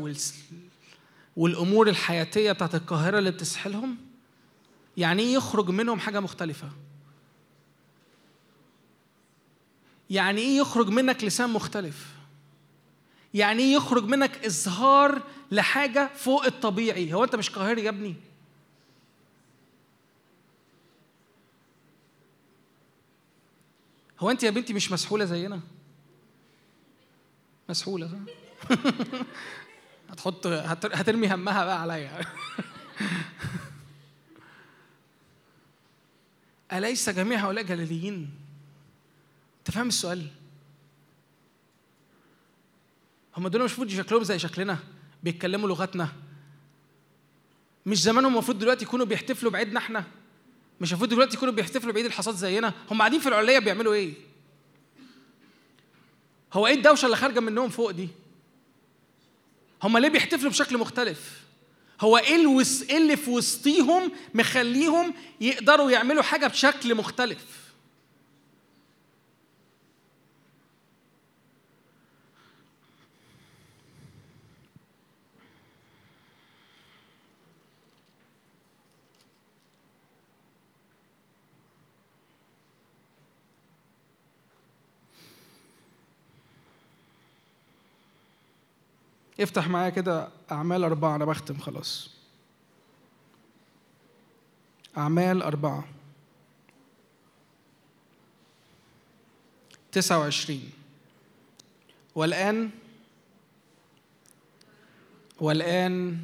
والأمور الحياتية بتاعت القاهرة اللي بتسحلهم؟ يعني إيه يخرج منهم حاجة مختلفة؟ يعني إيه يخرج منك لسان مختلف؟ يعني إيه يخرج منك إظهار لحاجة فوق الطبيعي؟ هو أنت مش قاهري يا ابني؟ هو انت يا بنتي مش مسحولة زينا؟ مسحولة صح؟ هتحط هت- هترمي همها بقى عليا. أليس جميع هؤلاء جلاليين؟ أنت فاهم السؤال؟ هم دول مش المفروض شكلهم زي شكلنا بيتكلموا لغتنا. مش زمانهم المفروض دلوقتي يكونوا بيحتفلوا بعيدنا إحنا. مش المفروض دلوقتي يكونوا بيحتفلوا بعيد الحصاد زينا؟ هم قاعدين في العليه بيعملوا إيه؟ هو إيه الدوشة اللي خارجة منهم فوق دي؟ هم ليه بيحتفلوا بشكل مختلف؟ هو إيه. إيه اللي في وسطيهم مخليهم يقدروا يعملوا حاجة بشكل مختلف؟ افتح معايا كده أعمال أربعة أنا بختم خلاص. أعمال أربعة. تسعة وعشرين. والآن والآن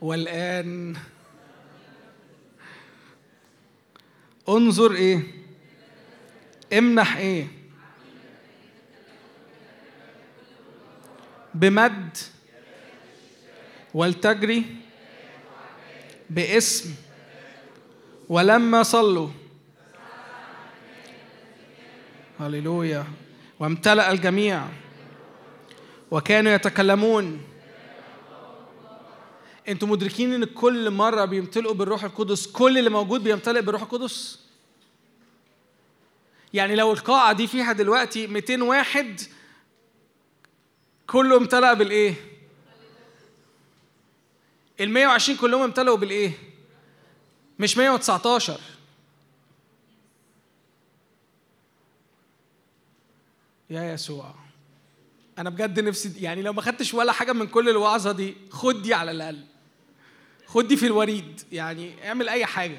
والآن. انظر إيه؟ امنح إيه؟ بمد ولتجري باسم ولما صلوا. هللويا. وامتلأ الجميع وكانوا يتكلمون. أنتوا مدركين ان كل مرة بيمتلئوا بالروح القدس كل اللي موجود بيمتلئ بالروح القدس؟ يعني لو القاعة دي فيها دلوقتي 200 واحد كله امتلأ بالإيه؟ ال 120 كلهم امتلأوا بالإيه؟ مش 119 يا يسوع. أنا بجد نفسي يعني لو ما خدتش ولا حاجة من كل الوعظة دي خد دي على الأقل. خد دي في الوريد. يعني اعمل أي حاجة.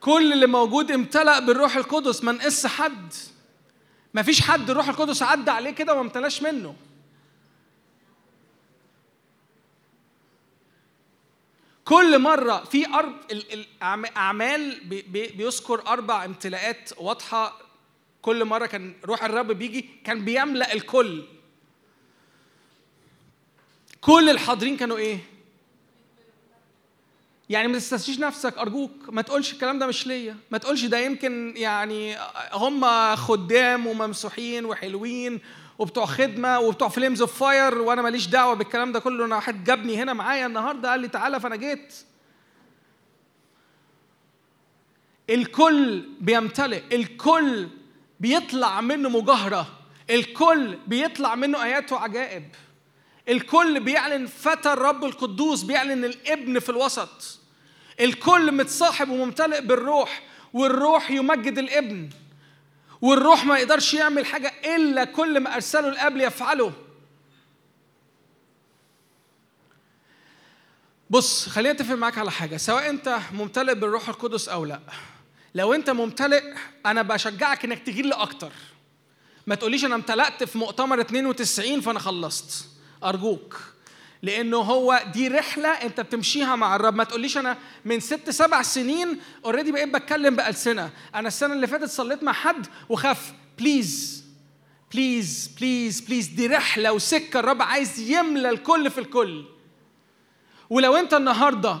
كل اللي موجود امتلأ بالروح القدس. ما نقص حد. ما فيش حد الروح القدس عدى عليه كده وما امتلاش منه. كل مرة في أرب الأعمال بيذكر أربع امتلاءات واضحة. كل مرة كان روح الرب بيجي كان بيملأ الكل. كل الحاضرين كانوا إيه؟ يعني ما تستثنيش نفسك أرجوك ما تقولش الكلام ده مش ليا. ما تقولش ده يمكن يعني هم خدام وممسوحين وحلوين وبتوع خدمة وبتوع Flames of Fire وأنا ماليش دعوة بالكلام ده كله. أنا واحد جابني هنا معايا النهارده قال لي تعالى فأنا جيت. الكل بيمتلئ الكل بيطلع منه مجاهرة الكل بيطلع منه ايات وعجائب الكل بيعلن فتى الرب القدوس بيعلن الابن في الوسط. الكل متصاحب وممتلئ بالروح والروح يمجد الابن. والروح ما يقدرش يعمل حاجة إلا كل ما أرسله الأب يفعله. بص خليني أتفق معاك على حاجة. سواء أنت ممتلئ بالروح القدس أو لأ. لو أنت ممتلئ أنا بشجعك إنك تجي لي أكتر. ما تقوليش أنا امتلأت في مؤتمر 92 فأنا خلصت. أرجوك. لأنه هو دي رحلة أنت بتمشيها مع الرب. ما تقوليش أنا من ست سبع سنين already بقيت بتكلم بألسنة. أنا السنة اللي فاتت صليت مع حد وخاف. please please please please دي رحلة وسكة. الرب عايز يملى الكل في الكل. ولو أنت النهارده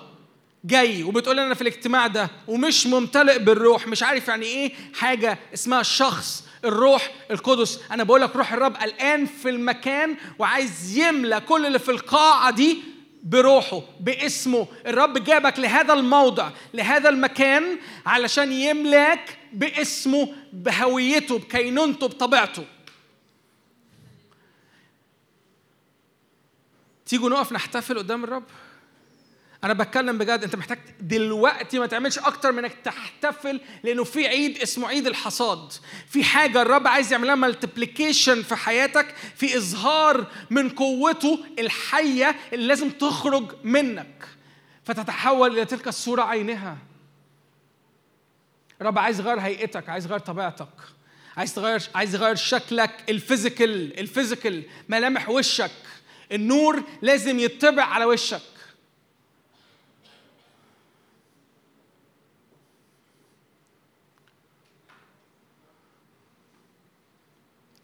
جاي وبتقول أنا في الاجتماع ده ومش ممتلئ بالروح مش عارف يعني إيه حاجة اسمها الشخص الروح القدس. أنا بقول لك روح الرب الان في المكان وعايز يملى كل اللي في القاعة دي بروحه باسمه. الرب جابك لهذا الموضع لهذا المكان علشان يملاك باسمه بهويته بكينونته بطبيعته. تيجوا نقف نحتفل قدام الرب؟ أنا بتكلم بجد أنت محتاج دلوقتي ما تعملش أكتر من إنك تحتفل لأنه في عيد اسمه عيد الحصاد. في حاجة الرب عايز يعملها مالتيبليكيشن في حياتك في إظهار من قوته الحية اللي لازم تخرج منك. فتتحول إلى تلك الصورة عينها. الرب عايز يغير هيئتك عايز يغير طبيعتك. عايز تغير عايز يغير شكلك ال physical ال physical ملامح وشك. النور لازم يطبع على وشك.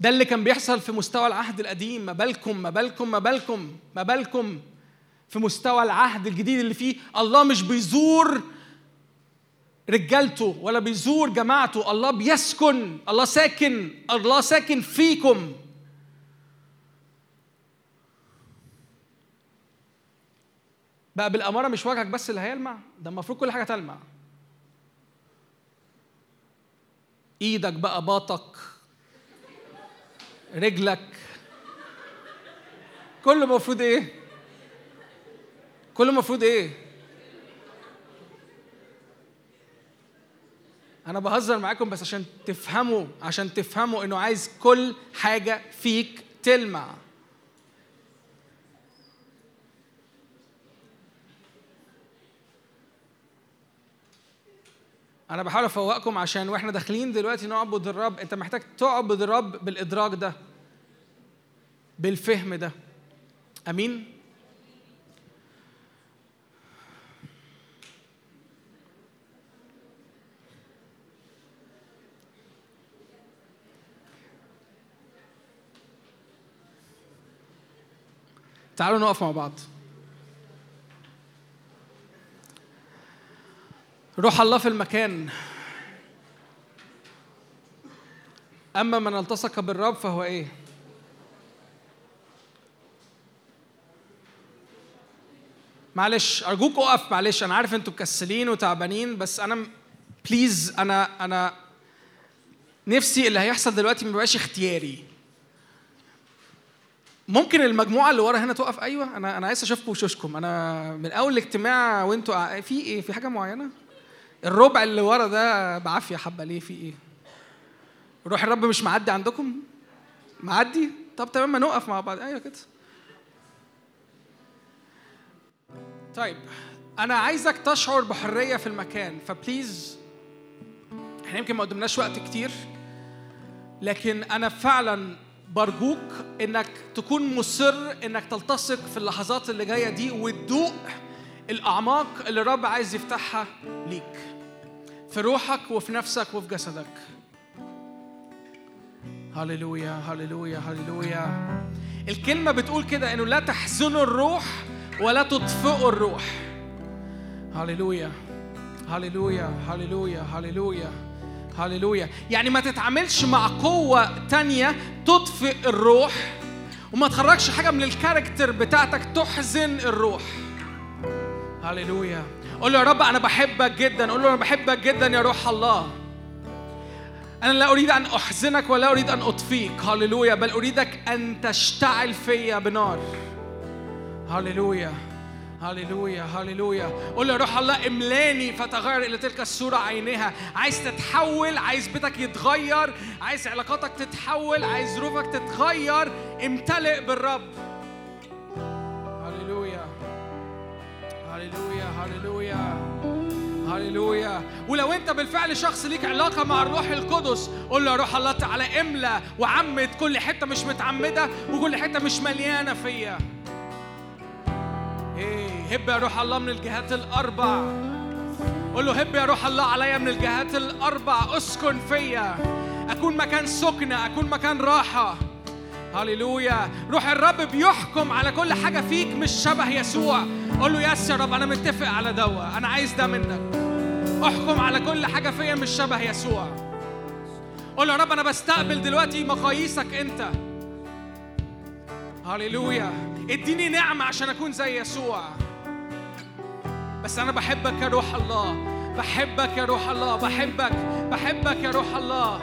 ده اللي كان بيحصل في مستوى العهد القديم. ما بالكم ما بالكم ما بالكم ما بالكم. في مستوى العهد الجديد اللي فيه الله مش بيزور رجالته ولا بيزور جماعته. الله بيسكن الله ساكن الله ساكن فيكم. بقى بالأمارة مش وجهك بس اللي هيلمع ده المفروض كل حاجة تلمع. إيدك بقى باطك. رجلك. كله المفروض إيه؟ كله المفروض إيه؟ أنا بهزر معاكم بس عشان تفهموا عشان تفهموا إنه عايز كل حاجة فيك تلمع. أنا بحاول افوقكم عشان وإحنا داخلين دلوقتي نعبد الرب. انت محتاج تعبد الرب بالإدراك ده بالفهم ده. امين؟ تعالوا نقف مع بعض. روح الله في المكان. أما من التصق بالرب فهو إيه؟ معلش أرجوك أقف معلش أنا عارف أنتوا مكسلين وتعبانين بس أنا بليز أنا أنا نفسي اللي هيحصل دلوقتي ما يبقاش اختياري. ممكن المجموعة اللي ورا هنا تقف؟ أيوه أنا أنا عايز أشوفكم وشوشكم. أنا من أول الاجتماع وأنتوا في إيه؟ في حاجة معينة؟ الربع اللي ورا ده بعافية حبة. ليه؟ في إيه؟ روح الرب مش معدي عندكم؟ معدي؟ طب تمام ما نقف مع بعض. أيوه كده. طيب أنا عايزك تشعر بحرية في المكان فبليز إحنا يمكن ما قدمناش وقت كتير لكن أنا فعلا برجوك إنك تكون مصر إنك تلتصق في اللحظات اللي جاية دي وتدوق الأعماق اللي الرب عايز يفتحها ليك. في روحك وفي نفسك وفي جسدك. هللويا هللويا هللويا. الكلمة بتقول كده إنه لا تحزنوا الروح ولا تطفئوا الروح. هللويا هللويا هللويا هللويا هللويا. يعني ما تتعاملش مع قوة تانية تطفئ الروح وما تخرجش حاجة من الكاركتر بتاعتك تحزن الروح. هللويا. قول له يا رب أنا بحبك جدا. قول له أنا بحبك جدا يا روح الله. أنا لا أريد أن أحزنك ولا أريد أن أطفيك. هللويا. بل أريدك أن تشتعل فيا بنار. هللويا. هللويا. هللويا. قول له يا روح الله املاني فتغير إلى تلك الصورة عينها عايز تتحول عايز بيتك يتغير. عايز علاقاتك تتحول عايز ظروفك تتغير. امتلئ بالرب. هللويا هللويا هللويا. ولو انت بالفعل شخص ليك علاقة مع الروح القدس قول له يا روح الله تعالى املى وعمد كل حتة مش متعمدة وكل حتة مش مليانة فيا. إيه هب يا روح الله من الجهات الأربع. قول له هب يا روح الله عليا من الجهات الأربع اسكن فيا. أكون مكان سكنة أكون مكان راحة. هللويا. روح الرب بيحكم على كل حاجة فيك مش شبه يسوع. قول له يس يا رب أنا متفق على دوا. أنا عايز ده منك. احكم على كل حاجة فيا مش شبه يسوع. قول له يا رب أنا بستقبل دلوقتي مقاييسك أنت. هللويا. اديني نعمة عشان أكون زي يسوع. بس أنا بحبك يا روح الله. بحبك يا روح الله. بحبك. بحبك يا روح الله.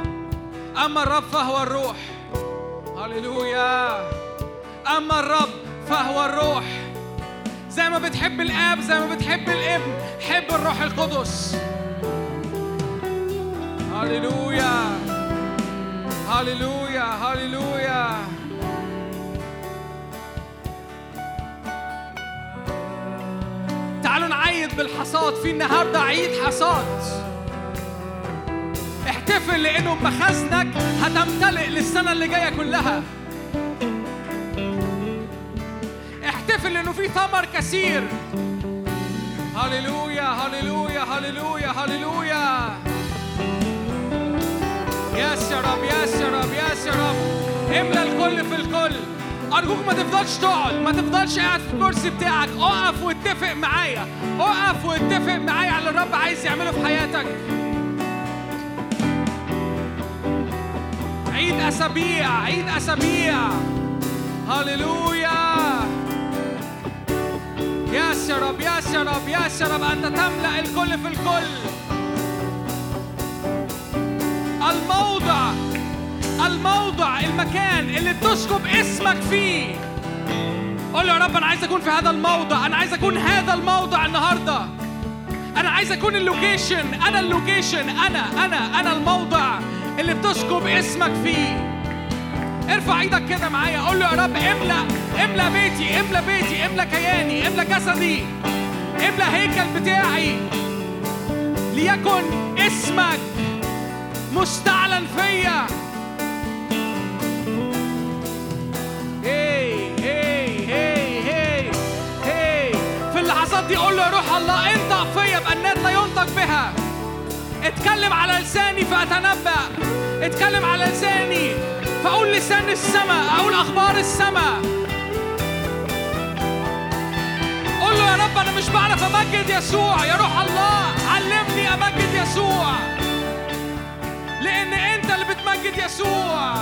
أما الرب فهو الروح. هللويا. أما الرب فهو الروح. زي ما بتحب الآب زي ما بتحب الابن حب الروح القدس. هللويا. هللويا. هللويا. تعالوا نعيد بالحصاد. في النهارده عيد حصاد. احتفل لأنه بمخازنك هتمتلئ للسنة اللي جاية كلها. احتفل لأنه في ثمر كثير. هللويا هللويا هللويا هللويا. ياس يا رب ياس يا رب ياس يا رب. املى الكل في الكل. أرجوك ما تفضلش تقعد ما تفضلش قاعد في الكرسي بتاعك. اقف واتفق معايا اقف واتفق معايا على الرب عايز يعمله في حياتك. عيد أسابيع عيد أسابيع. هللويا. يا رب يا رب يا رب أنت تملأ الكل في الكل. الموضع الموضع المكان اللي بتسكب اسمك فيه. قول يا رب أنا عايز أكون في هذا الموضع أنا عايز أكون هذا الموضع النهارده. أنا عايز أكون ال location أنا ال location أنا أنا أنا الموضع. اللي بتسكب اسمك فيه. ارفع إيدك كده معايا قول له يا رب املأ املأ بيتي املأ بيتي املأ كياني املأ جسدي املأ هيكل بتاعي. ليكن اسمك مستعلن فيا. هي في اللحظات دي قول له يا روح الله انطق فيا بأنات لا ينطق بها. اتكلم على لساني فأتنبأ. اتكلم على لساني فأقول لسان السماء أقول أخبار السماء. قول له يا رب أنا مش بعرف أمجد يسوع يا روح الله علمني أمجد يسوع. لأن أنت اللي بتمجد يسوع.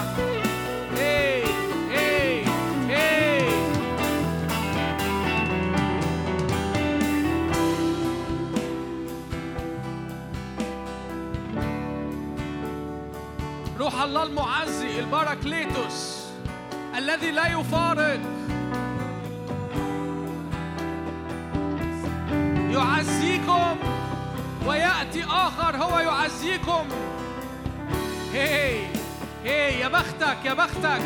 روح الله المعزي الباراكليتوس الذي لا يفارق. يعزيكم ويأتي آخر هو يعزيكم. هي هي يا بختك يا بختك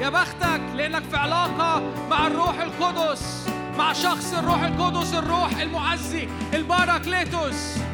يا بختك لأنك في علاقة مع الروح القدس مع شخص الروح القدس الروح المعزي الباراكليتوس.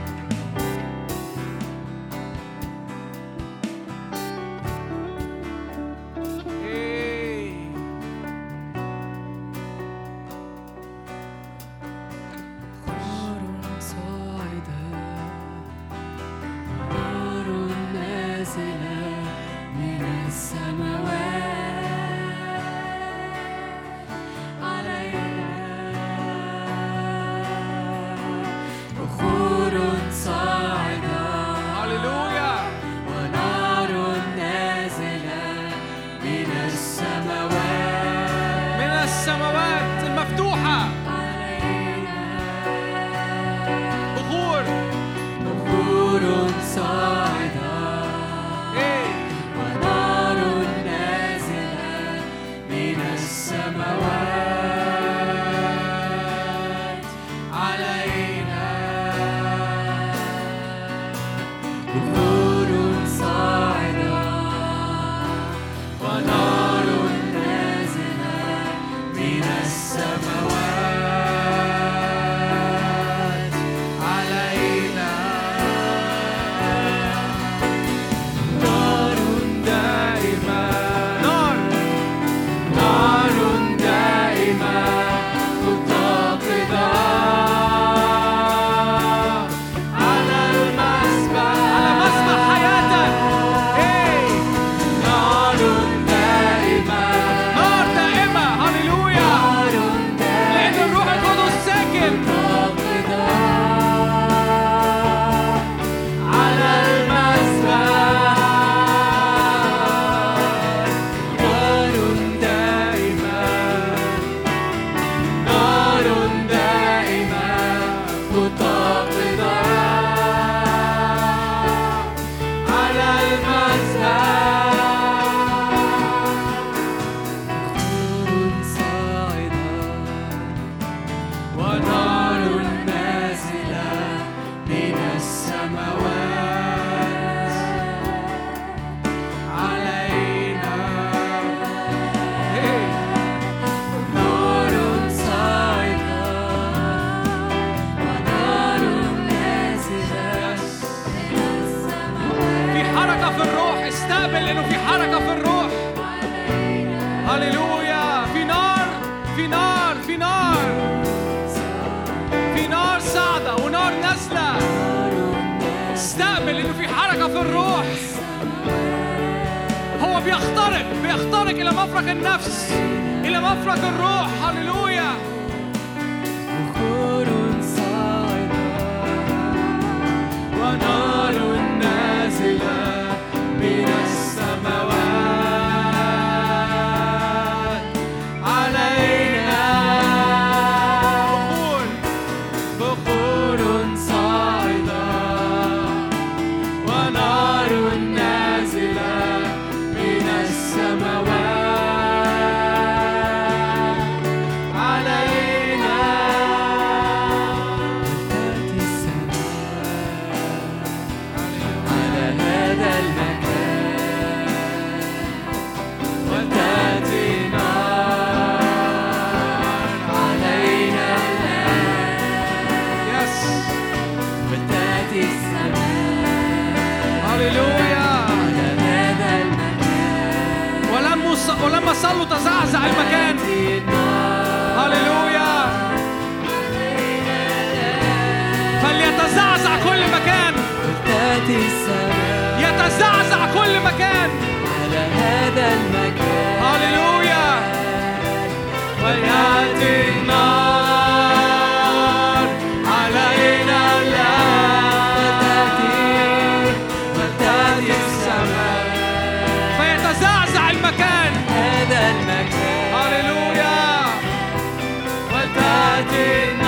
Porque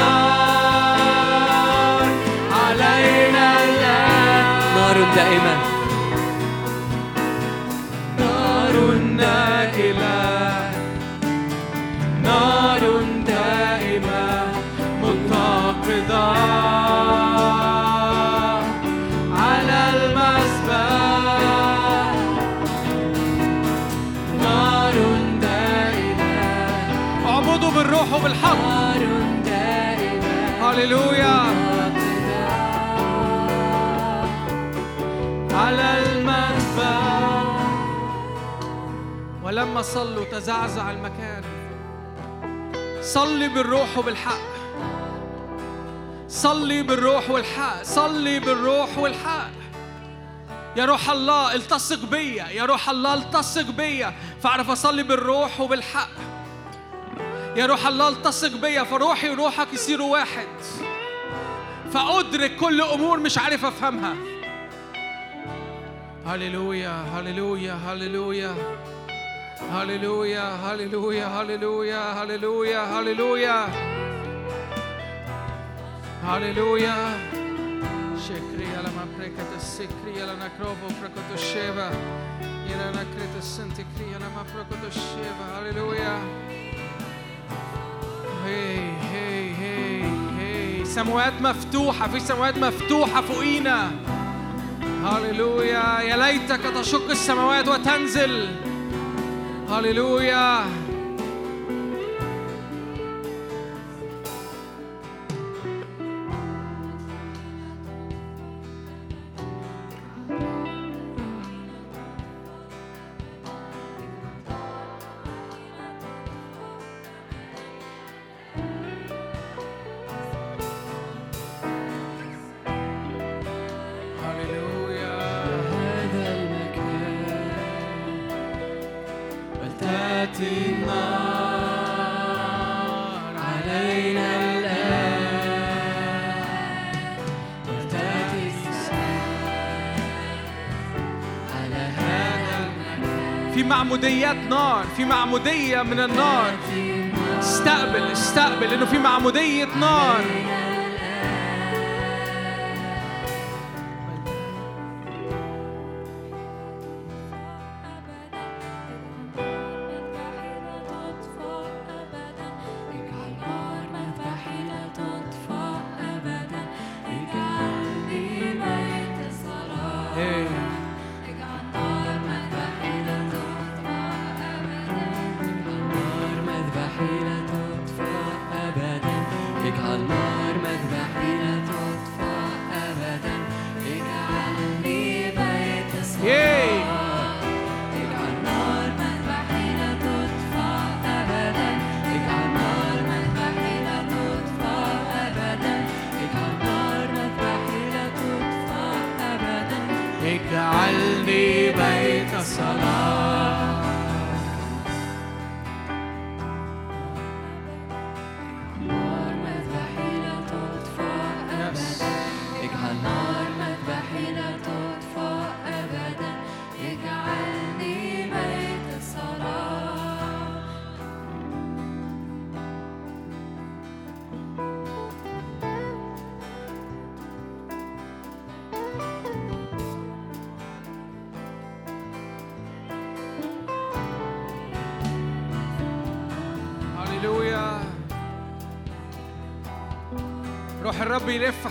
هللويا على المذبح ولما صلوا تزعزع المكان صلي بالروح وبالحق صلي بالروح والحق صلي بالروح والحق يا روح الله التصق بيا يا روح الله التصق بيا فاعرف اصلي بالروح وبالحق يا روح الله التصق بيا فروحي وروحك يصيروا واحد. فأدرك كل أمور مش عارف أفهمها. هللويا هللويا هللويا. هللويا هللويا هللويا هللويا هللويا. هللويا. شكري لما بركة السكري لنا كروفو بركة الشيبة. يلا نكرة السنتكري لما بركة الشيبة. هللويا. سماوات مفتوحة في سماوات مفتوحة فوقينا. هللويا. يا ليتك تشق السماوات وتنزل. هللويا. معموديات نار في معمودية من النار. استقبل استقبل انه في معمودية نار.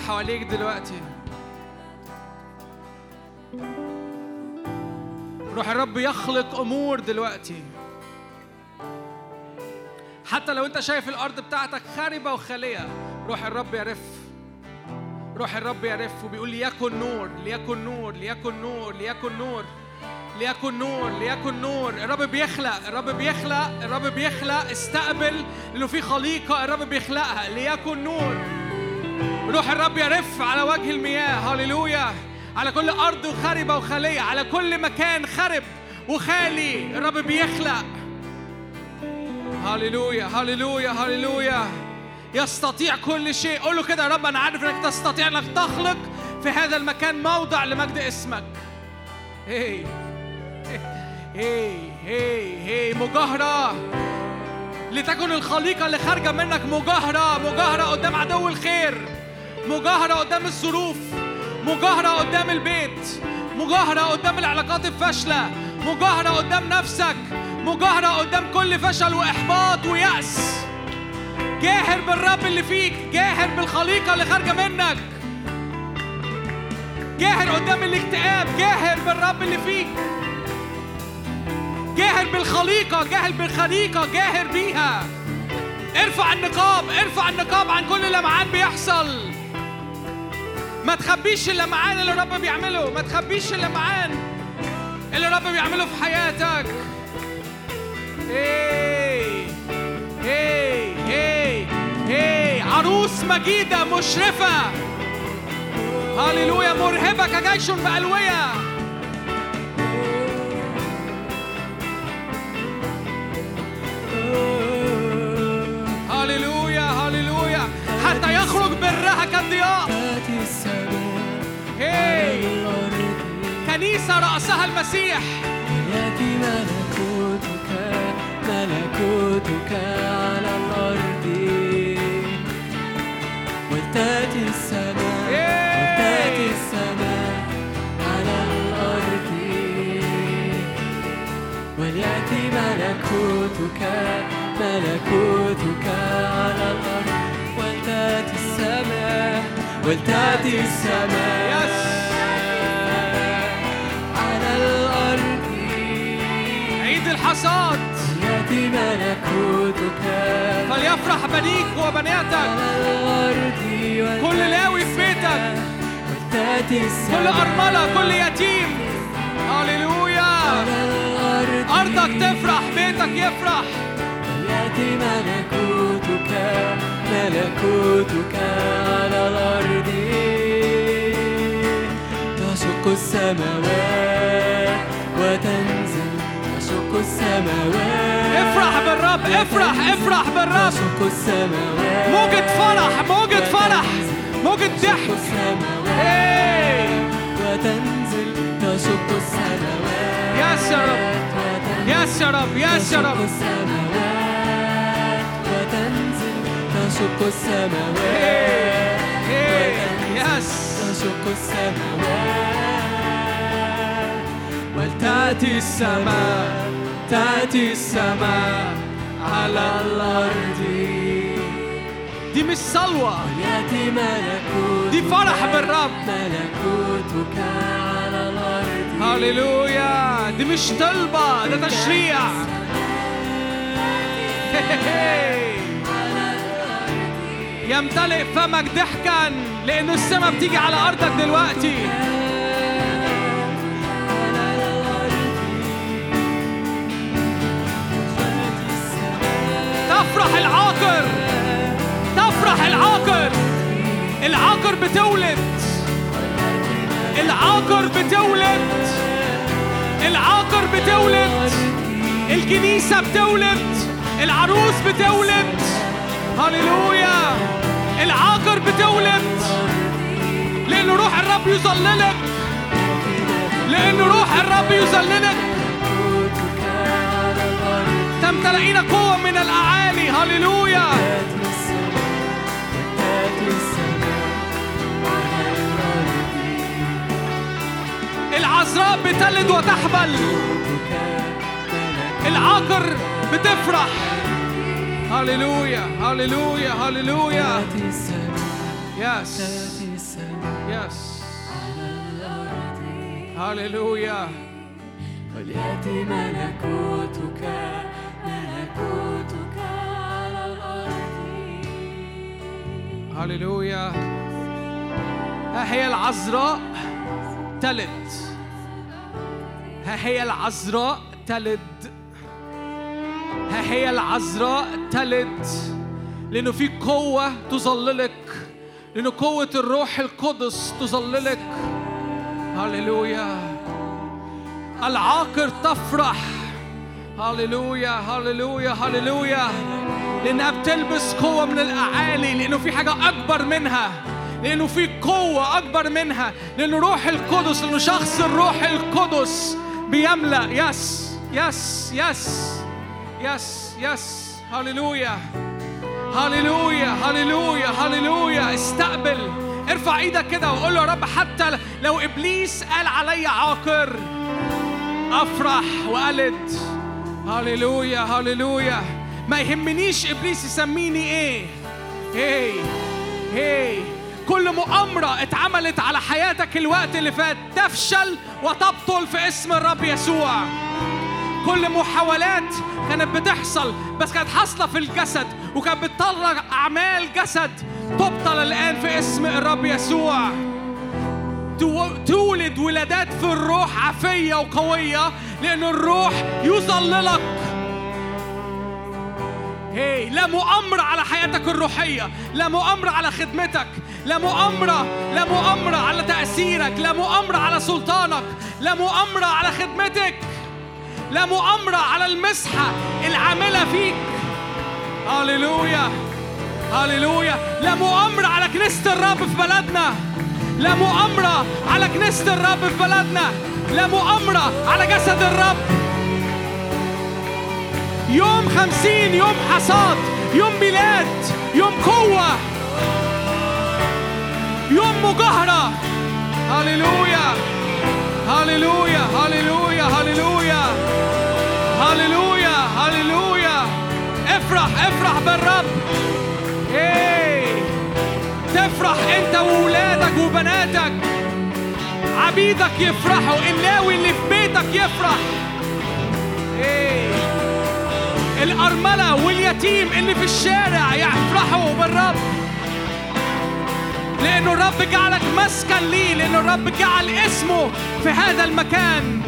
حواليك دلوقتي. روح الرب يخلق أمور دلوقتي. حتى لو أنت شايف الأرض بتاعتك خاربة وخالية روح الرب يرف روح الرب يرف وبيقول ليكن نور ليكن نور ليكن نور ليكن نور ليكن نور ليكن نور. الرب بيخلق الرب بيخلق الرب بيخلق. استقبل لأنه في خليقة الرب بيخلقها. ليكن نور. روح الرب يرف على وجه المياه. هللويا. على كل أرض خربه وخاليه على كل مكان خرب وخالي. الرب بيخلق. هللويا. هللويا. هللويا. يستطيع كل شيء. قول له كده يا رب أنا عارف إنك تستطيع إنك تخلق في هذا المكان موضع لمجد اسمك. هي. هي. هي. هي. مجاهرة. لتكن الخليقة اللي خارجة منك مجاهرة. مجاهرة قدام عدو الخير. مجاهرة قدام الظروف مجاهرة قدام البيت مجاهرة قدام العلاقات الفاشلة مجاهرة قدام نفسك مجاهرة قدام كل فشل وإحباط ويأس. جاهر بالرب اللي فيك جاهر بالخليقة اللي خارجة منك. جاهر قدام الاكتئاب جاهر بالرب اللي فيك. جاهر بالخليقة جاهر بالخليقة جاهر بيها. ارفع النقاب ارفع النقاب عن كل لمعان بيحصل. ما تخبيش اللمعان اللي الرب بيعمله. ما تخبيش اللمعان اللي الرب بيعمله في حياتك. هي هي هي هي. عروس مجيدة مشرفة. هللويا. مرهبة كجيش بألوية. هللويا هللويا. حتى يخرج برها كالضياء. هي كنيسة رأسها المسيح. يأتي ملكوتك ملكوتك على الأرض. ولتأتي السماء ولتأتي السماء على الأرض. وليأتي ملكوتك ملكوتك على الأرض. ولتأتي السماء. على الأرض. عيد الحصاد. يأتي ملكوتك فليفرح بنيك وبناتك. على الأرض كل لاوي في بيتك. ولتأتي كل السماء أرملة كل يتيم. هللويا. أرضك تفرح بيتك يفرح. يأتي ملكوتك ملكوتك على الأرض. تشق السماوات وتنزل. تشق السماوات افرح بالرب افرح افرح بالرب. تشق السماوات موجة فرح موجة فرح موجة ضحك. إيه. وتنزل. تشق السماوات يا رب. وتنزل يس يا رب يس يا تشق رب السماوات تشق السماوات السماوات ولتأتي السماء تأتي السماء على الأرض دي مش صلوة يأتي ملكوت دي فرح بالرب ملكوتك على الأرض هللويا دي مش طلبة ده تشريع يمتلئ فمك ضحكا لأن السماء بتيجي على أرضك دلوقتي. تفرح العاقر تفرح العاقر. العاقر بتولد العاقر بتولد العاقر بتولد. الكنيسة بتولد العروس بتولد. هللويا. العاقر بتولد لأن روح الرب يظللك. لأن روح الرب يظللك. تمتلئين قوة من الأعالي. هللويا. العذراء بتلد وتحبل. العاقر بتفرح. هللويا هللويا هللويا يس يس هللويا وليأتي ملكوتك ملكوتك على الأرض هللويا ها هي العذراء تلد. ها هي العذراء تلد. ها هي العذراء تلد لأنه في قوة تظللك لأنه قوة الروح القدس تظللك. هللويا. العاقر تفرح. هللويا هللويا هللويا. لأنها بتلبس قوة من الأعالي لأنه في حاجة أكبر منها لأنه في قوة أكبر منها. لأنه روح القدس لأنه شخص الروح القدس بيملأ. yes yes yes yes yes هللويا هللويا هللويا هللويا استقبل. ارفع إيدك كده وقول له يا رب حتى لو إبليس قال علي عاقر أفرح وألد. هللويا هللويا ما يهمنيش إبليس يسميني إيه. هي هي كل مؤامرة اتعملت على حياتك الوقت اللي فات تفشل وتبطل في اسم الرب يسوع. كل محاولات كانت بتحصل بس كانت حاصلة في الجسد وكانت بتطلع أعمال جسد تبطل الآن في اسم الرب يسوع. تو- تولد ولادات في الروح عافية وقوية لأن الروح يظللك. هي لا مؤامرة على حياتك الروحية لا مؤامرة على خدمتك لا مؤامرة لا مؤامرة على تأثيرك لا مؤامرة على سلطانك لا مؤامرة على خدمتك. لا مؤامرة على المسحة العاملة فيك. هللويا هللويا. لا مؤامرة على كنيسة الرب في بلدنا. لا مؤامرة على كنيسة الرب في بلدنا. لا مؤامرة على جسد الرب. يوم خمسين يوم حصاد يوم ميلاد يوم قوة يوم مجاهرة. هللويا هللويا هللويا هللويا. افرح بالرب إيه. تفرح أنت وولادك وبناتك. عبيدك يفرحوا. اللاوي اللي في بيتك يفرح. إيه. الأرملة واليتيم اللي في الشارع يفرحوا بالرب. لأنه الرب جعلك مسكن ليه؟ لأنه الرب جعل اسمه في هذا المكان.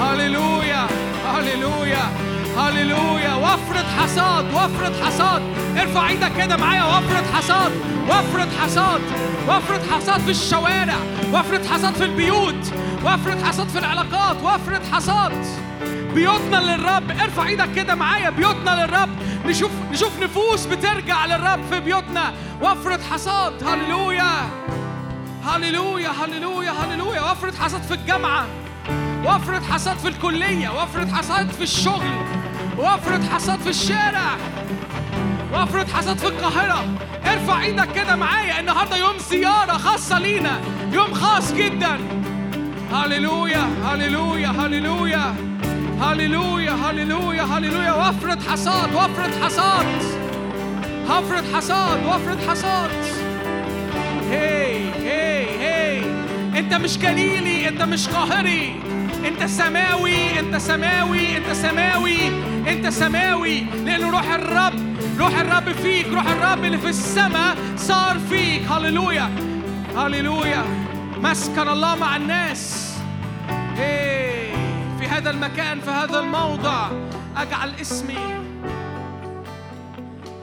هللويا. هللويا. هللويا. وفرة حصاد وفرة حصاد. ارفع إيدك كده معايا. وفرة حصاد وفرة حصاد. وفرة حصاد في الشوارع. وفرة حصاد في البيوت. وفرة حصاد في العلاقات. وفرة حصاد. بيوتنا للرب. ارفع إيدك كده معايا. بيوتنا للرب. نشوف نشوف نفوس بترجع للرب في بيوتنا. وفرة حصاد. هللويا. هللويا هللويا هللويا. وفرة حصاد في الجامعة. وفرة حصاد في الكلية. وفرة حصاد في الشغل. وفرة حصاد في الشارع. وفرة حصاد في القاهرة. ارفع إيدك كده معايا. النهاردة يوم زيارة خاصة لينا. يوم خاص جدا. هللويا هللويا هللويا. هللويا هللويا هللويا. وفرة حصاد وفرة حصاد. وفرة حصاد وفرة حصاد. هي هي هي انت مش جليلي انت مش قاهري. انت سماوي انت سماوي انت سماوي. انت سماوي لأن روح الرب روح الرب فيك روح الرب اللي في السماء صار فيك. هللويا هللويا. مسكن الله مع الناس. إيه في هذا المكان في هذا الموضع. أجعل اسمي.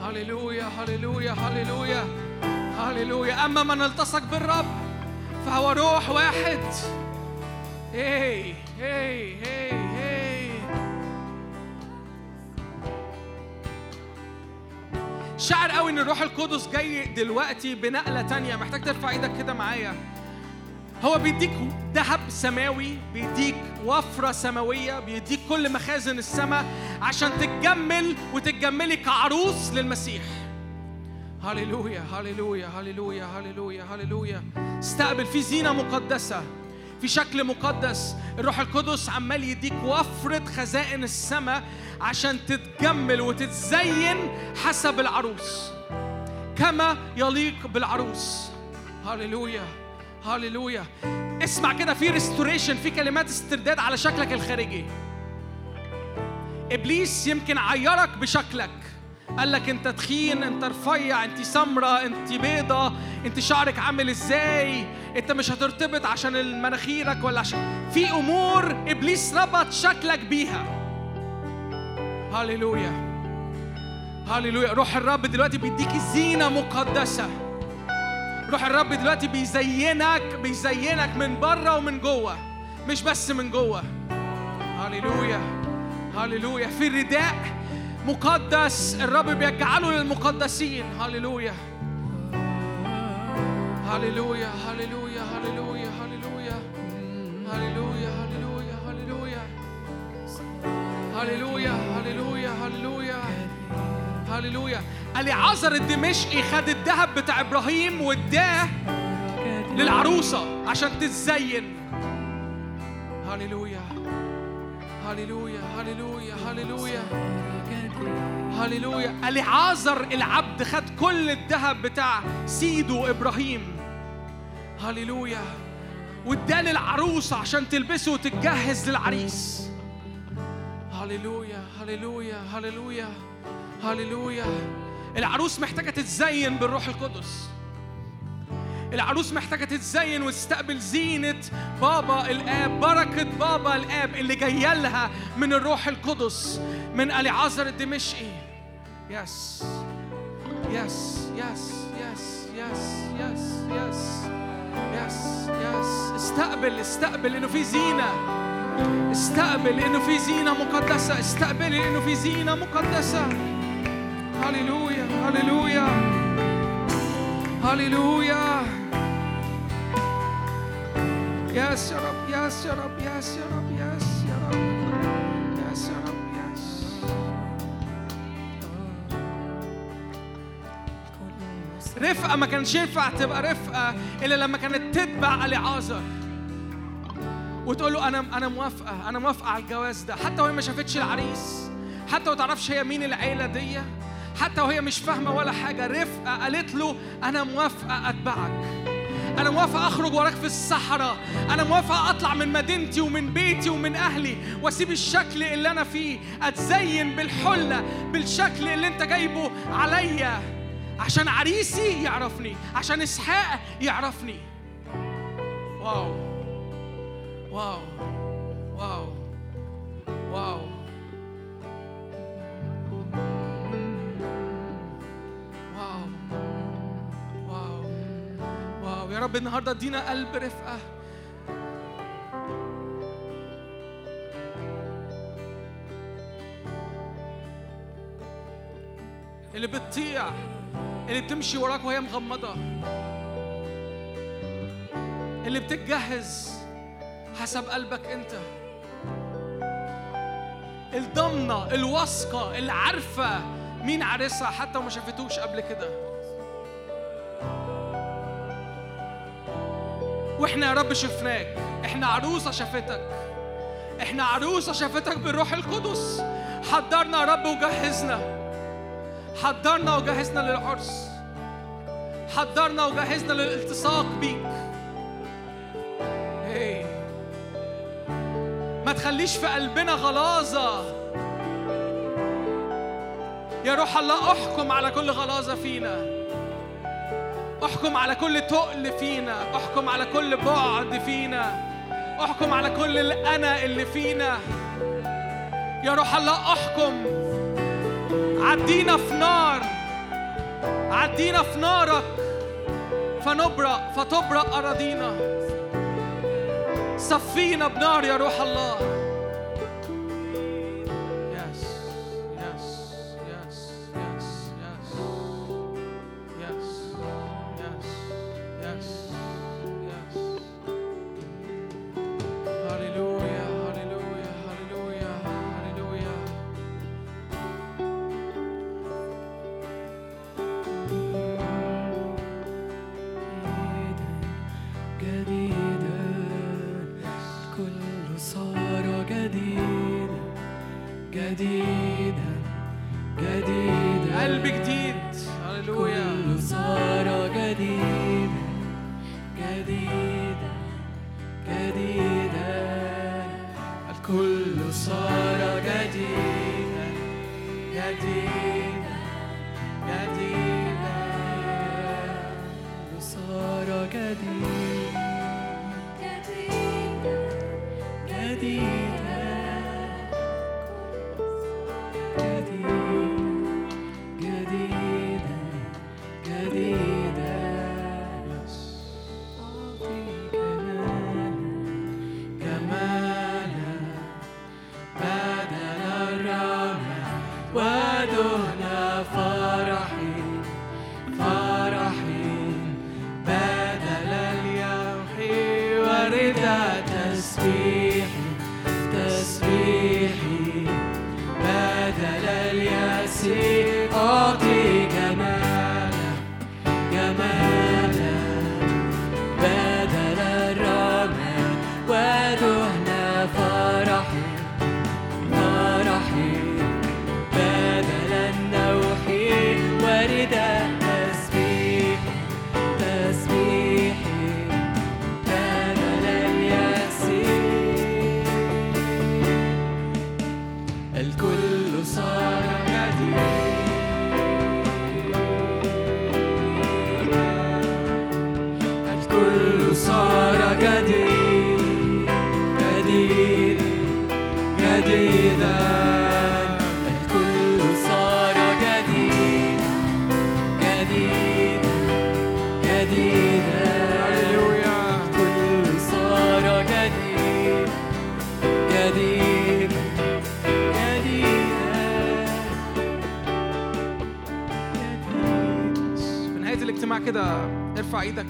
هللويا هللويا هللويا. هللويا. أما من التصق بالرب فهو روح واحد. هي هي هي شعر قوي إن الروح القدس جاي دلوقتي بنقلة تانية. محتاج ترفع إيدك كده معايا. هو بيديك ذهب سماوي بيديك وفرة سماوية بيديك كل مخازن السماء عشان تتجمل وتتجملي كعروس للمسيح. هللويا هللويا هللويا هللويا هللويا. استقبل في زينة مقدسة. في شكل مقدس. الروح القدس عمال يديك وفرة خزائن السماء عشان تتجمل وتتزين حسب العروس. كما يليق بالعروس. هللويا هللويا. اسمع كده في ريستوريشن في كلمات استرداد على شكلك الخارجي. إبليس يمكن عيرك بشكلك. قال لك انت تخين انت رفيع انت سمرة انت بيضة انت شعرك عامل إزاي؟ انت مش هترتبط عشان مناخيرك ولا عشان في امور ابليس ربط شكلك بيها. هللويا. هللويا. روح الرب دلوقتي بيديكي زينة مقدسة. روح الرب دلوقتي بيزينك بيزينك من بره ومن جوه مش بس من جوه. هللويا. هللويا. في رداء مقدس الرب بيجعله للمقدسين. هللويا. هللويا هللويا هللويا هللويا. هللويا هللويا هللويا. هللويا هللويا هللويا. هللويا. اليعازر الدمشقي خد الذهب بتاع إبراهيم واداه للعروسة عشان تتزين. هللويا. هللويا هللويا هللويا. هللويا. اليعازر العبد خد كل الذهب بتاع سيده إبراهيم. هللويا. واداه للعروسه عشان تلبسه وتتجهز للعريس. هللويا هللويا هللويا هللويا. العروس محتاجة تتزين بالروح القدس. العروس محتاجة تتزين وتستقبل زينة بابا الآب بركة بابا الآب اللي جاية لها من الروح القدس من اليعازر الدمشقي. يس yes yes yes yes yes yes yes yes استقبل استقبل انه في زينة. استقبل انه في زينة مقدسة. استقبل انه في زينة مقدسة. هللويا هللويا هللويا yes يا رب yes يا رب yes يا رب yes يا رب yes يا رب يس رفقة ما كانش ينفع تبقى رفقة إلا لما كانت تتبع اليعازر وتقول له أنا أنا موافقة أنا موافقة على الجواز ده. حتى وهي ما شافتش العريس. حتى ما تعرفش هي مين العيلة دي. حتى وهي مش فاهمة ولا حاجة. رفقة قالت له أنا موافقة أتبعك. أنا موافقة أخرج وراك في الصحراء. أنا موافقة أطلع من مدينتي ومن بيتي ومن أهلي وأسيب الشكل اللي أنا فيه. أتزين بالحلة بالشكل اللي أنت جايبه عليا. عشان عريسي يعرفني عشان إسحاق يعرفني. wow. wow. wow. wow. يا رب النهارده ادينا قلب رفقة. اللي بتطيع اللي بتمشي وراك وهي مغمضة. اللي بتتجهز حسب قلبك انت. الضامنة الواثقه اللي عارفه مين عارسها حتى وما شافتوش قبل كده. وإحنا يا رب شفناك. إحنا عروسة شافتك. إحنا عروسة شافتك بالروح القدس. حضرنا يا رب وجهزنا. حضرنا وجهزنا للعرس. حضرنا وجهزنا للالتصاق بيك. هي. ما تخليش في قلبنا غلاظة. يا روح الله احكم على كل غلاظة فينا. احكم على كل تقل فينا. احكم على كل بعد فينا. احكم على كل الأنا اللي فينا. يا روح الله احكم. عدينا في نار. عدينا في نارك. فنبرأ فتبرأ أراضينا. صفينا بنار يا روح الله.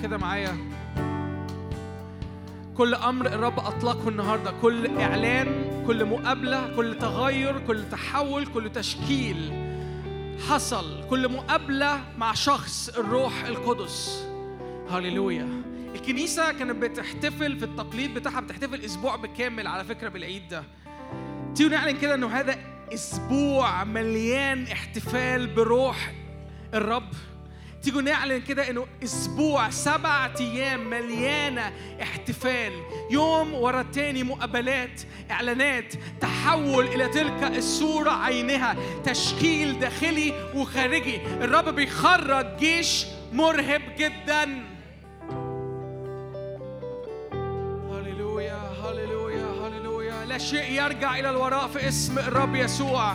كده معايا؟ كل أمر الرب أطلقه النهارده. كل إعلان كل مقابلة كل تغير كل تحول كل تشكيل حصل. كل مقابلة مع شخص الروح القدس. هللويا. الكنيسة كانت بتحتفل في التقليد بتاعها بتحتفل أسبوع بالكامل على فكرة بالعيد ده. تيجوا نعلن كده إنه هذا أسبوع مليان احتفال بروح الرب. تيجوا نعلن كده إنه أسبوع سبع أيام مليانة احتفال. يوم ورا التاني مقابلات إعلانات تحول إلى تلك الصورة عينها تشكيل داخلي وخارجي. الرب بيخرج جيش مرهب جدا. هللويا هللويا هللويا. لا شيء يرجع إلى الوراء في اسم الرب يسوع.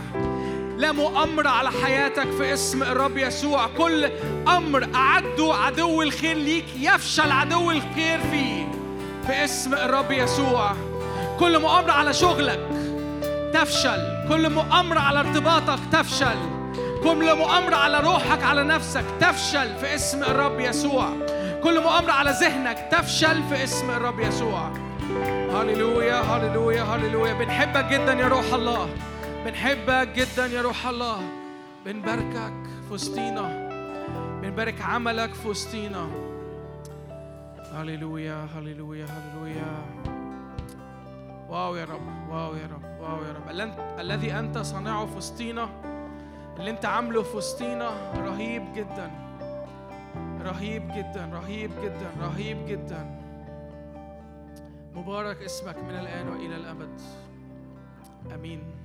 لا مؤامرة على حياتك في اسم الرب يسوع. كل أمر أعده عدو الخير ليك يفشل عدو الخير فيه في اسم الرب يسوع. كل مؤامرة على شغلك تفشل. كل مؤامرة على ارتباطك تفشل. كل مؤامرة على روحك على نفسك تفشل في اسم الرب يسوع. كل مؤامرة على ذهنك تفشل في اسم الرب يسوع. هللويا هللويا هللويا. بنحبك جدا يا روح الله. بنحبك جدا يا روح الله. بنباركك في وسطينا. بنبارك عملك في وسطينا. هللويا هللويا هللويا. واو يا رب واو يا رب واو يا رب. الذي أنت صانعه في وسطينا اللي أنت عامله في وسطينا رهيب جدا. رهيب جدا رهيب جدا رهيب جدا. مبارك اسمك من الآن وإلى الأبد. آمين.